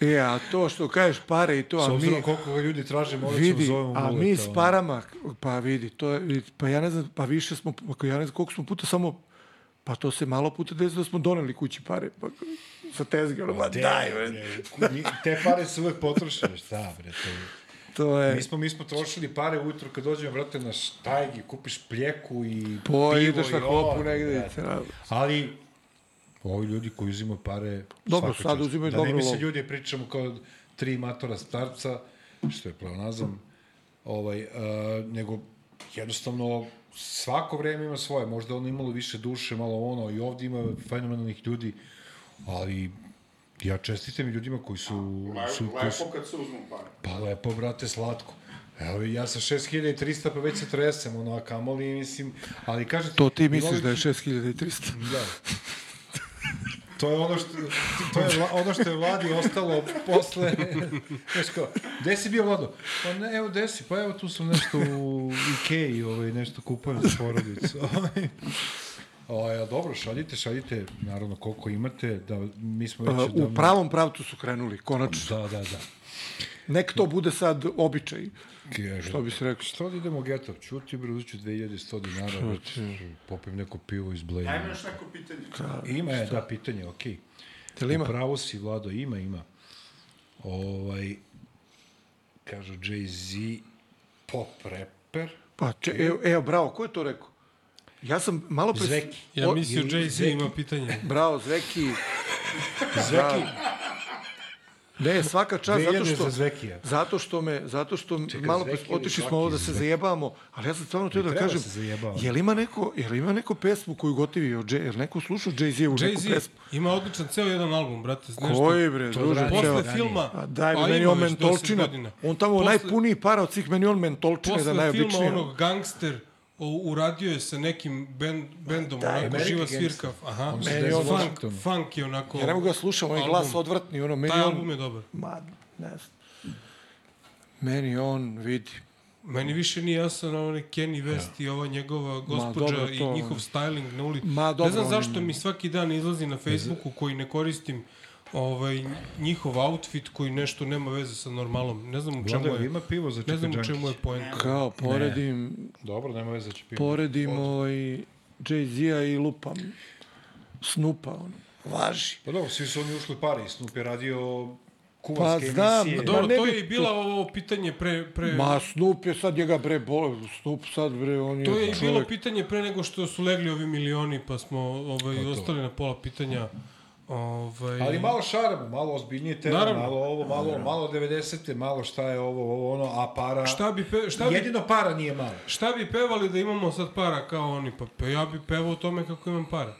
E, a to što kažeš pare i to, S a obzirom mi... koliko ga ljudi traže, morat ćemo Vidi, zovemo a mi s parama, pa vidi, to je, vidi, pa ja ne znam, pa više smo, pa ja ne znam koliko smo puta samo, pa to se malo puta desilo da smo doneli kući pare, pa sa tezge, ono, ma daj, bre. mi- Te pare su uvek potrošene, šta bre, to je. To je, Mi smo, mi smo trošili pare ujutro kad dođemo, brate, na štajgi, kupiš pljeku i po, pivo ideš na klopu negde. te- Ali, ovi ljudi koji uzimaju pare... Dobro, sad uzimaju da dobro ne misle lovu. ljudi, pričamo kao tri matora starca, što je pleonazam, ovaj, uh, nego jednostavno svako vreme ima svoje. Možda ono imalo više duše, malo ono, i ovdje ima fenomenalnih ljudi, ali ja čestitam i ljudima koji su... su koji su Lepo kad se uzmu pare. Pa lepo, brate, slatko. Evo, ja sa 6300 pa već se tresem, ono, a kamoli, mislim, ali kažete... To ti misliš Milović- da je 6300. Da. To je ono što, to je ono što je vladi ostalo posle, znaš kao, gde si bio vlado? Pa ne, evo gde si, pa evo tu sam nešto u Ikeji, ovaj, nešto kupujem za porodicu. O, ja, dobro, šaljite, šaljite, naravno, koliko imate, da mi smo već... Uh, u pravom pravcu su krenuli, konačno. Da, da, da. Nek to bude sad običaj. Kaže, Što bi se rekao? Što da idemo u getov? Čuti, bre, uzuću 2100 dinara, popim neko pivo iz Blejna. Ajme još neko pitanje. Ima je, da, pitanje, okej. Jel ima? Upravo si, Vlado, ima, ima. Ovaj, kažu Jay-Z, pop rapper, Pa, če, evo, evo, bravo, ko je to rekao? Ja sam malo pre... Zveki. Ja mislio ili Jay-Z Zeki. ima pitanje. Bravo, Zveki. Zveki, Ne, svaka čast, zato što... za Zvekija. Zato što me, zato što Čekaj, malo otišli smo ovo da se zajebamo, ali ja sam stvarno teo da kažem, jel ima neko, jel ima neko pesmu koju gotivi od Jay, jel neko slušao Jay-Z-u neku Jay-Z pesmu? ima odličan ceo jedan album, brate. Znaš Koji bre, to druže, Posle filma, A daj, pa pa meni ima on već 10 mentolčina. godina. On tamo Posle- najpuniji para od svih, meni on mentolčina je da Posle filma najobičnije. onog Gangster, uradio je sa nekim band, bandom, onako American živa svirka. Aha, Meni on- funk, funk je onako... Ja ne mogu ga slušam, on je glas odvratni, ono, meni Taj on... album je dobar. Ma, ne znam. Meni on, vidi, Meni više nije jasan onaj Kenny West i ova njegova gospođa dobro, i to- njihov styling na ulici. Ma, ne dobro, znam oni- zašto mi svaki dan izlazi na Facebooku koji ne koristim ovaj, njihov outfit koji nešto nema veze sa normalom. Ne znam u čemu Vlado, je, ima pivo za ne znam u čemu je point. kao poredim, Dobro, nema veze, će pivo. poredim ovaj Jay-Z-a i lupam Snupa, ono. Važi. Pa dobro, svi su oni ušli pari, Snoop je radio Pa kuvarske znam, emisije. Dobro, ne to bi je i bila ovo pitanje pre... pre Ma, Snup je sad njega bre bol, Snup sad bre, on je To je i bilo pitanje pre nego što su legli ovi milioni, pa smo ovaj, ostali na pola pitanja. Ovaj, Ali malo šaramo, malo ozbiljnije teme, Naravno. malo ovo, malo, malo 90. malo šta je ovo, ovo, ono, a para... Šta bi, pe, šta, bi, Jedino para nije malo. šta bi pevali da imamo sad para kao oni? Pa pe, ja bi pevao o tome kako imam para.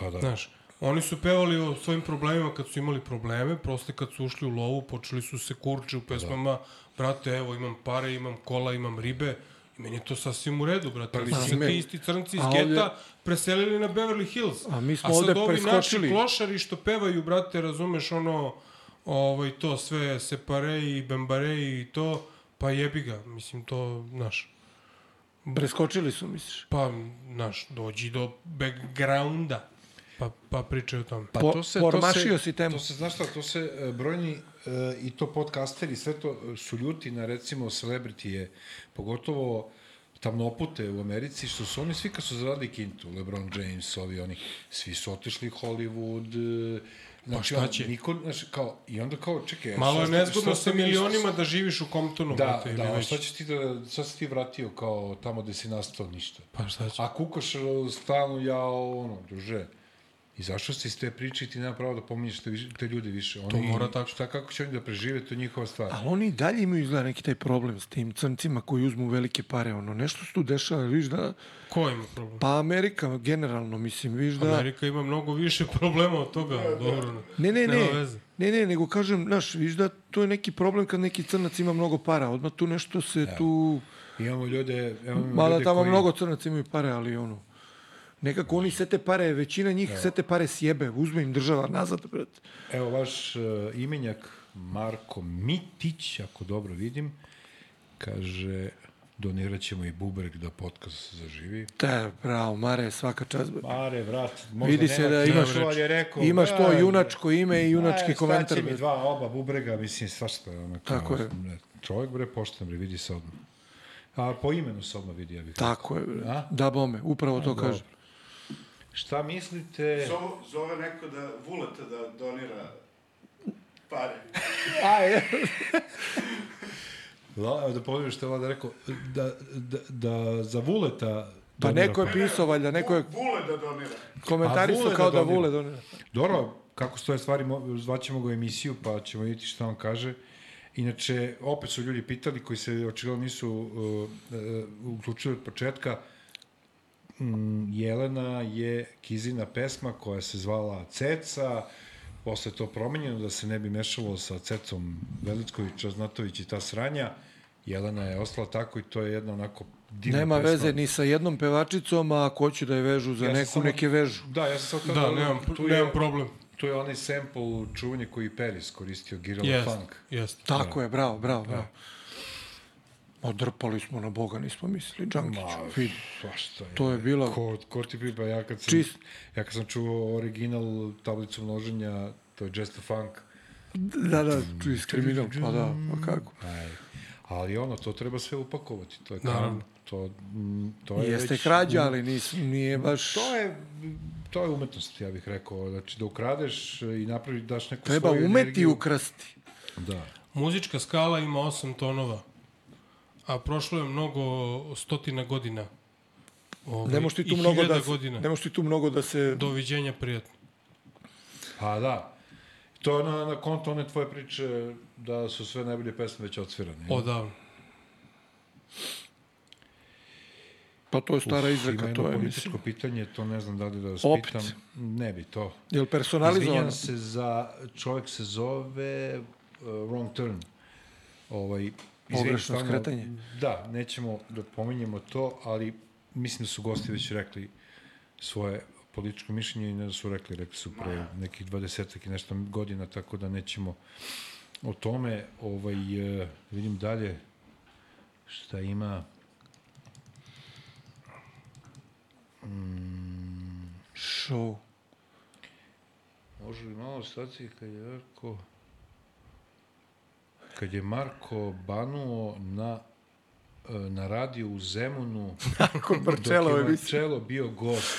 Pa da. Znaš, oni su pevali o svojim problemima kad su imali probleme, prosto kad su ušli u lovu, počeli su se kurče u pesmama, brate, evo, imam pare, imam kola, imam ribe, i meni je to sasvim u redu, brate. Ali su ti isti crnci iz geta preselili na Beverly Hills. A mi smo a sad ovde ovi preskočili. naši klošari što pevaju, brate, razumeš, ono, ovaj, to sve, separe i bembare i to, pa jebi ga, mislim, to, znaš, Preskočili su, misliš? pa, znaš, dođi do backgrounda, pa, pa pričaj o tome. Pa to se, pormašio to se, si temu. To se, znaš šta, to se e, brojni e, i to podcasteri, sve to su ljuti na recimo celebritije, pogotovo tamnopute u Americi, što su oni svi kad su zaradili kintu, LeBron James, ovi oni, svi su otišli Hollywood, e, znači, Pa šta on- će? Niko, znači, kao, i onda kao, čekaj, Malo je nezgodno sa milionima da živiš u Comptonu, Da, brate, da, šta ćeš ti da, šta si ti vratio kao tamo gde si nastao ništa? Pa šta će? A kukaš e, stalno jao, ono, druže. I zašto si iz te priče i ti nema pravo da pominješ te, više- te ljude više? Oni, To mora tako. Šta, kako će oni da prežive, to je njihova stvar. Ali oni dalje imaju izgleda neki taj problem s tim crncima koji uzmu velike pare, ono, nešto se tu dešava, viš da, Ko ima problem? pa Amerika generalno, mislim, viš da... Amerika ima mnogo više problema od toga, dobro. Ne, ne, Nema ne, veze. ne, ne, nego kažem, znaš, viš da to je neki problem kad neki crnac ima mnogo para, odmah tu nešto se tu... Imamo ljude, imamo Mada ljude tamo koji... mnogo crnaca imaju pare, ali ono... Nekako oni sve te pare, većina njih sve te pare sjebe, uzme im država nazad, brate. Evo, vaš uh, imenjak Marko Mitić, ako dobro vidim, kaže, donirat ćemo i bubreg da podcast zaživi. Te, bravo, Mare, svaka čast. Mare, vrat, možda Vidi se da imaš, ali je rekao, imaš to "Aj, junačko ime i junački aj, komentar. Staće mi dva, oba bubrega, mislim, svašta. Ono, kao, Tako je. Čovjek, bre, pošten, bre, vidi se odmah. A po imenu se odmah vidi, ja bih. Tako je, bre. A? Da bome, upravo to dobro. kaže. Šta mislite... Zove, zove neko da Vuleta da donira pare. <laughs> La, da ponovim što je Vlada rekao, da, da, da za Vuleta... Pa donira neko je pisao, valjda, neko je Vule da donira. komentari su kao da da donira. Vule donira. Dobro, kako stoje stvari, mo- zvaćemo ga u emisiju, pa ćemo vidjeti šta on kaže. Inače, opet su ljudi pitali, koji se očigledno nisu uh, uh, uključili od početka, mm, Jelena je Kizina pesma koja se zvala Ceca, posle to promenjeno da se ne bi mešalo sa Cecom Velicković, Čaznatović i ta sranja. Jelena je ostala tako i to je jedna onako divna Nema pesma. veze ni sa jednom pevačicom, a ako hoću da je vežu za Ja neku, samo- neke vežu. Da, ja sam sad Da, nemam, tu nemam je, problem. tu je onaj sample čuvanje koji je Peris koristio, Girl Jest, Funk. jest. Tako je, bravo, bravo, bravo. Odrpali smo na Boga, nismo mislili, Džankić. Vidi. Svašta je. To je bilo- Ko, ko ti pipa, ja kad sam, Čist. ja kad sam čuo original tablicu množenja, to je Just a Funk, Da, da, čuj, kriminal, pa da, pa kako. Aj, ali ono, to treba sve upakovati. To je Naravno. kanon. To, mm, to je Jeste već, krađa, ali nis, nije baš... To je, to je umetnost, ja bih rekao. Znači, da ukradeš i napraviš, daš neku Treba svoju umeti energiju. ukrasti. Da. Muzička skala ima 8 tonova, a prošlo je mnogo stotina godina. Ovaj, Ne možeš ti tu mnogo da godina. ne možeš ti tu mnogo da se Doviđenja, prijatno. Pa da. To je na, na konto one tvoje priče da su sve najbolje pesme već odsvirane. Odavno. pa to je stara Ima izreka, to je političko mislim. pitanje, to ne znam da li da vas Opet? pitam. Ne bi to. Jel personalizovano? Izvinjam se za, čovjek se zove uh, Wrong Turn. Ovaj, Pogrešno skretanje. Da, nećemo da pominjemo to, ali mislim da su gosti već rekli svoje političko mišljenje i ne da su rekli, rekli su pre nekih 20 i nešto godina, tako da nećemo o tome. Ovaj, eh, vidim dalje šta ima. Show. Može li malo stati kad je Marko... Kad je Marko banuo na, e, na radiju u Zemunu, <laughs> dok Marčelove je. Marčelo bio gost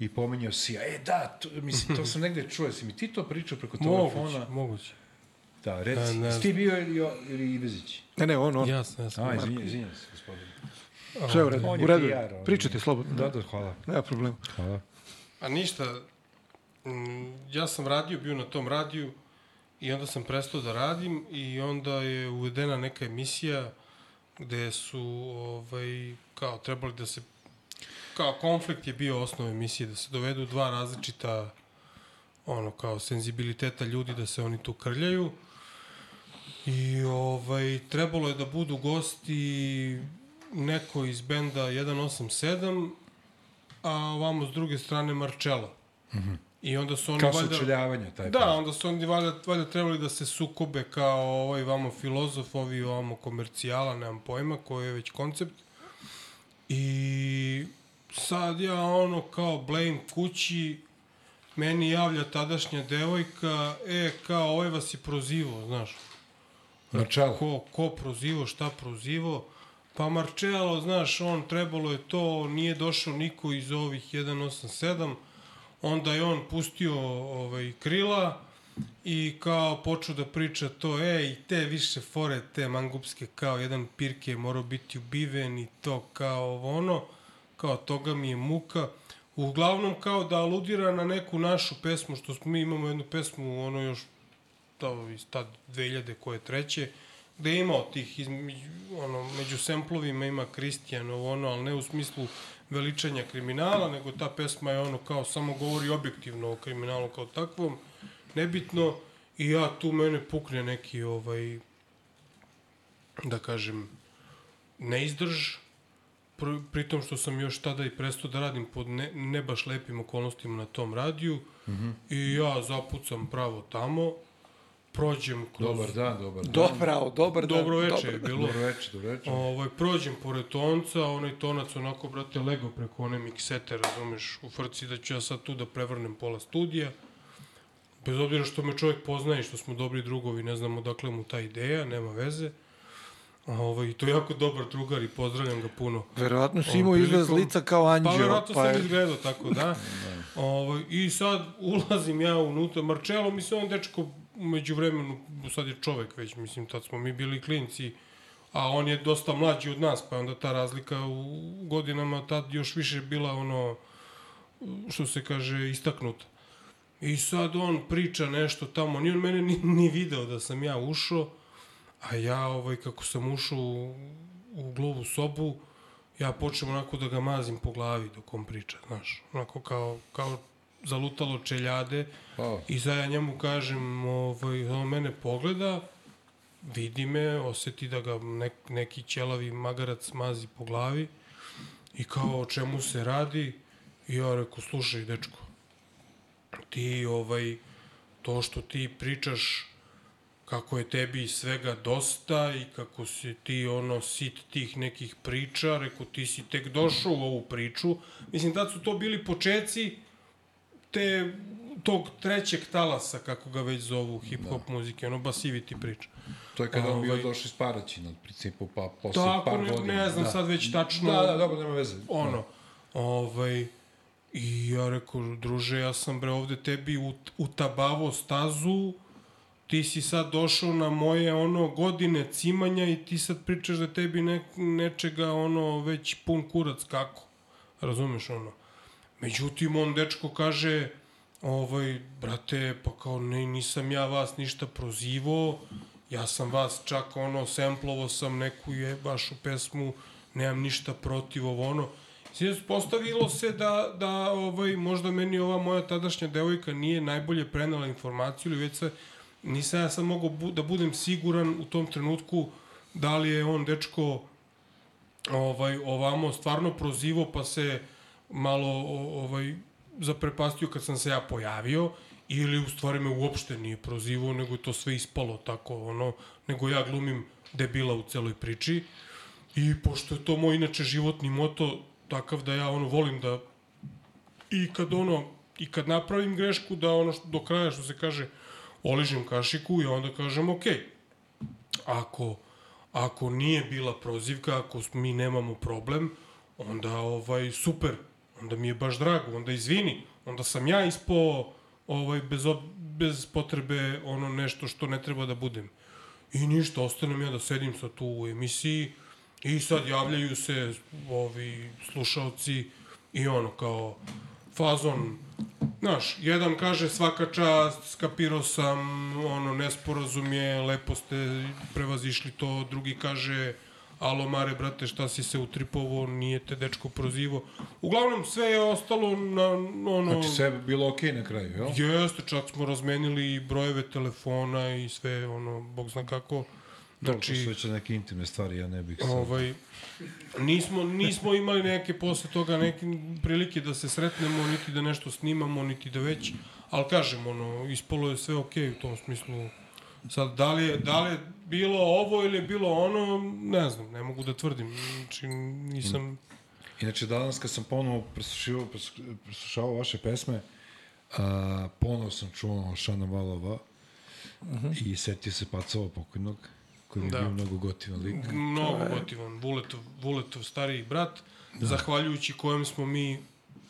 i pominjao si, e da, to, mislim, to sam negde čuo, si mi ti to pričao preko telefona? Moguće, moguće. Da, reci, Ne, ne si ti bio ili, ili Ivezić? Ne, ne, on, on. Jasno, jasno. A, izvinjam, izvinjam se, gospodine. Sve u redu, u redu. Pričajte slobodno. Da, da, hvala. Nema problema. Hvala. A ništa, mm, ja sam radio, bio na tom radiju i onda sam prestao da radim i onda je uvedena neka emisija gde su ovaj, kao trebali da se kao konflikt je bio osnov emisije, da se dovedu dva različita ono kao senzibiliteta ljudi da se oni tu krljaju i ovaj trebalo je da budu gosti neko iz benda 187 a ovamo s druge strane Marcello. Mm -hmm. I onda su oni Kao valjda... taj Da, put. onda su oni valjda, valjda trebali da se sukobe kao ovaj vamo filozof, ovi ovamo komercijala, nemam pojma, koji je već koncept. I sad ja ono kao blame kući, meni javlja tadašnja devojka, e, kao ovaj vas je prozivao, znaš. Marčelo. Ko, ko prozivo, šta prozivo? Pa Marcello, znaš, on trebalo je to, nije došao niko iz ovih 187, onda je on pustio ovaj, krila i kao počeo da priča to, ej, te više fore, te mangupske, kao jedan pirke je morao biti ubiven i to kao ovo ono, kao toga mi je muka. Uglavnom kao da aludira na neku našu pesmu, što smo, mi imamo jednu pesmu, ono još to iz tad 2000 koje treće, gde je imao tih, između, ono, među semplovima ima Kristijanov, ono, ali ne u smislu veličanja kriminala, nego ta pesma je ono kao samo govori objektivno o kriminalu kao takvom, nebitno, i ja tu mene pukne neki, ovaj, da kažem, neizdrž, pr pritom što sam još tada i prestao da radim pod ne, ne baš lepim okolnostima na tom radiju mm -hmm. i ja zapucam pravo tamo, prođem kroz... Dobar dan, dobar dan. Dobrao, dobar dan. Dobro veče je bilo. Dobro večer, dobro večer. Ovaj, prođem pored tonca, onaj tonac onako, brate, lego preko one miksete, razumeš, u frci da ću ja sad tu da prevrnem pola studija. Bez obzira što me čovjek poznaje i što smo dobri drugovi, ne znamo dakle mu ta ideja, nema veze. Ovaj, to je jako dobar drugar i pozdravljam ga puno. Verovatno si imao prilikom- lica kao anđeo. Pa verovatno pa sam je- izgledao tako, da. <laughs> ovaj, I sad ulazim ja unutra. Marcello, mislim, on dečko umeđu vremenu, sad je čovek već, mislim, tad smo mi bili klinci, a on je dosta mlađi od nas, pa onda ta razlika u godinama tad još više bila ono, što se kaže, istaknuta. I sad on priča nešto tamo, nije on mene ni, ni video da sam ja ušao, a ja, ovaj, kako sam ušao u, u gluvu sobu, ja počnem onako da ga mazim po glavi dok on priča, znaš, onako kao, kao zalutalo čeljade Wow. i sad ja njemu kažem, ovaj, on mene pogleda, vidi me, oseti da ga nek, neki ćelavi magarac mazi po glavi i kao o čemu se radi i ja reku, slušaj, dečko, ti ovaj, to što ti pričaš kako je tebi svega dosta i kako si ti ono sit tih nekih priča, reko ti si tek došao u ovu priču. Mislim, tad su to bili počeci te, tog trećeg talasa, kako ga već zovu, hip-hop da. muzike, ono basivity priča. To je kada on bio Ovaj- došao iz Paraćina, u principu, pa posle Tako, par ne, godina. ne znam da. sad već tačno. Da, da, dobro, nema veze. ono, ovaj, i ja rekao, druže, ja sam bre ovde tebi ut, utabavo stazu, ti si sad došao na moje ono godine cimanja i ti sad pričaš da tebi ne, nečega ono već pun kurac kako. Razumeš ono? Međutim, on dečko kaže, ovaj, brate, pa kao ne, nisam ja vas ništa prozivo, ja sam vas čak ono, semplovo sam neku je vašu pesmu, nemam ništa protiv ovo ono. Znači, postavilo se da, da ovaj, možda meni ova moja tadašnja devojka nije najbolje prenela informaciju ili već se, nisam ja sad mogao bu, da budem siguran u tom trenutku da li je on dečko ovaj ovamo stvarno prozivo pa se malo ovaj zaprepastio kad sam se ja pojavio ili u stvari me uopšte nije prozivao nego je to sve ispalo tako ono nego ja glumim debila u celoj priči. I pošto je to moj inače životni moto takav da ja ono volim da i kad ono i kad napravim grešku da ono što, do kraja što se kaže oližim kašiku i onda kažem ok ako ako nije bila prozivka, ako mi nemamo problem, onda ovaj super, onda mi je baš drago, onda izvini, onda sam ja ispo ovaj bez ob, bez potrebe ono nešto što ne treba da budem. I ništa, ostanem ja da sedim sad tu u emisiji i sad javljaju se ovi slušaoci i ono kao fazon Znaš, jedan kaže svaka čast, skapirao sam, ono, nesporazum je, lepo ste prevazišli to, drugi kaže, alo mare, brate, šta si se utripovo, nije te dečko prozivo. Uglavnom, sve je ostalo na, ono... Znači, sve je bilo okej na kraju, jel? Jeste, čak smo razmenili i brojeve telefona i sve, ono, bog zna kako. Dobro, to su već neke intimne stvari, ja ne bih sad... Ovaj, nismo, nismo imali neke posle toga neke prilike da se sretnemo, niti da nešto snimamo, niti da već, ali kažem, ono, ispolo je sve okej u tom smislu. Sad, da li, je, da li je bilo ovo ili je bilo ono, ne znam, ne mogu da tvrdim. Znači, nisam... Inače, danas kad sam ponovo preslušao, preslušao vaše pesme, a, ponovo sam čuo Šana Valova uh -huh. i setio se Pacova pokojnog, koji je Da. bio mnogo gotivan lik. Mnogo gotivan. Vuletov, Vuletov stariji brat, da. zahvaljujući kojem smo mi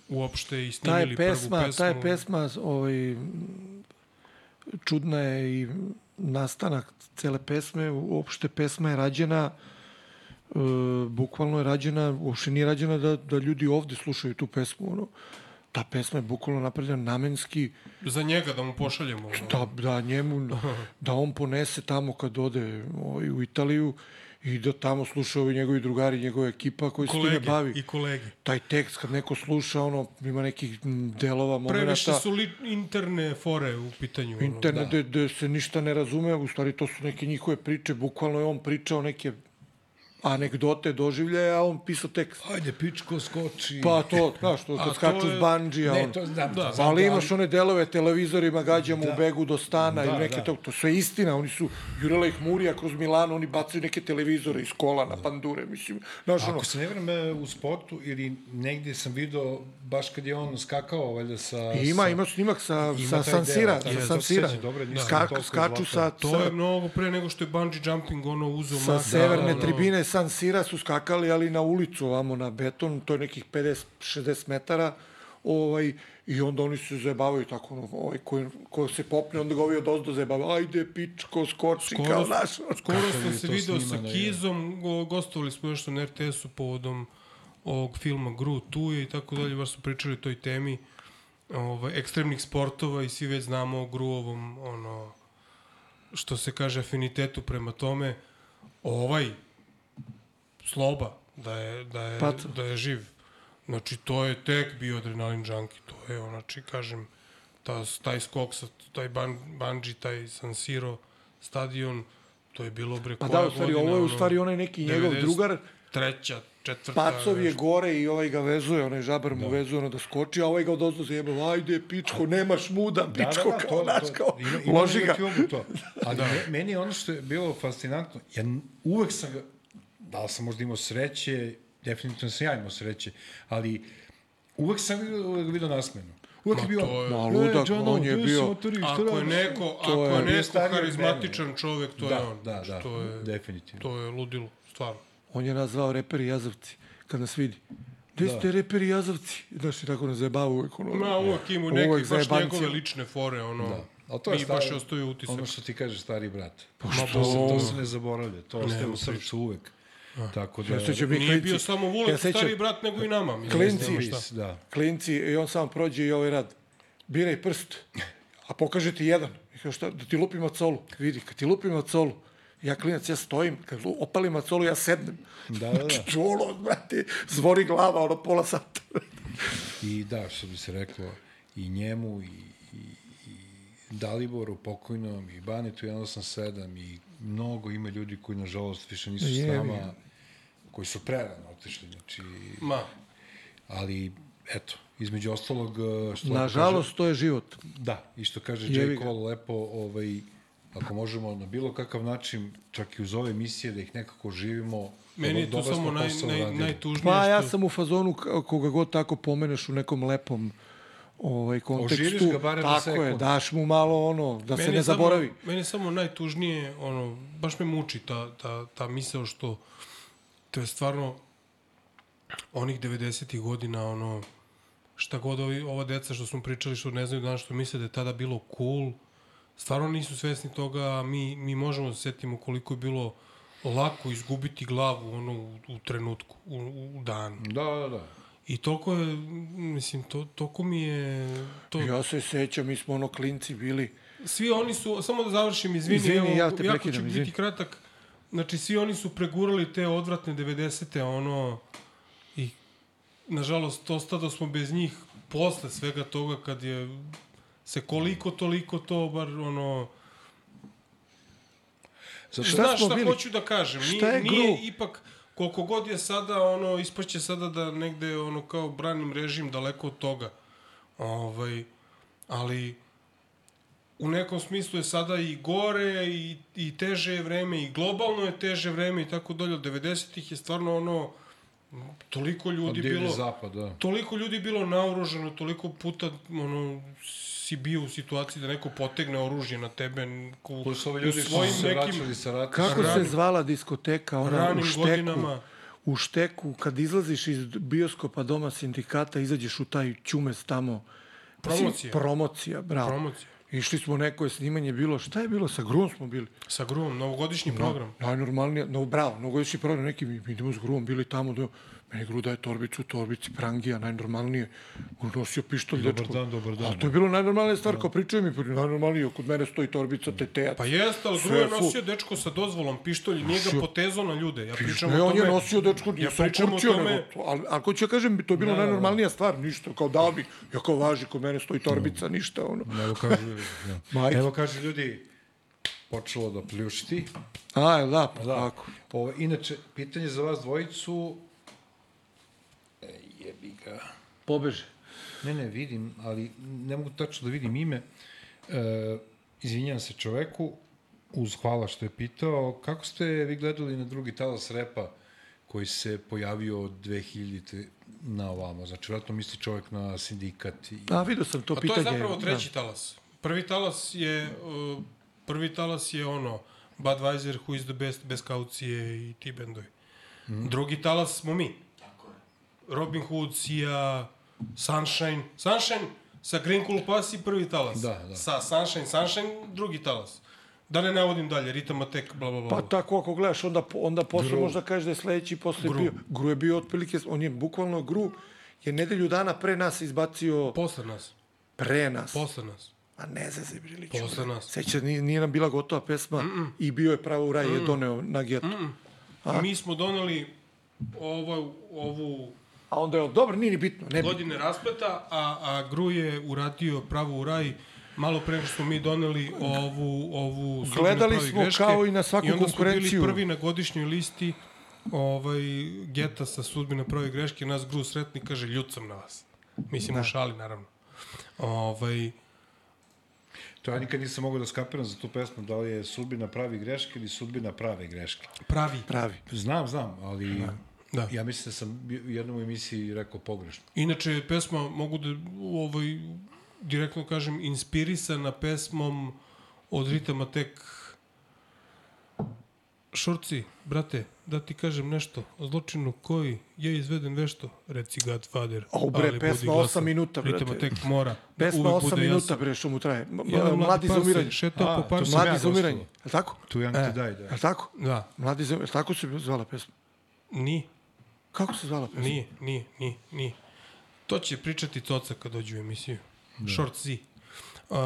uopšte i snimili prvu pesma, pesmu. ta je pesma ovaj, čudna je i nastanak cele pesme, uopšte pesma je rađena e, bukvalno je rađena, uopšte nije rađena da, da ljudi ovde slušaju tu pesmu, ono, ta pesma je bukvalno napravljena namenski, Za njega da mu pošaljemo. ono. da, da njemu, <laughs> da on ponese tamo kad ode ovaj, u Italiju i da tamo sluša ovi njegovi drugari, njegova ekipa koji se time kolege bavi. i kolege. Taj tekst kad neko sluša, ono, ima nekih delova, Previše momenta, su li interne fore u pitanju. ono. internet da. gde se ništa ne razume, u stvari to su neke njihove priče, bukvalno je on pričao neke anegdote, doživljaje, a on pisao tekst. Ajde, pičko, skoči. Pa to, znaš, to kad skaču je- s banđija, ne, on. to znam, Da. to znam, Ali da, imaš one delove televizorima, gađamo Da. u begu do stana Da, ili neke da. to, to sve istina, oni su jurela ih Murija kroz Milano, oni bacaju neke televizore iz kola na pandure, mislim. Znaš, ono, Ako se ne vrem e, u spotu ili negdje sam video baš kad je on skakao valjda sa... I ima, sa, ima snimak sa, Ima sa taj San deo, Sira, tako sa da San to se Sira. sećam, dobro, nisam Skak, skaču sa. To sa, je mnogo pre nego što je bungee jumping ono uzeo sa severne ono- tribine San Sira su skakali, ali na ulicu, ovamo na beton, to je nekih 50-60 metara, ovaj, i onda oni se zajebavaju tako, ono, ovaj, ko, ko se popne, onda ga ovi od ozdo zajebavaju, ajde, pičko, skoči, Skoro, kao naš. skoro sam se video sa. Kizom, go, gostovali smo još na RTS-u povodom ovog filma Gru tu je i tako dalje, baš su pričali o toj temi ovaj, ekstremnih sportova i svi već znamo o Gruovom, ono, što se kaže, afinitetu prema tome. Ovaj, Sloba, da je, da je, Paco. da je živ. Znači, to je tek bio adrenalin junkie. To je, znači, kažem, ta, taj skok, sa, taj ban, bungee, taj San Siro stadion, to je bilo bre Pa koja da, u stvari, godina, ovo je u stvari onaj neki njegov 90, drugar, Treća, četvrta. Pacov je gore i ovaj ga vezuje, onaj žabar mu vezuje ono da skoči, a ovaj ga od ozdo zajebava, ajde, pičko, nemaš muda, pičko, da, da, kao to, naš, kao, ima, ima loži ga. To. <laughs> Ali da. meni ono što je bilo fascinantno, ja uvek sam ga, da li sam možda imao sreće, definitivno sam ja imao sreće, ali uvek sam vidio nasmenu. uvek je Ma, bio, to je- Ma, "E, ludak, Džano, on je bio- matori, šta Ako je radiš?" neko, ako je- je neko harizmatičan čovek, to je Da, on. da, da, To je, definitivno. to je ludilo, stvarno. On je nas zvao reperi jazavci, kad nas vidi. Gde ste reperi jazavci? Znaš, i tako nas zajebava uvek. Ono, Ma, uvek ima Uvek neke baš zajebancija. njegove lične fore, ono. Da. Ali to je mi staro- baš je ostavio utisak. Ono što ti kaže stari brat. Pa Ma, što? to, se, to se ne zaboravlja. To ostaje u srcu uvek. Tako da... Ja mi Nije klinci. bio samo Vulek Ja stari brat, nego i nama. Mislim, Klinci. ne znam šta. Da. klinci i on sam prođe i ovaj rad. Biraj prst, a pokaže ti jedan. I kao šta, da ti lupim macolu. Vidi, kad ti lupim macolu, ja klinac, ja stojim, kad opalim macolu, ja sednem. Da, da, <laughs> da. Čulo, brate, zvori glava, ono pola sata. I da, što bi se reklo, i njemu, i, i, i Daliboru pokojnom, i Banetu 187, i mnogo ima ljudi koji, nažalost, više nisu s nama, koji su prerano otišli, znači, Ma, ali, eto, između ostalog, što Nažalost, to je život. Kaže, da, i što kaže Jebi J. Cole lepo, ovaj, ako možemo na bilo kakav način, čak i uz ove emisije, da ih nekako živimo, meni je to samo naj, naj, radili. najtužnije Pa ja što... sam u fazonu koga god tako pomeneš u nekom lepom ovaj kontekstu. Ga barem tako je, sekund. daš mu malo ono, da se Meni ne je samo- zaboravi. Meni je samo najtužnije, ono, baš me muči ta, ta, ta misao što to je stvarno onih 90. godina, ono, šta god ovi, ova deca što smo pričali, što ne znaju danas, što misle da je tada bilo cool, stvarno nisu svesni toga, mi, mi možemo da se setimo koliko je bilo lako izgubiti glavu ono, u, u trenutku, u, u danu. Da, da, da. I toliko je, mislim, to, toliko mi je... To, Ja se sećam, mi smo ono klinci bili. svi oni su, samo da završim, izvini, Izvini, evo, ja te jako prekidam, ću izvini. biti kratak. Znači, svi oni su pregurali te odvratne 90. ono, i nažalost, ostado smo bez njih posle svega toga kad je se koliko toliko to bar ono Zato, Šta Znaš šta bili? hoću da kažem? Šta Nije, je nije ipak koliko god je sada ono ispaće sada da negde ono kao branim režim daleko od toga. Ovaj ali u nekom smislu je sada i gore i, i teže je vreme i globalno je teže vreme i tako dalje. Od 90-ih je stvarno ono toliko od ljudi bilo zapad, da. toliko ljudi bilo naoružano, toliko puta ono si bio u situaciji da neko potegne oružje na tebe u, Plus ovi u ljudi su svojim se nekim vraćali sa rata. Kako se Ranim- zvala diskoteka, ona u šteku? godinama. U šteku, kad izlaziš iz bioskopa doma sindikata, izađeš u taj ćumec tamo. Promocija. Promocija, bravo. Promocija. Išli smo, neko je snimanje bilo, šta je bilo, sa Gruom smo bili. Sa gruvom, novogodišnji program. Najnormalnije, no bravo, mnogogodišnji program, neki mi, idemo s Gruom, bili tamo, da, meni Gru daje torbicu, torbici, prangija, najnormalnije. Gru nosio pištolj, Dobar dečko. dan, dobar dan. A to je bilo najnormalnija stvar, kao pričaju mi, najnormalnije, kod mene stoji torbica, tetejac. Pa jeste, ali Sve Gru je nosio dečko sa dozvolom pištolj, nije ga potezao na ljude. Ja pričam Ne, o on tome... je nosio dečko, Ja pričam o kurčio, tome... nego ali, ali ko ću ja kažem, to je bilo Da, da, da. najnormalnija stvar, ništa, kao dao bi, ja kao važi, kod mene stoji torbica, ništa, ono. Evo kažu, da. <laughs> Evo kažu ljudi, počelo da pljušti. A, da, pa Da. tako. Ovo, inače, pitanje za vas dvojicu, jebi ga. Pobeže. Ne, ne, vidim, ali ne mogu tačno da vidim ime. E, izvinjam se čoveku, uz hvala što je pitao. Kako ste vi gledali na drugi talas repa koji se pojavio od 2000 na ovamo? Znači, vratno misli čovek na sindikat i... A, vidio sam to A to pitanje. je zapravo treći talas. Prvi talas je, uh, prvi talas je ono, Budweiser, Who is the best, bez kaucije i ti bendovi. Mhm. Drugi talas smo mi. Robin Hood, Sia, Sunshine. Sunshine sa Green Cool Pass i prvi talas. Da, da. Sa Sunshine, Sunshine, drugi talas. Da ne navodim dalje, Rita Matek, bla, bla, bla. Pa tako ako gledaš, onda, onda posle Gru. možda kažeš da je sledeći posle Gru. bio. Gru je bio otprilike, on je bukvalno Gru, je nedelju dana pre nas izbacio, Posle nas. pre nas. Posle nas. A ne za se Briliću. Posle nas. Seća, nije, nije nam bila gotova pesma mm -mm. i bio je pravo u raj, je doneo na getu. Mm -mm. Mi smo doneli ovu, ovu A onda je, dobro, nije ni bitno, ne godine raspleta, a, a Gru je uradio pravo u raj malo pre što smo mi doneli ovu, ovu Gledali smo greške. kao i na svaku I onda smo konkurenciju. bili prvi na godišnjoj listi ovaj, geta sa sudbina pravi greške. Nas Gru sretni kaže, ljut sam na vas. Mislim da. u šali, naravno. Ovaj, To ja nikad nisam mogao da skapiram za tu pesmu, da li je sudbina pravi greške ili sudbina prave greške. pravi. Pravi. Znam, znam, ali... Da. Ja mislim da sam u jednom emisiji rekao pogrešno. Inače, pesma, mogu da ovaj, direktno kažem, inspirisana pesmom od ritama tek Šorci, brate, da ti kažem nešto o zločinu koji je izveden vešto, reci Godfather. Au, bre, ali pesma budi glasan. osam minuta, brate. Ritama tek mora. da Pesma uvek 8 bude minuta, jasan. bre, što mu traje. M- Jedan m- mladi za umiranje. Šetao A, po sam Mladi ja za umiranje. Je tako? Tu Young E, to Die, da. Je tako? Da, Mladi za umiranje. Tako se zvala pesma. nije, Kako se zvala pesma? nije, nije, nije, nije. To će pričati Coca kad dođe u emisiju. Short Z. Uh,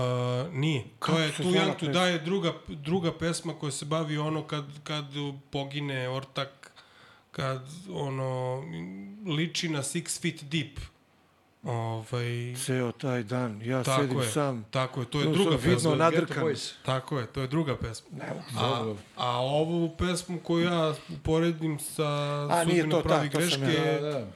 nije. Kako to je Tu to? Die druga, druga pesma koja se bavi ono kad, kad pogine ortak, kad ono liči na Six Feet Deep. Ovaj, Ceo taj dan, ja tako sedim je, sam. tako je, to je No, druga vidno pesma. nadrkan. Tako je, to je druga pesma. Ne. A, a ovu pesmu koju ja uporedim sa A, nije Sudbina to, pravi ta, to greške ja, je Da, da.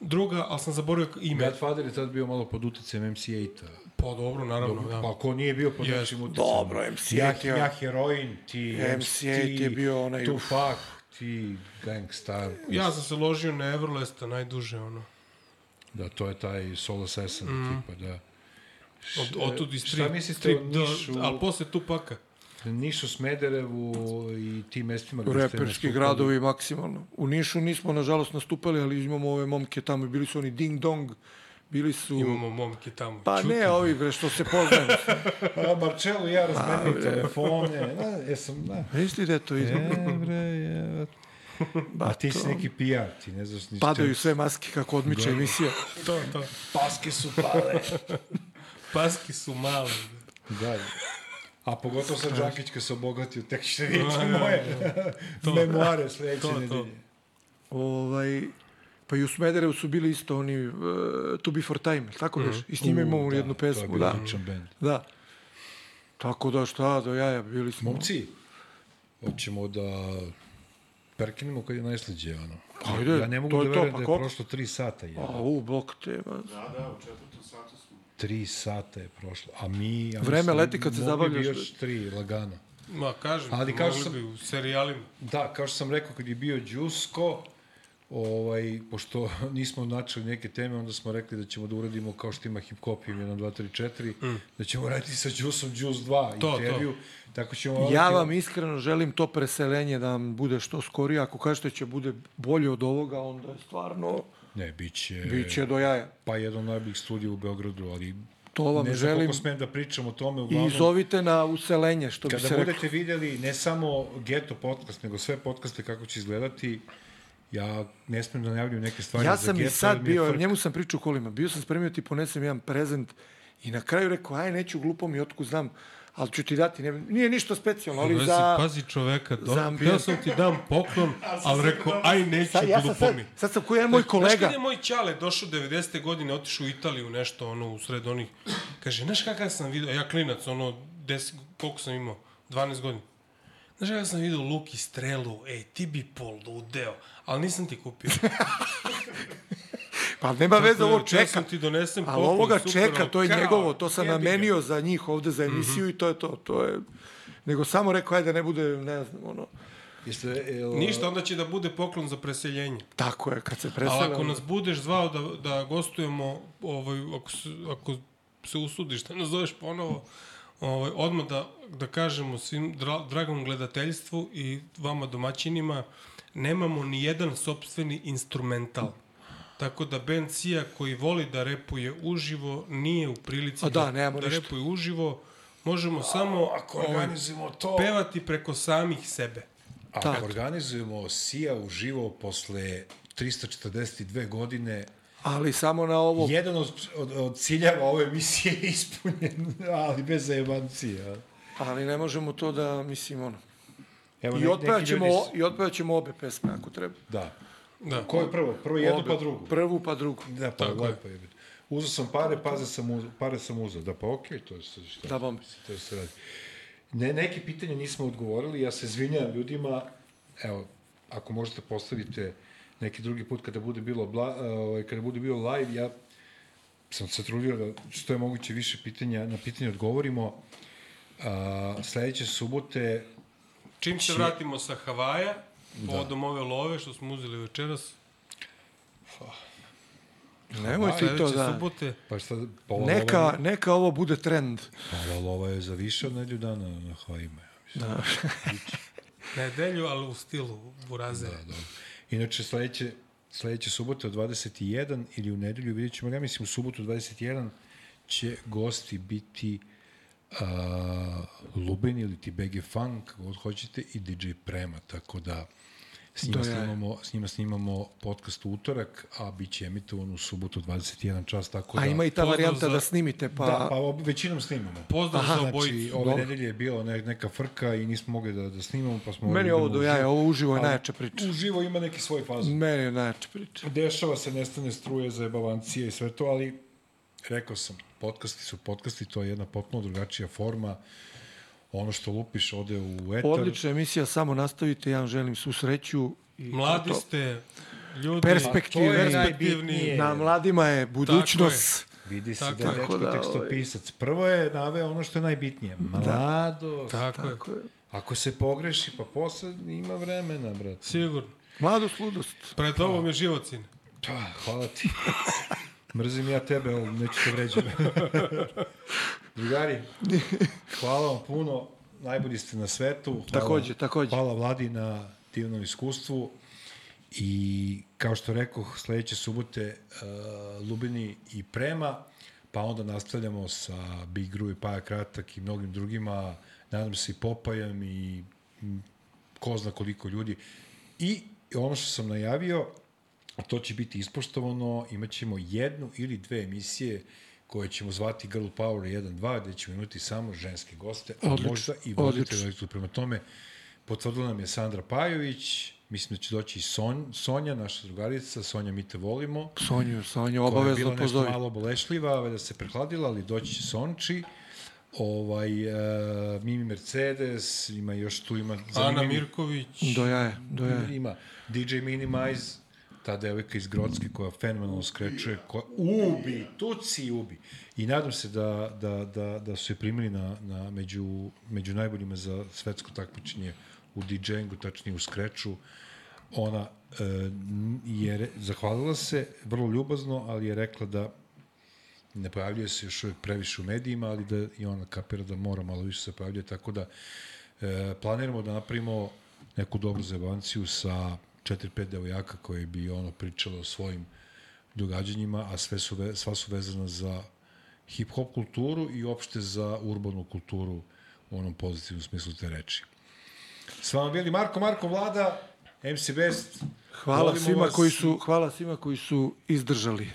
druga, ali sam zaboravio ime. Godfather je tad bio malo pod uticajem MC8-a. Pa dobro, naravno, da. Pa ko nije bio pod Jest. nečim uticajem? Dobro, MC8 Ja, je- ja heroin, ti MC8 je bio onaj- Tupac, ti Gangstar. Ja sam se ložio na Everlesta najduže, ono. Da, to je taj Soul Assassin mm. tipa, da. Od, otud iz Šta strip, mislite strip o Nišu? ali posle Tupaka. Nišu, Smederevu i tim mestima gde ste Reperski gradovi maksimalno. U Nišu nismo, nažalost, nastupali, ali imamo ove momke tamo. Bili su oni Ding Dong, bili su... Imamo momke tamo. Pa Čuti. ne, ovi bre, što se poznaju. <laughs> A Marcello i ja razmenili telefone. Da, jesam, da. Misli da to ide? E, bre, je. A ti si neki PR, ti ne znaš ni Padaju sve maske kako odmiče emisija. <laughs> To, to. Paske su pale. <laughs> Paski su male. da. A pogotovo sa Đakić kad se obogatio, tek ćete vidjeti A, da, moje <laughs> memoare sledeće To, to. nedelje. Ovaj, pa i u Smederevu su bili isto oni uh, To Be For Time, tako već? I s njima imamo U, da, jednu To je pesmu, da. bend. Da. Tako da šta, do jaja, bili smo... Momci, hoćemo da perkinemo kad je najslađe, ono. Ajde, ja ne mogu to da verujem pa da je koliko? prošlo tri sata. Je. A, u, bok te. Da, da, u četvrtom satu smo. Tri sata je prošlo. A mi... Ja Vreme mislim, leti kad se mogli bi zabavljaš. još tri, lagano. Ma, kažem, Ali kažu mogli sam- bi u serijalima. Da, kao što sam rekao, kad je bio Đusko, ovaj, pošto <laughs> nismo načeli neke teme, onda smo rekli da ćemo da uradimo kao što ima hip hop, im 1, 2, 3, 4, mm. da ćemo raditi sa Đusom Đus 2 To, intervju. Tako ćemo Ja raditi- vam iskreno želim to preselenje da vam bude što skorije. Ako kažete će bude bolje od ovoga, onda je stvarno Ne, bit će, bit će do jaja. pa jedan najboljih studija u Beogradu, ali To vam ne znam želim. koliko smem da pričam o tome. I Uglavnom, zovite na uselenje, što bi kada se budete reklo. vidjeli ne samo Geto podcast, nego sve podcaste kako će izgledati, ja ne smem da najavljam neke stvari Ja za sam i Geto, sad je bio, njemu sam pričao u kolima, bio sam spremio ti ponesem jedan prezent i na kraju rekao, aj neću glupo mi otku znam, ali ću ti dati, ne, nije ništa specijalno, ali za... pazi čoveka, do, za ambijent. sam ti dam poklon, <laughs> ali rekao, aj neću Sad, ja sam sad, glupo mi. sad sam ko jedan moj Znaš kolega. kad je moj ćale došao 90. godine, otišao u Italiju nešto, ono, u sred onih, kaže, znaš kakav sam vidio, ja klinac, ono, 10, koliko sam imao, 12 godina. Znaš kakav sam vidio luk i strelu, ej, ti bi poludeo, ali nisam ti kupio. Pa nema veze, ovo Htio čeka. sam ti donesem Ali poklon, ovoga super, čeka, ali to je kao, njegovo, to sam jebi ga. Mhm. namenio za njih ovde za emisiju mm -hmm. i to je to. To je... Nego samo rekao, ajde, ne bude, ne znam, ono... Jeste, el, Ništa, onda će da bude poklon za preseljenje. Tako je, kad se Ali presela... ako nas budeš zvao da, da gostujemo, ovaj, ako, se, ako se usudiš da nas zoveš ponovo, ovaj, odmah da, da kažemo svim dra, dragom gledateljstvu i vama domaćinima, nemamo ni jedan sopstveni instrumental. Tako da band Sia koji voli da repuje uživo nije u prilici A da, da ništa. repuje uživo. Možemo samo ako ovaj, organizujemo to... pevati preko samih sebe. Ako Tak. organizujemo Sija uživo posle 342 godine, Ali samo na ovo... jedan od, od, od ciljeva ove emisije je ispunjen, ali bez zajebancije. a. Ali ne možemo to da, mislim, ono... Evo, I ne- otpevat neki ćemo, ljudi i otpevat ćemo obe pesme, ako treba. Da. Da. Ko je prvo? Prvo jednu Obe. pa drugu. Prvu pa drugu. Da, pa Tako je. lepo je. Uzeo sam pare, paze sam uzeo, pare sam uzeo. Da, pa okej, to je sad šta. Da, bom. To se radi. Ne, neke pitanja nismo odgovorili, ja se izvinjam ljudima, evo, ako možete postavite neki drugi put kada bude bilo bla, ovaj, kada bude bilo live, ja sam se trudio da što je moguće više pitanja, na pitanje odgovorimo. A, sledeće subote Čim se vratimo sa Havaja, povodom ove love što smo uzeli večeras, Nemojte i to da... subote. Pa šta, pola Neka, lova, neka ovo bude trend. pola lova je za više od nedelju dana na Havajima. ja mislim. Da. Nedelju, ali u stilu buraze. Da, dobro. Inače, sledeće, sledeće subote od 21 ili u nedelju, vidjet ćemo, ja mislim u subotu 21 će gosti biti a, Lubin ili ti BG Funk, god hoćete, i DJ Prema, tako da s njima, jaja. snimamo, s njima snimamo podcast u utorak, a bit će emitovan u subotu 21 čas, tako da... A ima i ta varijanta za- da snimite, pa... Da, pa ob- većinom snimamo. Pozdrav za Znači, obojicu. ove Dobro. nedelje je bila ne, neka frka i nismo mogli da, da snimamo, pa smo... Meni ovo do jaja, ovo uživo je najjača priča. Uživo ima neki svoj fazon. Meni je najjača priča. Dešava se, nestane struje za jebavancije i sve to, ali rekao sam, podcasti su podcasti, to je jedna potpuno drugačija forma. Ono što lupiš ode u etar. Odlična emisija, samo nastavite, ja vam želim svu sreću. I Mladi to- ste ljudi. Perspektivni. To je perspektivni. Na mladima je budućnost. Vidi se Tako da je je. dečko Tako da, tekstopisac. Prvo je naveo ono što je najbitnije. Mladost. Tako, je. Tako je. Ako se pogreši, pa posle ima vremena, brat. Sigurno. Mladost, ludost. Pred ovom je život, sin. Pa, hvala ti. <laughs> Mrzim ja tebe, ali neću te vređati. <laughs> Drugari, hvala vam puno. Najbolji ste na svetu. Hvala, Takođe, takođe. Hvala Vladi na divnom iskustvu. I kao što rekoh, sledeće subote uh, Lubini i Prema, pa onda nastavljamo sa Big Gru i Paja Kratak i mnogim drugima, nadam se i Popajem i ko zna koliko ljudi. I ono što sam najavio, a to će biti ispoštovano, imat ćemo jednu ili dve emisije koje ćemo zvati Girl Power 1-2, gde ćemo imati samo ženske goste, a Odlično, možda i voditelj prema tome. Potvrdila nam je Sandra Pajović, mislim da će doći i Son, Sonja, naša drugarica, Sonja mi te volimo, Sonju, Sonju, koja je bila obavezno nešto pozovi. malo bolešljiva, da se prehladila, ali doći će Sonči, ovaj, uh, Mimi Mercedes, ima još tu, ima Ana Mirković. Do jaja, do jaja. Ima DJ Minimize, ta devojka iz Grocke koja fenomenalno skrećuje, koja ubi, tuci ubi. I nadam se da, da, da, da su je primili na, na među, među najboljima za svetsko takmičenje u DJ-ingu, tačnije u skreču. Ona e, je zahvalila se vrlo ljubazno, ali je rekla da ne pojavljuje se još uvijek previše u medijima, ali da i ona kapira da mora malo više se pojavljuje, tako da e, planiramo da napravimo neku dobru zajebanciju sa 4-5 devojaka koje bi ono pričalo o svojim događanjima, a sve su, ve, sva su vezana za hip-hop kulturu i opšte za urbanu kulturu u onom pozitivnom smislu te reči. S vama bili Marko, Marko Vlada, MC Best. Hvala Volimo svima vas. koji su, hvala svima koji su izdržali.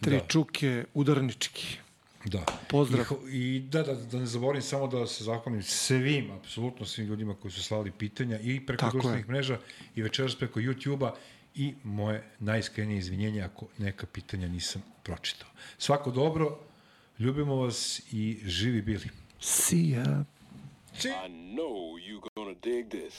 Tri Da. čuke, udarnički. Da. Pozdrav. I, I da, da, da ne zaboravim samo da se zahvalim svim, apsolutno svim ljudima koji su slali pitanja i preko Tako društvenih je. mreža i večeras preko YouTube-a i moje najiskrenije izvinjenje ako neka pitanja nisam pročitao. Svako dobro, ljubimo vas i živi bili. See ya. I know you gonna dig this.